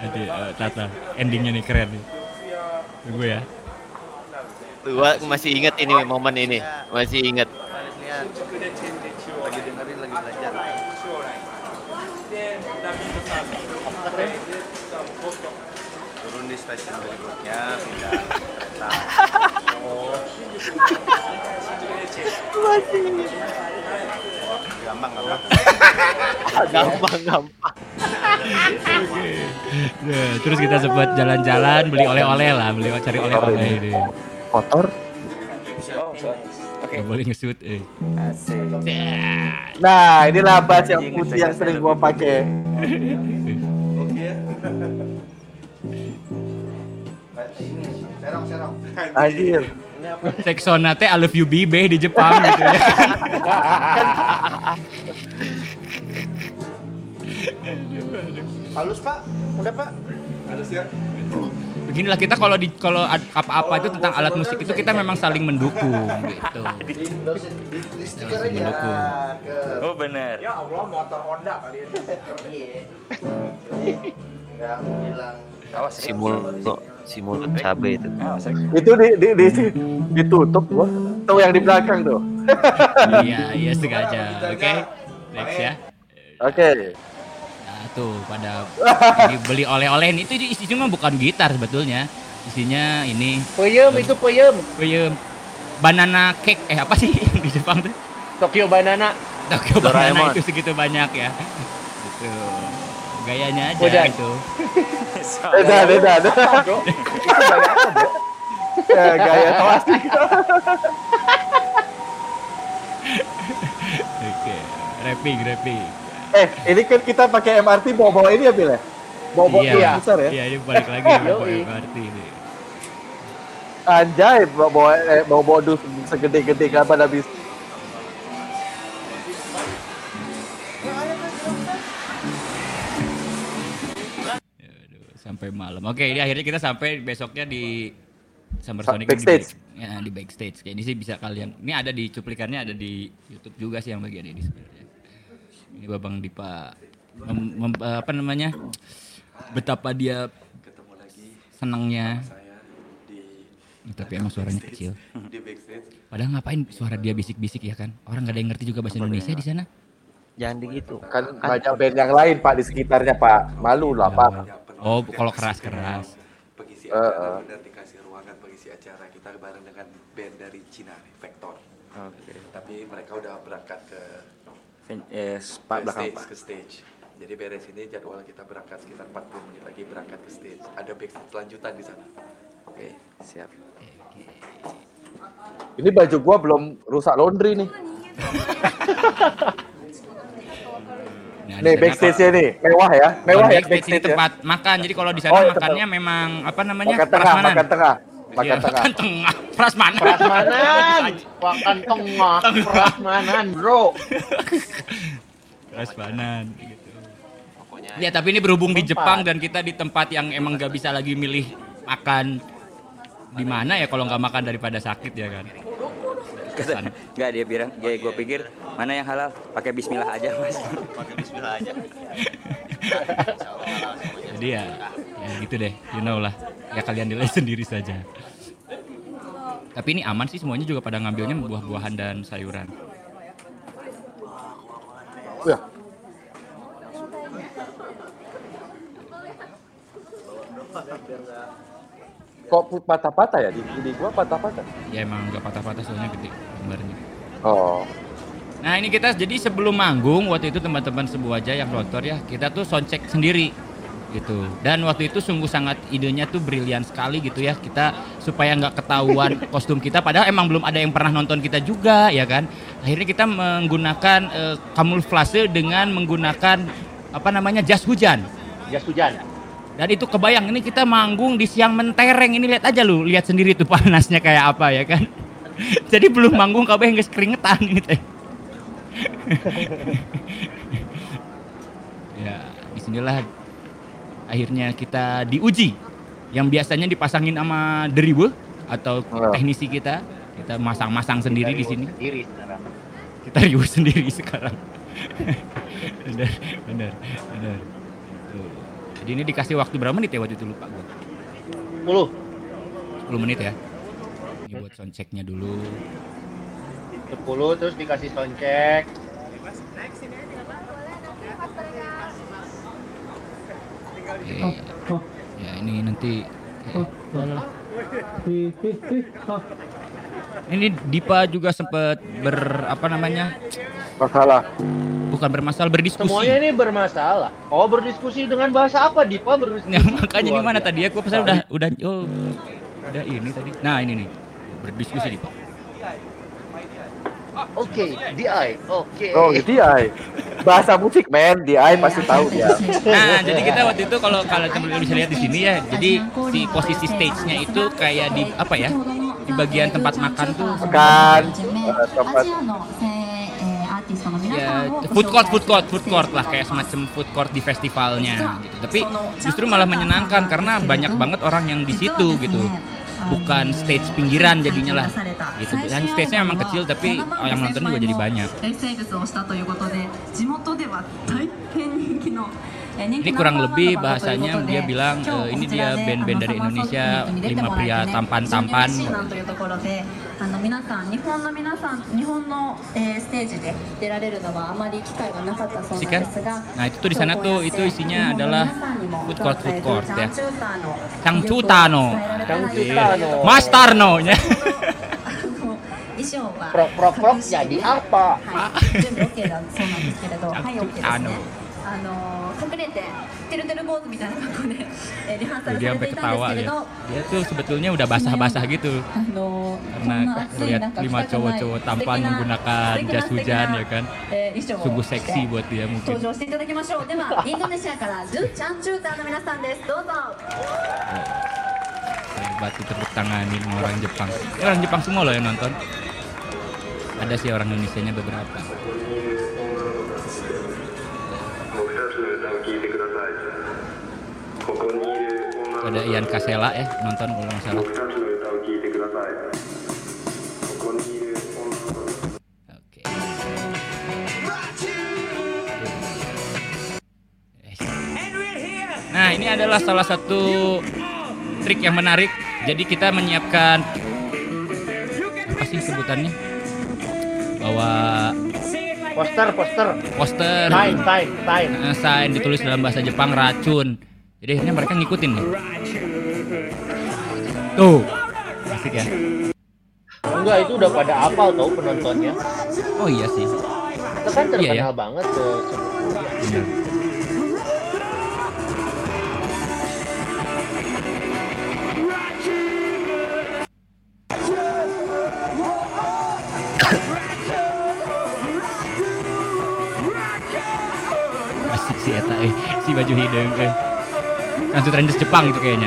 Nanti eh, Tata endingnya nih keren nih. Tunggu ya. gua masih inget ini momen ini masih inget. Lagi dengerin lagi belajar. Turun di stasiun berikutnya pindah kereta. Oh, gampang gampang. gampang gampang Nah, terus kita sempat jalan-jalan beli oleh-oleh lah, beli cari oleh-oleh ini. Kotor. Gak boleh ngesut eh. Nah, inilah bas yang putih yang sering gua pakai. Serong serong. Anjir. Seksona teh I love you Bibe di Jepang gitu ya. Halus pak, udah pak. Halus ya. Beginilah kita kalau di kalau apa-apa itu tentang alat musik itu kita memang saling mendukung gitu. Mendukung. Oh bener. Ya Allah motor Honda kali ini. Yang bilang Awas. si mulut si mulut cabe itu Awas. Itu di, di, di, ditutup gua. Tuh yang di belakang tuh. Iya, iya sengaja. Oke. Next ya. Oke. Nah, tuh pada beli oleh-oleh ini itu isinya mah bukan gitar sebetulnya. Isinya ini Peyem itu peyem. peyem banana cake eh apa sih yang di Jepang tuh? Tokyo Banana. Tokyo Doraemon. banana itu segitu banyak ya. Gitu. Gayanya aja Udah. itu. Beda, beda. Bro? Ya, gaya klasik. Oke. Rapping, rapping. Eh, ini kan kita pakai MRT bawa-bawa ini ya, Bil ya? Bawa-bawa iya, yang besar ya? Iya, ini balik lagi bawa. MRT ini. Anjay, bawa-bawa eh, bawa-bawa dus segede-gede kapan habis. Sampai malam. Oke, ini akhirnya kita sampai besoknya di Summer Sonic backstage. Di, back- ya, di backstage. Kayak ini sih bisa kalian. Ini ada di cuplikannya ada di YouTube juga sih yang bagian ini sebenarnya. Ini Babang Dipa mem- mem- apa namanya? Betapa dia senangnya. Tapi emang suaranya kecil. Padahal ngapain suara dia bisik-bisik ya kan? Orang nggak ada yang ngerti juga bahasa Indonesia di sana. jangan begitu Kan banyak band yang lain, Pak, di sekitarnya, Pak. Malu lah, Pak. Oh, kalau keras-keras. pengisi Eh, acara eh. benar dikasih ruangan pengisi acara kita bareng dengan band dari Cina nih, Vector Oke. tapi mereka udah berangkat ke, Yes, ke Pak belakang stage Pak. ke stage jadi beres ini jadwal kita berangkat sekitar 40 menit lagi berangkat ke stage ada backstage lanjutan di sana oke Siap. Ini baju gua belum rusak laundry nih. Nah, Nih, backstage-nya nih. Mewah ya. Kalau Mewah ya backstage backstage ya. tempat makan. Jadi kalau di sana Oh, iya, makannya memang apa namanya? Makan tengah, prasmanan. makan tengah. Iya, Makan tengah. Makan tengah. Prasmanan. Prasmanan. Makan tengah. Prasmanan, bro. Prasmanan gitu. Ya, tapi ini berhubung di Jepang dan kita di tempat yang emang gak bisa lagi milih makan di mana ya kalau nggak makan daripada sakit ya kan. Kata, Enggak dia bilang, ya gue pikir mana yang halal, pakai bismillah aja mas. pakai bismillah aja Jadi ya, ya gitu deh, you know lah. Ya kalian nilai sendiri saja. Tapi ini aman sih semuanya juga pada ngambilnya buah-buahan dan sayuran. Ya. Kok patah-patah ya? Di, di gua patah-patah. Ya emang nggak patah-patah soalnya gede gambarnya. Oh. Nah ini kita jadi sebelum manggung waktu itu teman-teman sebuah aja yang rotor ya kita tuh soundcheck sendiri gitu dan waktu itu sungguh sangat idenya tuh brilian sekali gitu ya kita supaya nggak ketahuan kostum kita padahal emang belum ada yang pernah nonton kita juga ya kan akhirnya kita menggunakan eh, kamuflase dengan menggunakan apa namanya jas hujan Jas hujan. Dan itu kebayang ini kita manggung di siang mentereng ini. Lihat aja lu lihat sendiri tuh panasnya kayak apa ya kan? Jadi belum manggung kabeh nggak keringetan ini teh. Ya di sinilah akhirnya kita diuji. Yang biasanya dipasangin sama deriwe atau teknisi kita kita masang-masang sendiri di sini. Sendiri sekarang. kita riuh sendiri sekarang. Benar benar benar. Jadi ini dikasih waktu berapa menit ya waktu itu? Lupa gua. 10. 10 menit ya? Ini buat soundchecknya dulu. 10 terus dikasih soundcheck. Oke. Ya ini nanti ini Dipa juga sempat ber apa namanya? Masalah. Bukan bermasalah berdiskusi. Semuanya ini bermasalah. Oh, berdiskusi dengan bahasa apa, Dipa berdiskusi? Ya, makanya di mana tadi aku pesan udah udah oh udah ini tadi. Nah, ini nih. Berdiskusi Dipa. Oke, DI. Oke. Oh, DI. Bahasa musik, men. DI pasti tahu dia. Nah, jadi kita waktu itu kalau kalau teman-teman bisa lihat di sini ya, jadi si posisi stage-nya itu kayak di apa ya? di bagian tempat makan tuh makan tempat ya food court food court food court lah kayak semacam food court di festivalnya gitu tapi justru malah menyenangkan karena banyak banget orang yang di situ gitu bukan stage pinggiran jadinya lah gitu dan stage-nya memang kecil tapi yang nonton juga jadi banyak ini kurang lebih bahasanya dia bilang uh, ini dia band-band dari Indonesia, lima pria tampan-tampan. Sikan? Nah itu tuh di sana tuh itu isinya adalah food court food court ya. Kang Cutano. Kang Cutano. Mas Tarno nya. Prok prok prok jadi apa? Ah. 準備 OK だそうなんですけれど、はい、OK ですね。あのあの隠れててるてる坊主みたいな格好で、えーリハーサル Dia され sampai ていたんです ketawa けれ ya. ど、 Dia tuh sebetulnya udah basah-basah gitu. あのこ Karena んな暑い lihat 中 lima 着たくない cowok-cowok 素 tampan 敵な menggunakan 素敵な jas 素敵 hujan な ya kan. えー衣装を Sungguh 着て seksi buat dia 登 mungkin. 場していただきましょう。ではインドネシアからジュチャンチューターの皆さんです。どうぞ。 Hebat itu tepuk tanganin sama orang Jepang. Ini orang Jepang semua loh yang nonton. Ada sih orang Indonesia-nya beberapa. Ada Ian Kasela ya nonton kalau nggak salah. Oke. Nah ini adalah salah satu trik yang menarik. Jadi kita menyiapkan apa sih sebutannya? Bawa Poster, poster. poster, Sign, sign, sign. sign ditulis dalam bahasa Jepang racun. Jadi akhirnya mereka ngikutin nih. Tuh, asik ya. Enggak, itu udah pada apal tau penontonnya. Oh iya sih. Itu kan Iya terkenal ya. banget tuh. Bener. Asik sih eta eh si baju hidung eh. Lanjut Rangers Jepang itu kayaknya.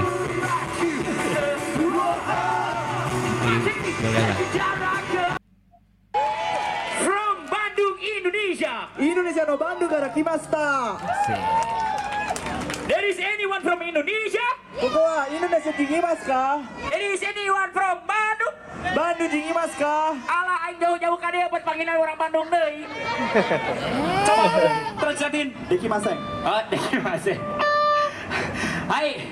From Bandung, Indonesia. Indonesia no Bandung gara kimasta. There is anyone from Indonesia? Kokoa, Indonesia jingimas ka? There is anyone from Bandung? Bandung jingimas ka? Ala aing jauh-jauh ka dia buat panggilan orang Bandung deui. Coba terjadiin Oh, Oh, dekimasen. Hai.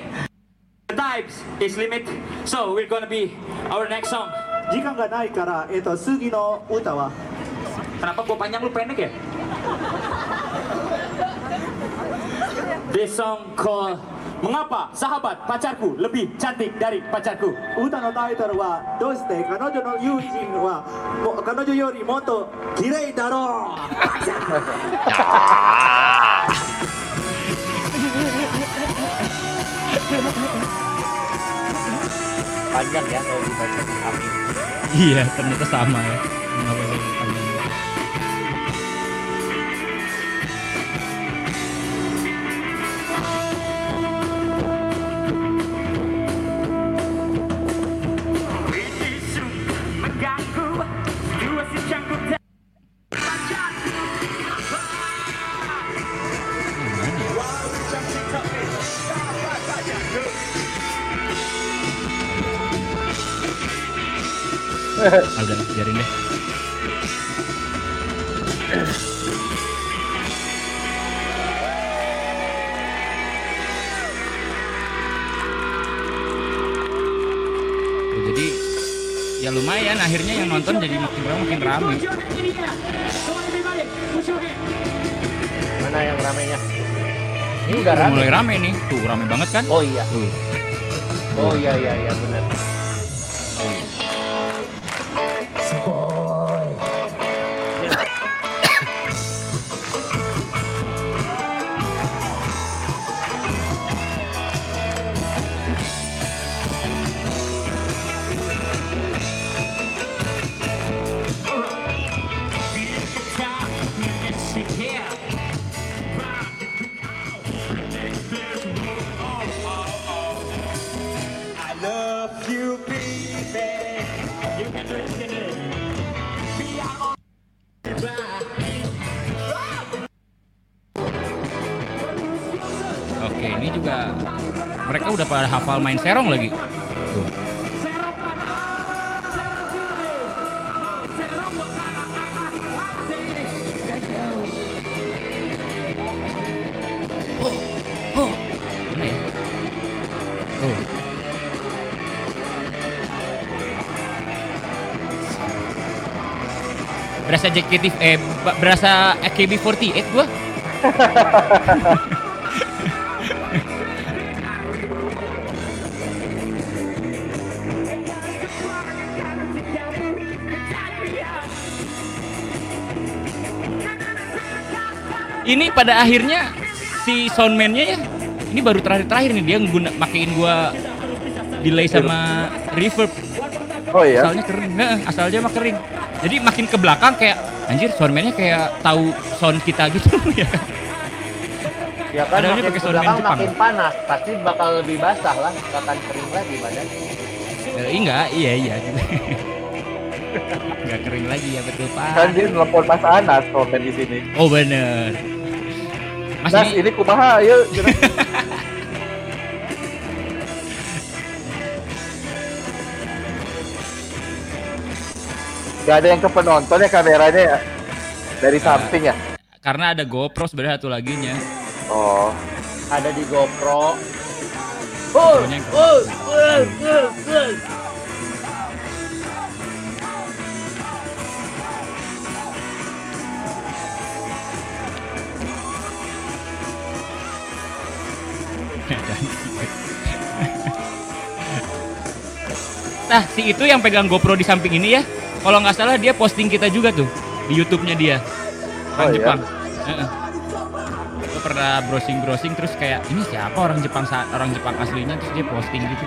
The times is limit. So we're gonna be our next song. 時間がないから、えっ、と、次の歌は Kenapa gua panjang lu pendek ya? This song called Mengapa sahabat pacarku lebih cantik dari pacarku? 歌のタイトルは「どうして彼女の Panjang ya kalau dibaca di kami. Iya, ternyata sama ya. Udah, biarin deh. Jadi ya lumayan akhirnya yang nonton jadi makin lama makin rame. Mana yang ramenya? Ini udah rame. mulai rame nih. Tuh rame banget kan? Oh iya. Tuh. Oh iya iya iya benar. Oke, ini juga mereka udah pada hafal main serong lagi. Tuh. Oh, oh. Ini ya. Tuh. Berasa JKT eh berasa AKB48 gua. ini pada akhirnya si soundman-nya ya ini baru terakhir-terakhir nih dia ngguna makein gua delay sama reverb Oh iya. asalnya kering Heeh, asalnya mah kering jadi makin ke belakang kayak anjir soundman-nya kayak tahu sound kita gitu ya Ya kan Padahal makin pakai ke belakang Jepang. makin panas, pasti bakal lebih basah lah, akan kering lagi badan. Eh, enggak iya iya nggak kering lagi ya betul pak Kan dia nelfon Mas Anas komen di sini. oh bener Mas ini ini kumaha ayo. Gak ada yang ke penonton ya kameranya ya dari samping ya. karena ada GoPro sebenarnya satu laginya Oh. Ada di GoPro. Oh, oh, oh, oh, oh. Nah, si itu yang pegang GoPro di samping ini ya. Kalau nggak salah dia posting kita juga tuh di YouTube-nya dia. Orang Oh, iya? Jepang. Heeh. Gue pernah browsing-browsing terus kayak ini siapa orang Jepang sa- orang Jepang aslinya terus dia posting gitu.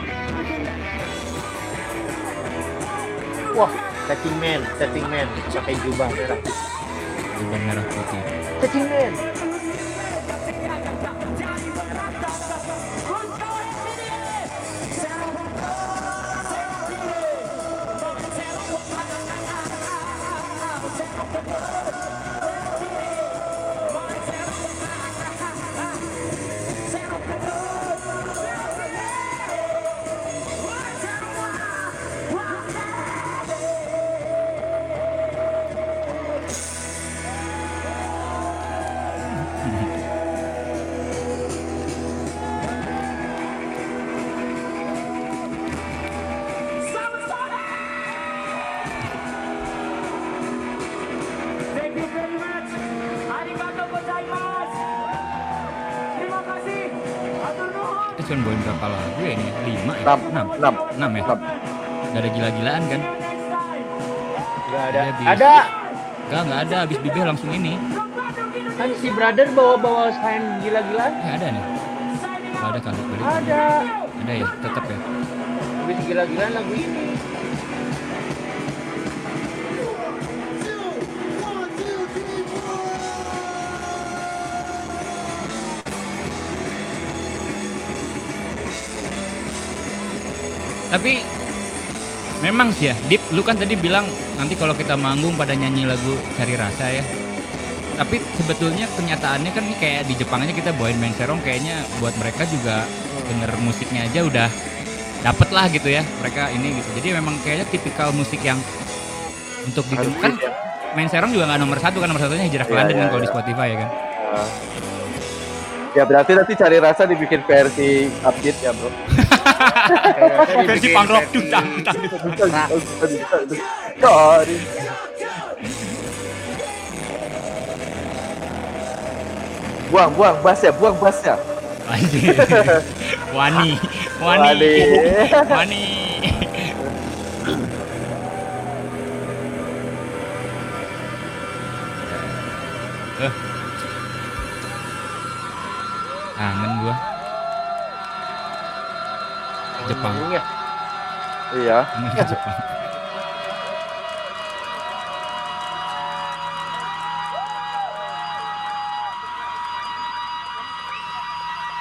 Wah, setting man, setting man, pakai jubah merah. Jubah merah putih. Setting man. Enam, Enam. ya? Enam. Gak ada gila-gilaan kan? Gak ada. Habis. Ada. Gak, gak ada. Habis bibir langsung ini. Kan si brother bawa-bawa sign gila-gilaan. Eh, ada nih. Gak ada kali. Ada. Ada ya? Tetap ya? Habis gila-gilaan lagu ini. Tapi memang sih ya, Dip, lu kan tadi bilang nanti kalau kita manggung pada nyanyi lagu Cari Rasa ya. Tapi sebetulnya kenyataannya kan kayak di Jepang aja kita bawain main serong kayaknya buat mereka juga denger musiknya aja udah dapet lah gitu ya mereka ini gitu. Jadi memang kayaknya tipikal musik yang untuk di kan ya. main serong juga nggak nomor satu kan nomor satunya Hijrah ke Iya, London iya, kan kalau di iya. Spotify ya kan. Ah. Ya berarti nanti cari rasa dibikin versi update ya bro. Versi punk rock. Sorry. Buang, buang basnya, buang basnya. Anjir. Wani, wani, Wani. wani. Eh. Kangen gua. Jepang. Iya. Kangen ke Jepang.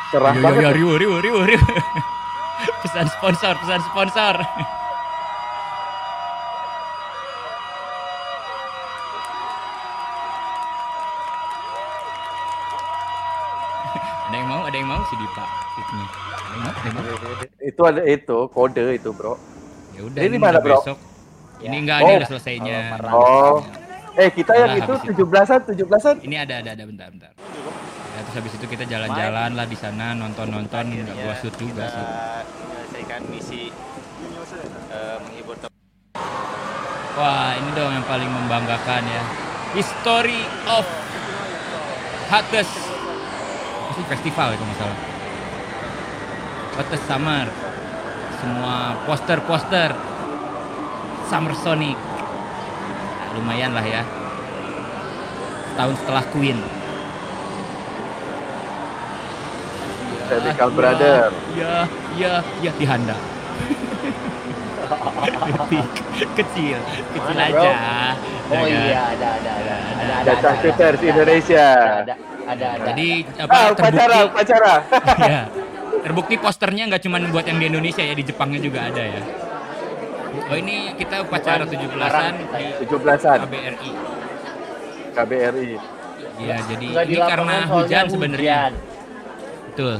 Cerah Yo, yo, banget. yo, riu, riu, riu, riu. pesan sponsor, pesan sponsor. ada yang mau, ada yang mau si Dipa. Fitnya. Ada yang mau, ada yang mau. Itu ada itu kode itu, Bro. Ya udah, Ini ini mana, udah Bro? besok. Ini enggak, ini Oh. udah selesainya. Oh. Eh, kita yang Udah, itu habis itu. 17-an, 17-an. Ini ada, ada, ada, bentar, bentar. Ya, terus habis itu kita jalan-jalan lah di sana, nonton-nonton, nggak gua shoot juga sih. menyelesaikan misi eh, menghibur. Wah, ini dong yang paling membanggakan ya. History of Itu festival ya kalau nggak salah. Hottest Summer. Semua poster-poster Summer Sonic. Nah, lumayan lah ya. Tahun setelah Queen. Chemical Ya, Brother. Ya, ya, ya di Handa. Kecil, kecil Mana, aja. bro? Ya Oh kan? iya, ada, ada, ada, ada, ada, Datang ada, Shooters ada, Indonesia. Ada, ada, ada. Jadi Ah, apa upacara, terbukti upacara. ya. Terbukti posternya nggak cuma buat yang di Indonesia ya, di Jepangnya juga ada ya. Oh ini kita upacara 17-an di 17-an KBRI. KBRI. Iya, jadi Nggak ini karena hujan sebenarnya. Betul.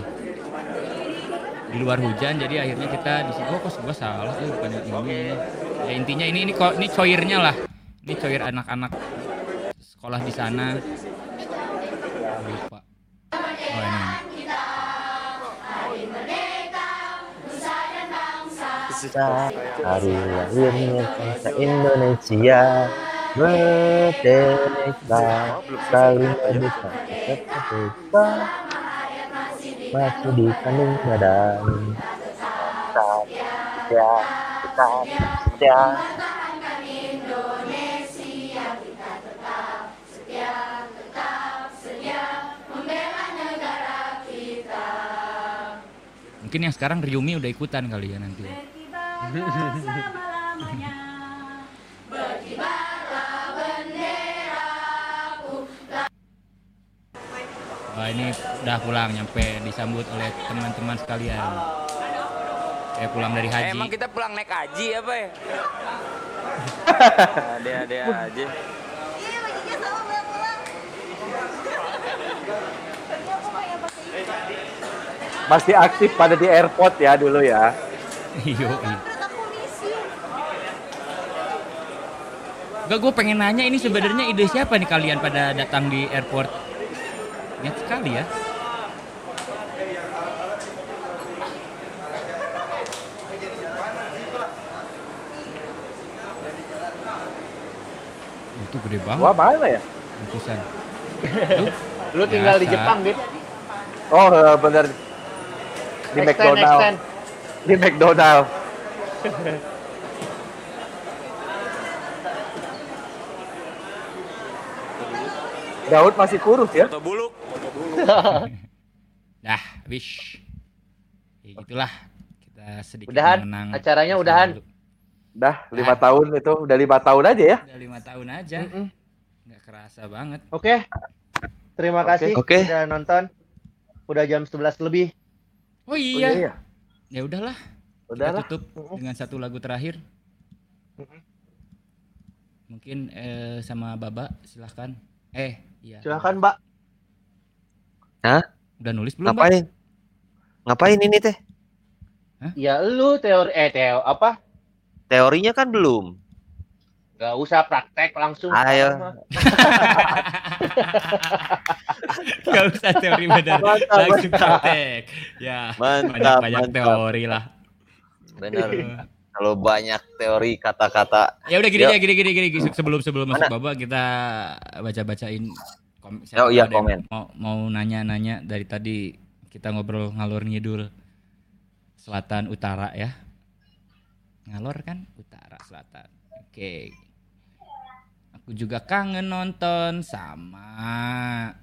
Di luar hujan jadi akhirnya kita di sini. Oh, kok gua salah eh bukan yang ini. Ya intinya ini ini kok ini coirnya lah. Ini coir anak-anak sekolah di sana. Lupa. Hari lahirnya bangsa Indonesia. Merdeka. Saling merdeka Tetap merdeka Masih di kandung badan. Setia Tetap setia Mungkin yang sekarang Ryumi udah ikutan kali ya nanti. Wah ini udah pulang nyampe disambut oleh teman-teman sekalian. Saya pulang dari haji. Emang kita pulang naik haji apa ya? Ada-ada aja. Masih aktif pada di airport ya dulu ya. Iya. Enggak, gue pengen nanya ini sebenarnya ide siapa nih kalian pada datang di airport? Niat sekali ya. Itu gede banget. Wah, mana ya? Bungkusan. Lu tinggal di Biasa. Jepang, gitu. Oh, eh, bener. Di McDonald. Di McDonald. Daud masih kurus ya? Foto buluk. Dah, wish. Ya gitulah. Kita sedikit Udahan, mengenang acaranya udahan. Dah, lima tahun itu. Udah lima tahun aja ya? Udah lima tahun aja. Nggak kerasa banget. Oke. Terima Oke. kasih Oke. udah nonton. Udah jam 11 lebih. Oh iya. iya. Ya udahlah. Udahlah. Kita tutup dengan satu lagu terakhir. Mungkin eh, sama Baba silahkan. Eh, iya. Silakan, Mbak. Hah? Udah nulis belum? Ngapain? Ngapain ini teh? Ya lu teori eh teo apa? Teorinya kan belum. Gak usah praktek langsung. Ayo. sekarang mah. Gak usah teori benar. Mantap, Langsung mantap. praktek. Ya, Mantap, banyak-banyak mantap. teori lah. Bener. Kalau banyak teori kata-kata. Ya udah gini aja, gini gini gini sebelum sebelum masuk Mana? Baba kita baca-bacain kom- siapa Oh, iya, komen. Mau mau nanya-nanya dari tadi kita ngobrol ngalor ngidul selatan utara ya. Ngalor kan utara selatan. Oke. Aku juga kangen nonton sama.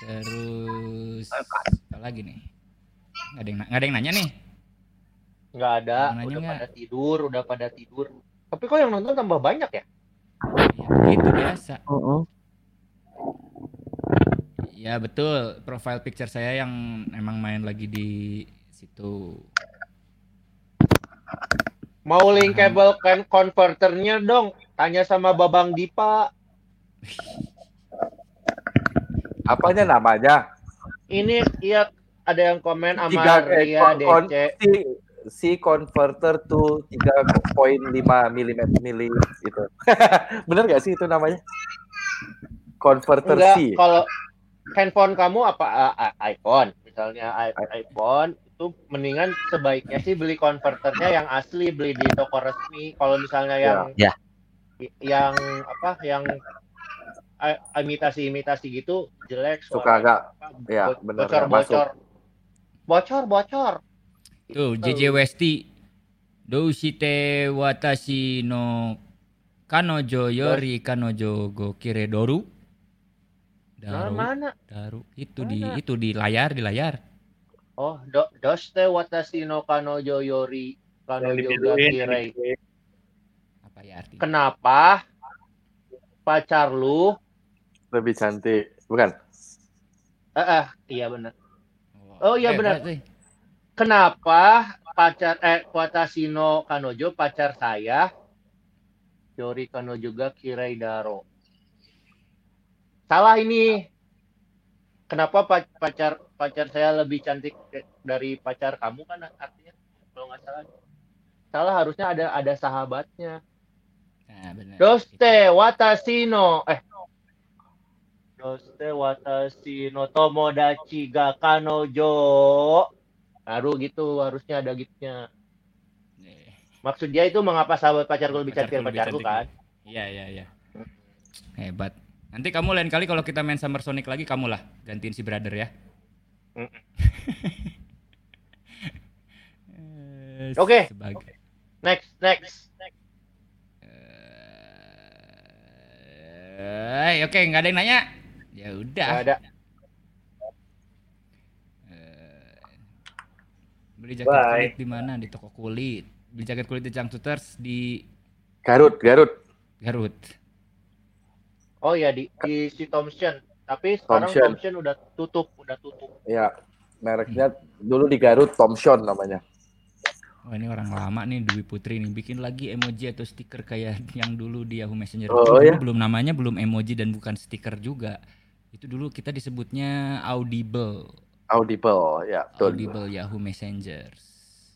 Terus apa lagi nih? Nggak ada yang, nggak ada yang nanya nih. Nggak ada, Nanya udah nggak? pada tidur, udah pada tidur. Tapi kok yang nonton tambah banyak ya? Itu biasa. Ya betul, profile picture saya yang emang main lagi di situ. Mau link cable kan converternya dong. Tanya sama Babang Dipa. Apanya namanya? Ini iya ada yang komen sama eh, Ria DC. si, si converter to 3.5 mm mili itu. Bener gak sih itu namanya? Converter Enggak, C. kalau handphone kamu apa a- iPhone, misalnya i- iPhone itu mendingan sebaiknya sih beli konverternya yang asli, beli di toko resmi. Kalau misalnya yang Ya. yang apa yang a- imitasi-imitasi gitu jelek Suka agak ya benar bocor bocor bocor bocor Tuh, JJ Westi. Doushite watashi no kanojo yori kanojo go kiredoru. Nah, Daru. mana Daru. Itu di Mana? itu di layar, di layar. oh do, doste watashi no kanojo yori kanojo ga dibiduin, kirei Apa ya artinya? kenapa pacar lu Lebih cantik, bukan? eh, eh iya benar oh iya Eh, benar berarti. Kenapa pacar eh watashi no kanojo pacar saya? Yori kanojo ga kirei daro. Salah ini. Kenapa pa- pacar pacar saya lebih cantik dari pacar kamu kan artinya kalau nggak salah? Salah harusnya ada ada sahabatnya. Nah, benar. doste watashi no eh. Doste watashi no tomodachi ga kanojo baru gitu harusnya ada gitunya maksud dia itu mengapa sahabat pacarku lebih cantik Pacarku lebih pacarku cantik. kan Iya, iya, iya. Hebat. Nanti kamu lain kali kalau kita main Summer Sonic lagi kamu lah gantiin si brother ya. Eh, Oke. Sebagai next next Eh, oke, nggak ada yang nanya. Ya udah. Ada. Eh, Beli jaket Bye. kulit di mana? Di toko kulit. Beli jaket kulit di Cangcuters di Garut, Garut. Garut. oh ya di di si Thompson tapi sekarang Thompson. Thompson udah tutup udah tutup Ya, mereknya dulu di Garut Thomson namanya. Oh ini orang lama nih Dwi Putri nih bikin lagi emoji atau stiker kayak yang dulu di Yahoo Messenger. Oh, Itu dulu ya? belum namanya belum emoji dan bukan stiker juga. Itu dulu kita disebutnya audible. Audible, ya betul. Audible Yahoo Messenger.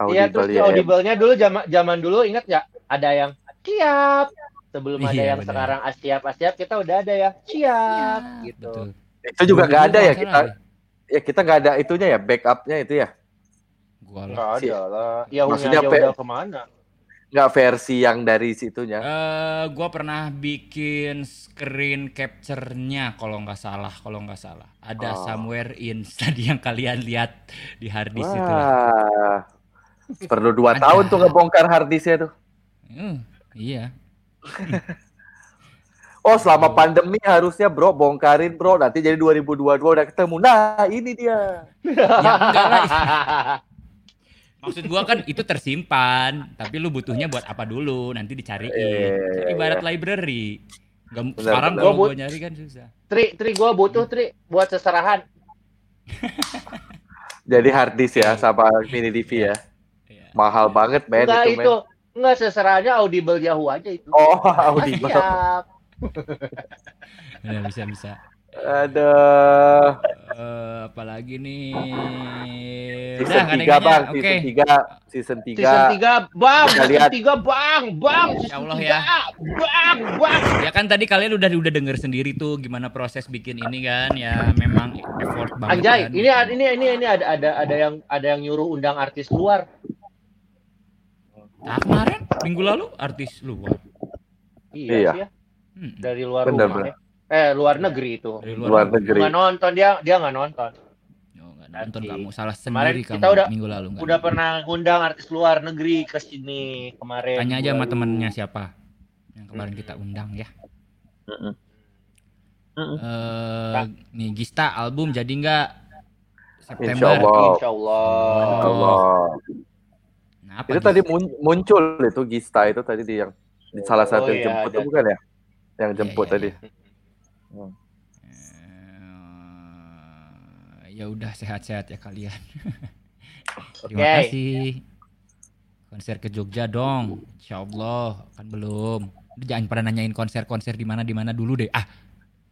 Iya terus di ya. audible-nya dulu zaman zaman dulu ingat nggak ada yang siap sebelum ada Iya, yang benar. sekarang asiap asiap kita udah ada ya siap gitu. Betul. Itu juga nggak ada ya kita. Ya kita nggak ada itunya ya, backupnya itu ya. Gua Nggak Si- ada lah. Yahoo-nya Maksudnya udah ke mana? Nggak versi yang dari situnya. Eh, gua pernah bikin screen capture-nya kalau nggak salah, kalau nggak salah. Ada Oh. somewhere in tadi yang kalian lihat di hard disk itu. Wah. Perlu dua Ada. tahun tuh ngebongkar harddisknya tuh. Hmm, iya. Oh selama pandemi harusnya bro bongkarin bro nanti jadi 2022 udah ketemu. Nah ini dia. Ya enggak lah. Maksud gua kan itu tersimpan, tapi lu butuhnya buat apa dulu? Nanti dicariin. Eh, Ibarat library. Nggak- Benar, sekarang kalau Gua gua nyari kan susah. Tri, Tri gue butuh Tri buat seserahan. Jadi harddisk ya sama mini DV ya. Iya. Mahal banget men Enggak itu itu, men. enggak seserahannya audible Yahoo aja itu. Oh audible. Siap. Benar, bisa bisa. Aduh. Eh, apalagi nih? Season Udah, nggak ada 3 yang nanya. bang, Oke. season 3, season 3. Season 3 bang, season lihat. 3 bang, bang, Ya season Allah 3, ya. bang, bang. Ya kan tadi kalian udah udah denger sendiri tuh gimana proses bikin ini kan ya memang effort banget Anjay, kan. ini ada- ini ini ini ada ada ada yang ada yang nyuruh undang artis luar. Nah, kemarin minggu lalu artis luar. Iya, Iya. sih ya. Hmm. Dari luar Bener, rumah. bener. ya. Eh luar negeri itu. Dari Luar negeri. Nggak nonton dia dia nggak nonton. Nonton kamu salah Kemarin sendiri kita kamu udah minggu lalu udah pernah ngundang artis luar negeri ke sini kemarin. Tanya aja sama temennya siapa yang kemarin kita undang ya. Eh, nih Gista album jadi nggak September? Insya Allah. Insya Allah. Insya Allah. Kenapa itu Gista? tadi mun- muncul itu Gista itu tadi di yang di salah satu Oh, yang iya, jemput bukan ya? Yang jemput iya, tadi. Hmm. ya udah sehat-sehat ya kalian. Terima Oke. kasih. Konser ke Jogja dong. Insya Allah kan belum. Jangan pada nanyain konser-konser di mana di mana dulu deh. Ah,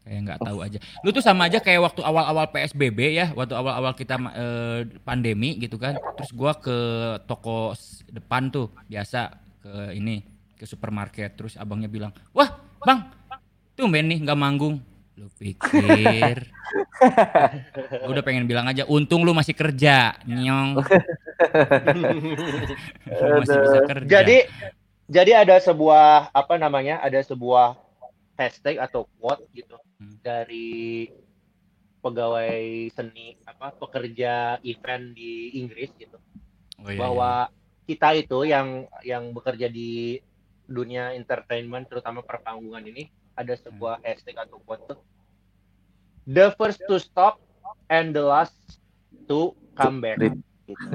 kayak nggak tahu aja. Lu tuh sama aja kayak waktu awal-awal PSBB ya, waktu awal-awal kita eh, pandemi gitu kan. Terus gua ke toko depan tuh biasa ke ini ke supermarket. Terus abangnya bilang, wah bang, tumben nih nggak manggung. Lu pikir Gua udah pengen bilang aja, untung lu masih kerja, nyong. Lu masih bisa kerja. Jadi jadi ada sebuah apa namanya? Ada sebuah hashtag atau quote gitu Hmm. dari pegawai seni apa pekerja event di Inggris gitu Oh, iya, bahwa kita itu yang yang bekerja di dunia entertainment terutama perpanggungan ini ada sebuah Hmm. hashtag atau quote tuh the first to stop and the last to come back gitu.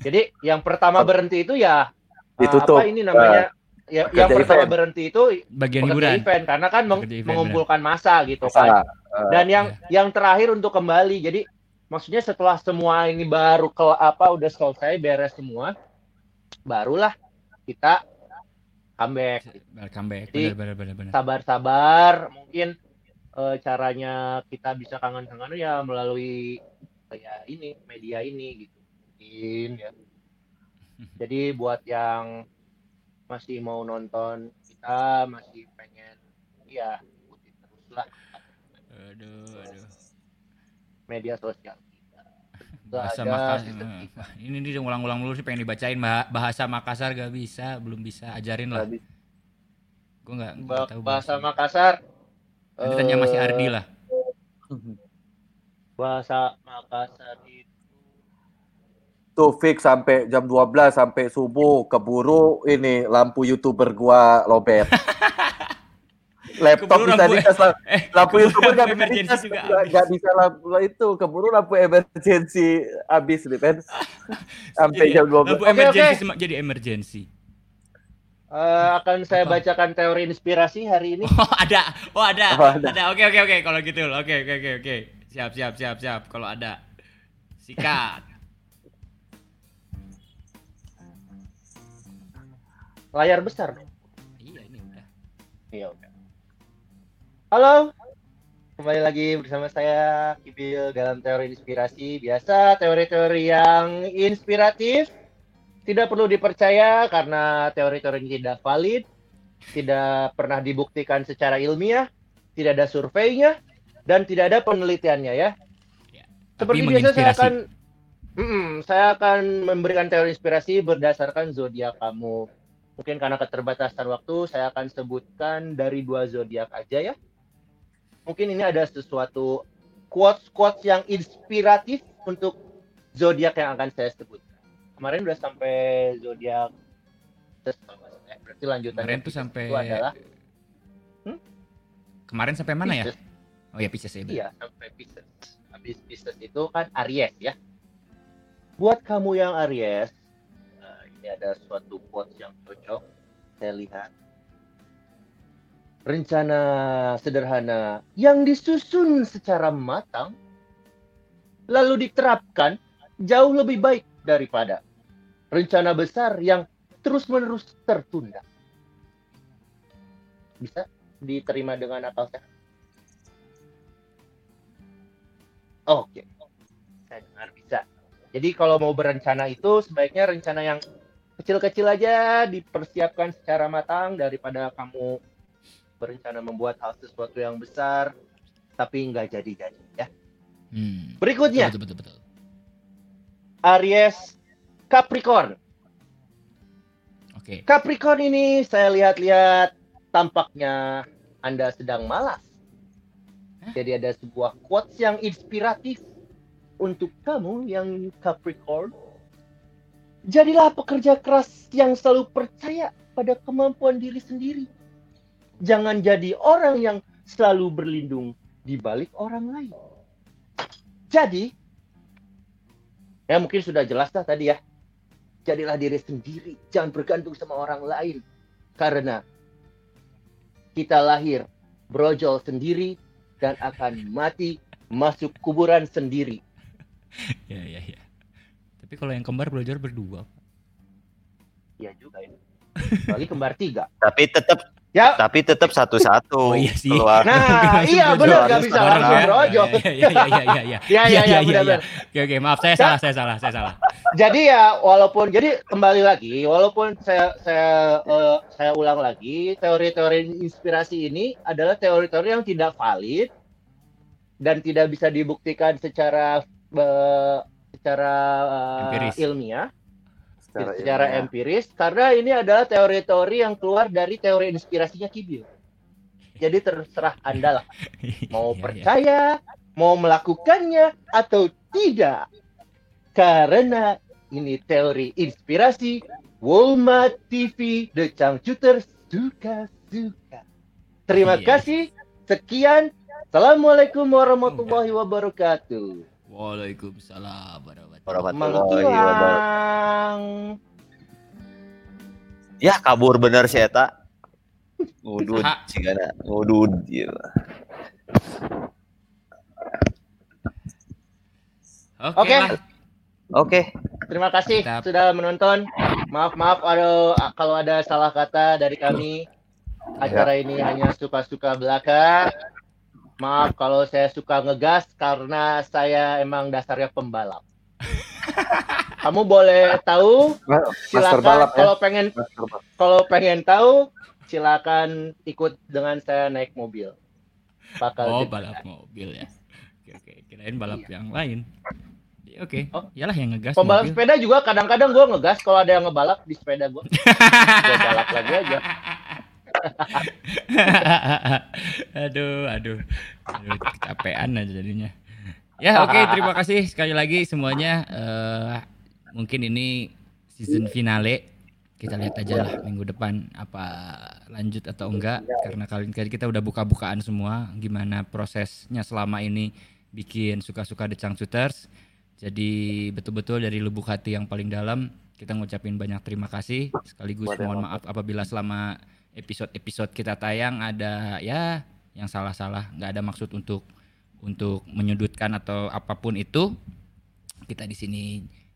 Jadi yang pertama berhenti itu ya Ditutup. apa ini namanya ya, yang pertama event. berhenti itu Bagian hiburan. event karena kan meng- event, mengumpulkan masa gitu Masa, kan. eh, Dan yang yang terakhir untuk kembali. Jadi maksudnya setelah semua ini baru ke apa udah selesai beres semua, barulah kita comeback. Welcome back. Jadi, Benar benar benar benar. Sabar-sabar, mungkin eh, caranya kita bisa kangen-kangen ya melalui kayak ini media ini gitu. Mungkin, ya. Jadi buat yang masih mau nonton kita masih pengen ya ikutin terus lah Aduh, aduh. media sosial. Bahasa ada Makassar. Ini dia ulang-ulang dulu sih pengen dibacain bah- bahasa Makassar gak bisa, belum bisa. Ajarin lah. Gue nggak Ba- tahu bahasa Makassar. Nanti tanya masih eh, Ardi lah. Bahasa Makassar itu Tuh fix sampai jam 12 sampai subuh keburu ini lampu YouTuber gua lobet. Laptop Keburu bisa lampu- dicas lah. eh, lampu keburu YouTuber nggak lampu bisa juga nggak nggak bisa lampu itu keburu lampu emergency habis nih kan. Sampai jam 12. lampu Oke, emergency oke. sema- jadi emergency. eh, akan saya bacakan teori inspirasi hari ini. Oh ada, oh ada, Oh, ada. ada. Oke oke oke kalau gitu, oke oke oke oke. Siap siap siap siap. Kalau ada, sikat. Layar besar dong. Iya ini udah. Iya udah. Halo. Kembali lagi bersama saya Kibil dalam teori inspirasi. Biasa teori-teori yang inspiratif tidak perlu dipercaya karena teori-teori ini tidak valid, tidak pernah dibuktikan secara ilmiah, tidak ada surveinya dan tidak ada penelitiannya ya. Seperti Tapi biasa saya akan Mm-mm, saya akan memberikan teori inspirasi berdasarkan zodiak kamu. Mungkin karena keterbatasan waktu, saya akan sebutkan dari dua zodiak aja ya. Mungkin ini ada sesuatu quotes-quotes yang inspiratif untuk zodiak yang akan saya sebut. Kemarin udah sampai zodiak ya. berarti lanjutannya Kemarin tuh sampai itu adalah kemarin sampai mana ya? Pisces. Oh ya Pisces ya. Iya, sampai Pisces. Habis Pisces itu kan Aries ya. Buat kamu yang Aries, eh, ini ada suatu quotes yang cocok. Saya lihat. Rencana sederhana yang disusun secara matang, lalu diterapkan jauh lebih baik daripada rencana besar yang terus-menerus tertunda. Bisa diterima dengan akal sehat? Oke. Saya dengar bisa. Jadi kalau mau berencana itu sebaiknya rencana yang kecil-kecil aja dipersiapkan secara matang daripada kamu berencana membuat hal sesuatu yang besar tapi nggak jadi-jadi ya. Hmm. Berikutnya Betul betul betul. Aries Capricorn. Oke. Capricorn ini saya lihat-lihat tampaknya Anda sedang malas Jadi ada sebuah quotes yang inspiratif untuk kamu yang Capricorn. Jadilah pekerja keras yang selalu percaya pada kemampuan diri sendiri. Jangan jadi orang yang selalu berlindung di balik orang lain. Jadi, ya mungkin sudah jelas lah tadi ya. Jadilah diri sendiri, jangan bergantung sama orang lain. Karena kita lahir brojol sendiri dan akan mati masuk kuburan sendiri. Ya ya ya. Tapi kalau yang kembar belajar berdua. Iya juga ya. Kecuali kembar tiga. Tapi tetap Ya. tapi tetap satu-satu Oh iya sih. keluar. Nah, iya benar nggak bisa langsung ya. brojol. Iya iya iya iya iya. Iya, iya, iya, benar-benar. Oke oke maaf saya salah saya salah saya salah. Jadi ya walaupun jadi kembali lagi walaupun saya saya eh, saya ulang lagi teori-teori inspirasi ini adalah teori-teori yang tidak valid dan tidak bisa dibuktikan secara eh, secara Empiris. ilmiah Secara secara, ilmiah. empiris karena ini adalah teori-teori yang keluar dari teori inspirasinya Kibil. Jadi terserah Anda lah mau Iya, iya. percaya, mau melakukannya atau tidak. Karena ini teori inspirasi Walmart TV The Changcuter suka-suka. Terima Iya. kasih. Sekian. Assalamualaikum warahmatullahi wabarakatuh. Waalaikumsalam warahmatullahi Warahmatullahi wabarakatuh. Ya kabur bener si Eta. Ngudud cigana. Ngudud gitu. Oke. Oke. Terima kasih sudah menonton. Maaf maaf ada kalau ada salah kata dari kami. Acara ini hanya suka-suka belaka. Maaf kalau saya suka ngegas karena saya emang dasarnya pembalap. Kamu boleh tahu, silakan balap ya. kalau pengen kalau pengen tahu silakan ikut dengan saya naik mobil. Bakal Oh balap mobil ya. Oke oke. Kirain balap yang lain. Ya, Oke. Oh. Iyalah yang ngegas Pembalap mobil. sepeda juga kadang-kadang gua ngegas kalau ada yang ngebalap di sepeda gua. Gua balap lagi aja. aduh, aduh, aduh, kecapean aja jadinya. Ya oke, terima kasih sekali lagi semuanya. Eh, mungkin ini season finale. Kita lihat aja lah minggu depan apa lanjut atau enggak. Karena kali ini kita udah buka-bukaan semua. Gimana prosesnya selama ini bikin suka-suka The Shooters. Jadi betul-betul dari lubuk hati yang paling dalam kita ngucapin banyak terima kasih. Sekaligus mohon maaf apabila selama episode-episode kita tayang ada ya yang salah-salah nggak ada maksud untuk untuk menyudutkan atau apa pun itu kita di sini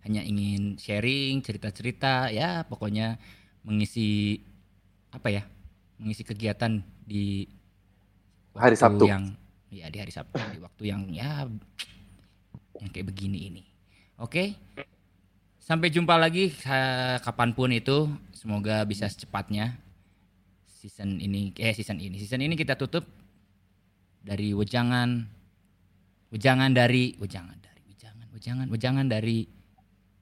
hanya ingin sharing cerita-cerita ya pokoknya mengisi apa ya mengisi kegiatan di Hari Sabtu. yang ya di hari Sabtu di waktu yang ya yang kayak begini ini. Oke? Sampai jumpa lagi kapan pun itu semoga bisa secepatnya. Season ini eh season ini season ini kita tutup dari wejangan wejangan dari wejangan dari wejangan wejangan wejangan dari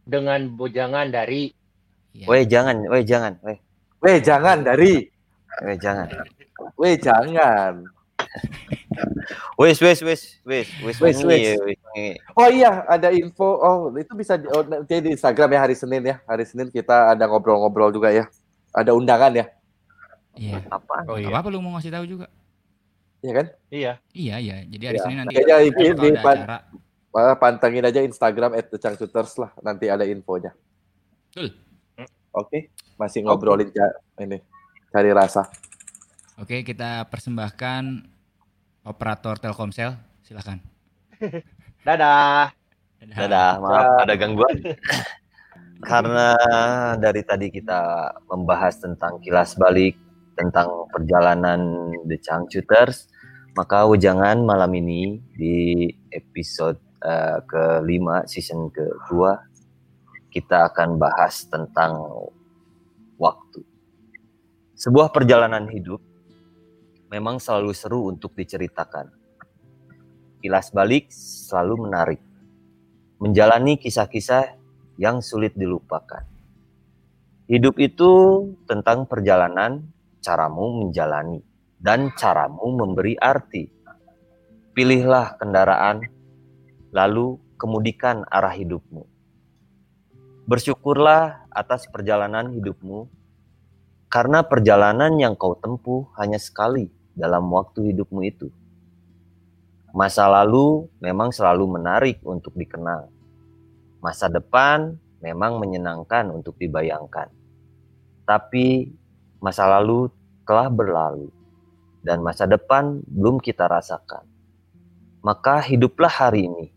dengan bojangan dari ya, Weh jangan, weh jangan, weh. Weh jangan dari. Weh jangan. Weh jangan. Wes wes wes wes wes Wes, wes. Oh iya, ada info. Oh, itu bisa di, oh, nanti di Instagram ya hari Senin ya. Hari Senin kita ada ngobrol-ngobrol juga ya. Ada undangan ya. iya Apa? Oh apa apa lu mau ngasih tahu juga Iya kan? Iya. iya iya jadi hari Iya. Senin nanti Kayaknya di- di- pan- acara Malah pantengin aja Instagram @thecangcuters lah. Nanti ada infonya. betul Oke, masih ngobrolin ca- ini. Cari rasa. oke kita persembahkan operator Telkomsel silakan Dadah. Dadah, maaf ada gangguan. Karena dari tadi kita membahas tentang kilas balik, tentang perjalanan The Changcuters, maka ujangan malam ini di episode eh, kelima season kedua kita akan bahas tentang waktu. Sebuah perjalanan hidup memang selalu seru untuk diceritakan. Kilas balik selalu menarik. Menjalani kisah-kisah yang sulit dilupakan. Hidup itu tentang perjalanan, caramu menjalani, dan caramu memberi arti. pilihlah kendaraan, lalu kemudikan arah hidupmu. Bersyukurlah atas perjalanan hidupmu, karena perjalanan yang kau tempuh hanya sekali dalam waktu hidupmu itu. Masa lalu memang selalu menarik untuk dikenal. Masa depan memang menyenangkan untuk dibayangkan. Tapi masa lalu telah berlalu dan masa depan belum kita rasakan. Maka hiduplah hari ini,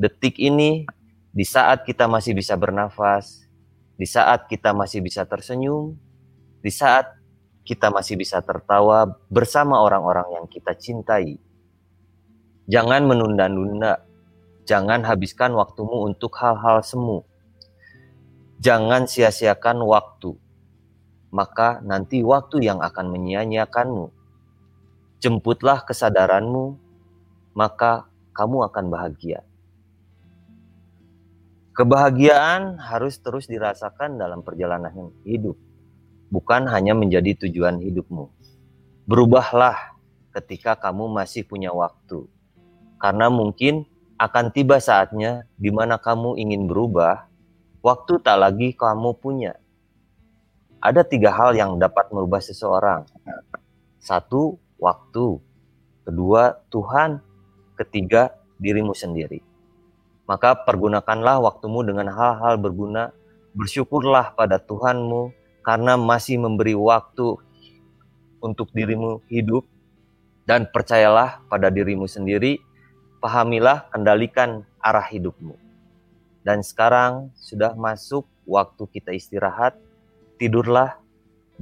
detik ini, di saat kita masih bisa bernafas, di saat kita masih bisa tersenyum, di saat kita masih bisa tertawa bersama orang-orang yang kita cintai. Jangan menunda-nunda, jangan habiskan waktumu untuk hal-hal semu. Jangan sia-siakan waktu, maka nanti waktu yang akan menyia-nyiakanmu. Jemputlah kesadaranmu, maka kamu akan bahagia. Kebahagiaan harus terus dirasakan dalam perjalanan hidup, bukan hanya menjadi tujuan hidupmu. Berubahlah ketika kamu masih punya waktu, karena mungkin akan tiba saatnya di mana kamu ingin berubah, waktu tak lagi kamu punya. Ada tiga hal yang dapat merubah seseorang. Satu, waktu. Kedua, Tuhan. Ketiga, dirimu sendiri. Maka pergunakanlah waktumu dengan hal-hal berguna. Bersyukurlah pada Tuhanmu karena masih memberi waktu untuk dirimu hidup. Dan percayalah pada dirimu sendiri, pahamilah, kendalikan arah hidupmu. Dan sekarang sudah masuk waktu kita istirahat, tidurlah,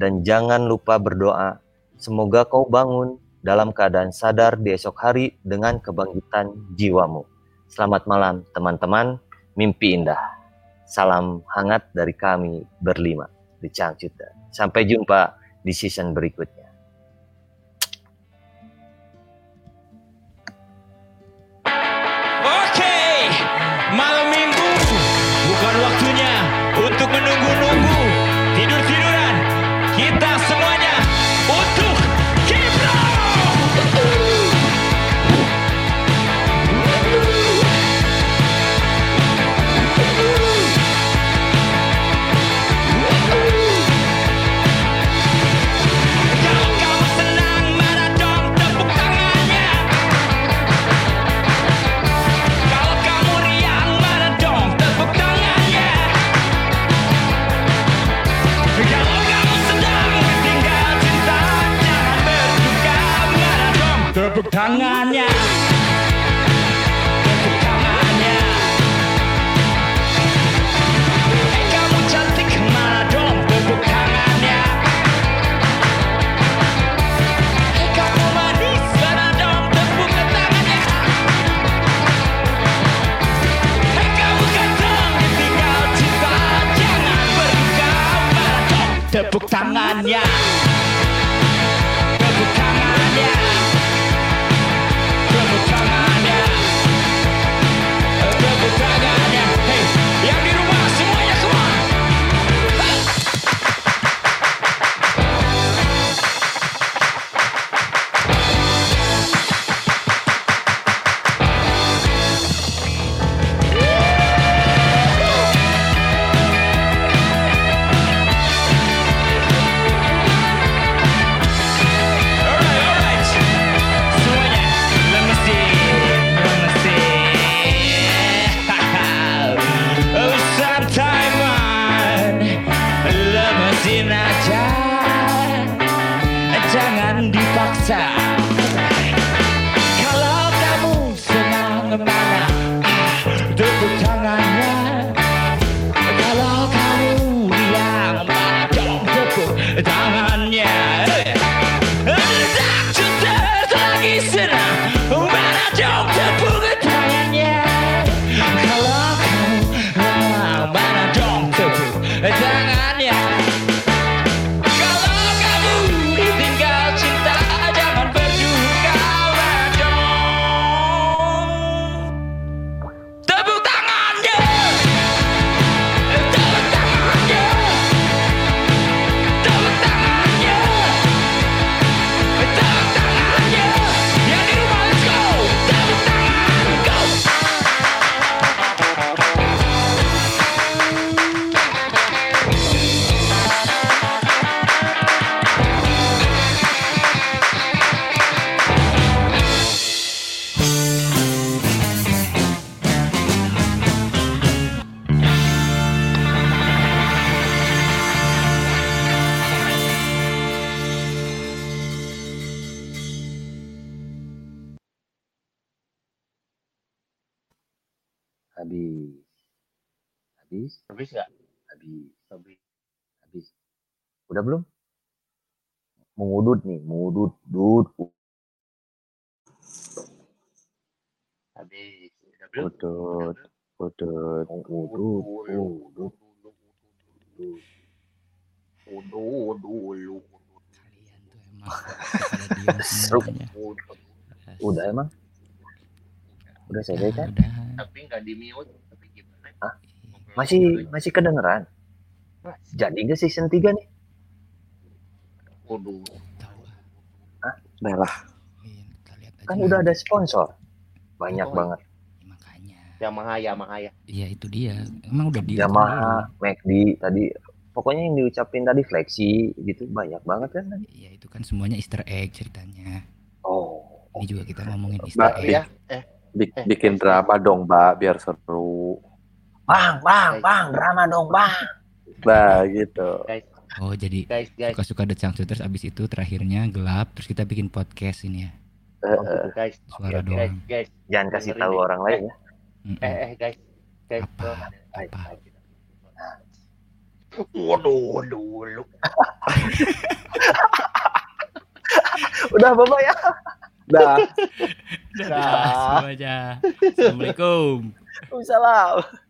dan jangan lupa berdoa. Semoga kau bangun dalam keadaan sadar di esok hari dengan kebangkitan jiwamu. Selamat malam teman-teman, mimpi indah. Salam hangat dari kami berlima di Cangcuter. Sampai jumpa di season berikutnya. Udah selesai kan? Tapi nggak di mute. Tapi gimana? Hah? Masih masih kedengeran? Jadi nggak season 3 nih? Waduh. Udah lah. Kan udah ada sponsor. Banyak Oh, banget. Yamaha, Yamaha ya. Iya itu dia. Emang udah di Yamaha, McD tadi pokoknya yang diucapin tadi fleksi gitu banyak banget kan tadi. Iya itu kan semuanya Easter egg ceritanya. Oh. Ini juga kita ngomongin Easter egg. Ya, eh. Bik- bikin drama dong, Mbak, biar seru. Bang, bang, bang, drama dong, bang. Nah, gitu. Guys, Oh jadi guys, guys. suka-suka The Changcuters abis itu terakhirnya gelap terus kita bikin podcast ini ya. Oh, gitu, guys. Suara Guys, doang. guys. Jangan kasih tahu nih. orang lain ya. Eh, eh, guys. Guys. Apa? Waduh, dulu. Udah, Bapak ya. Dah. Dah. Semuanya. Assalamualaikum. Waalaikumsalam.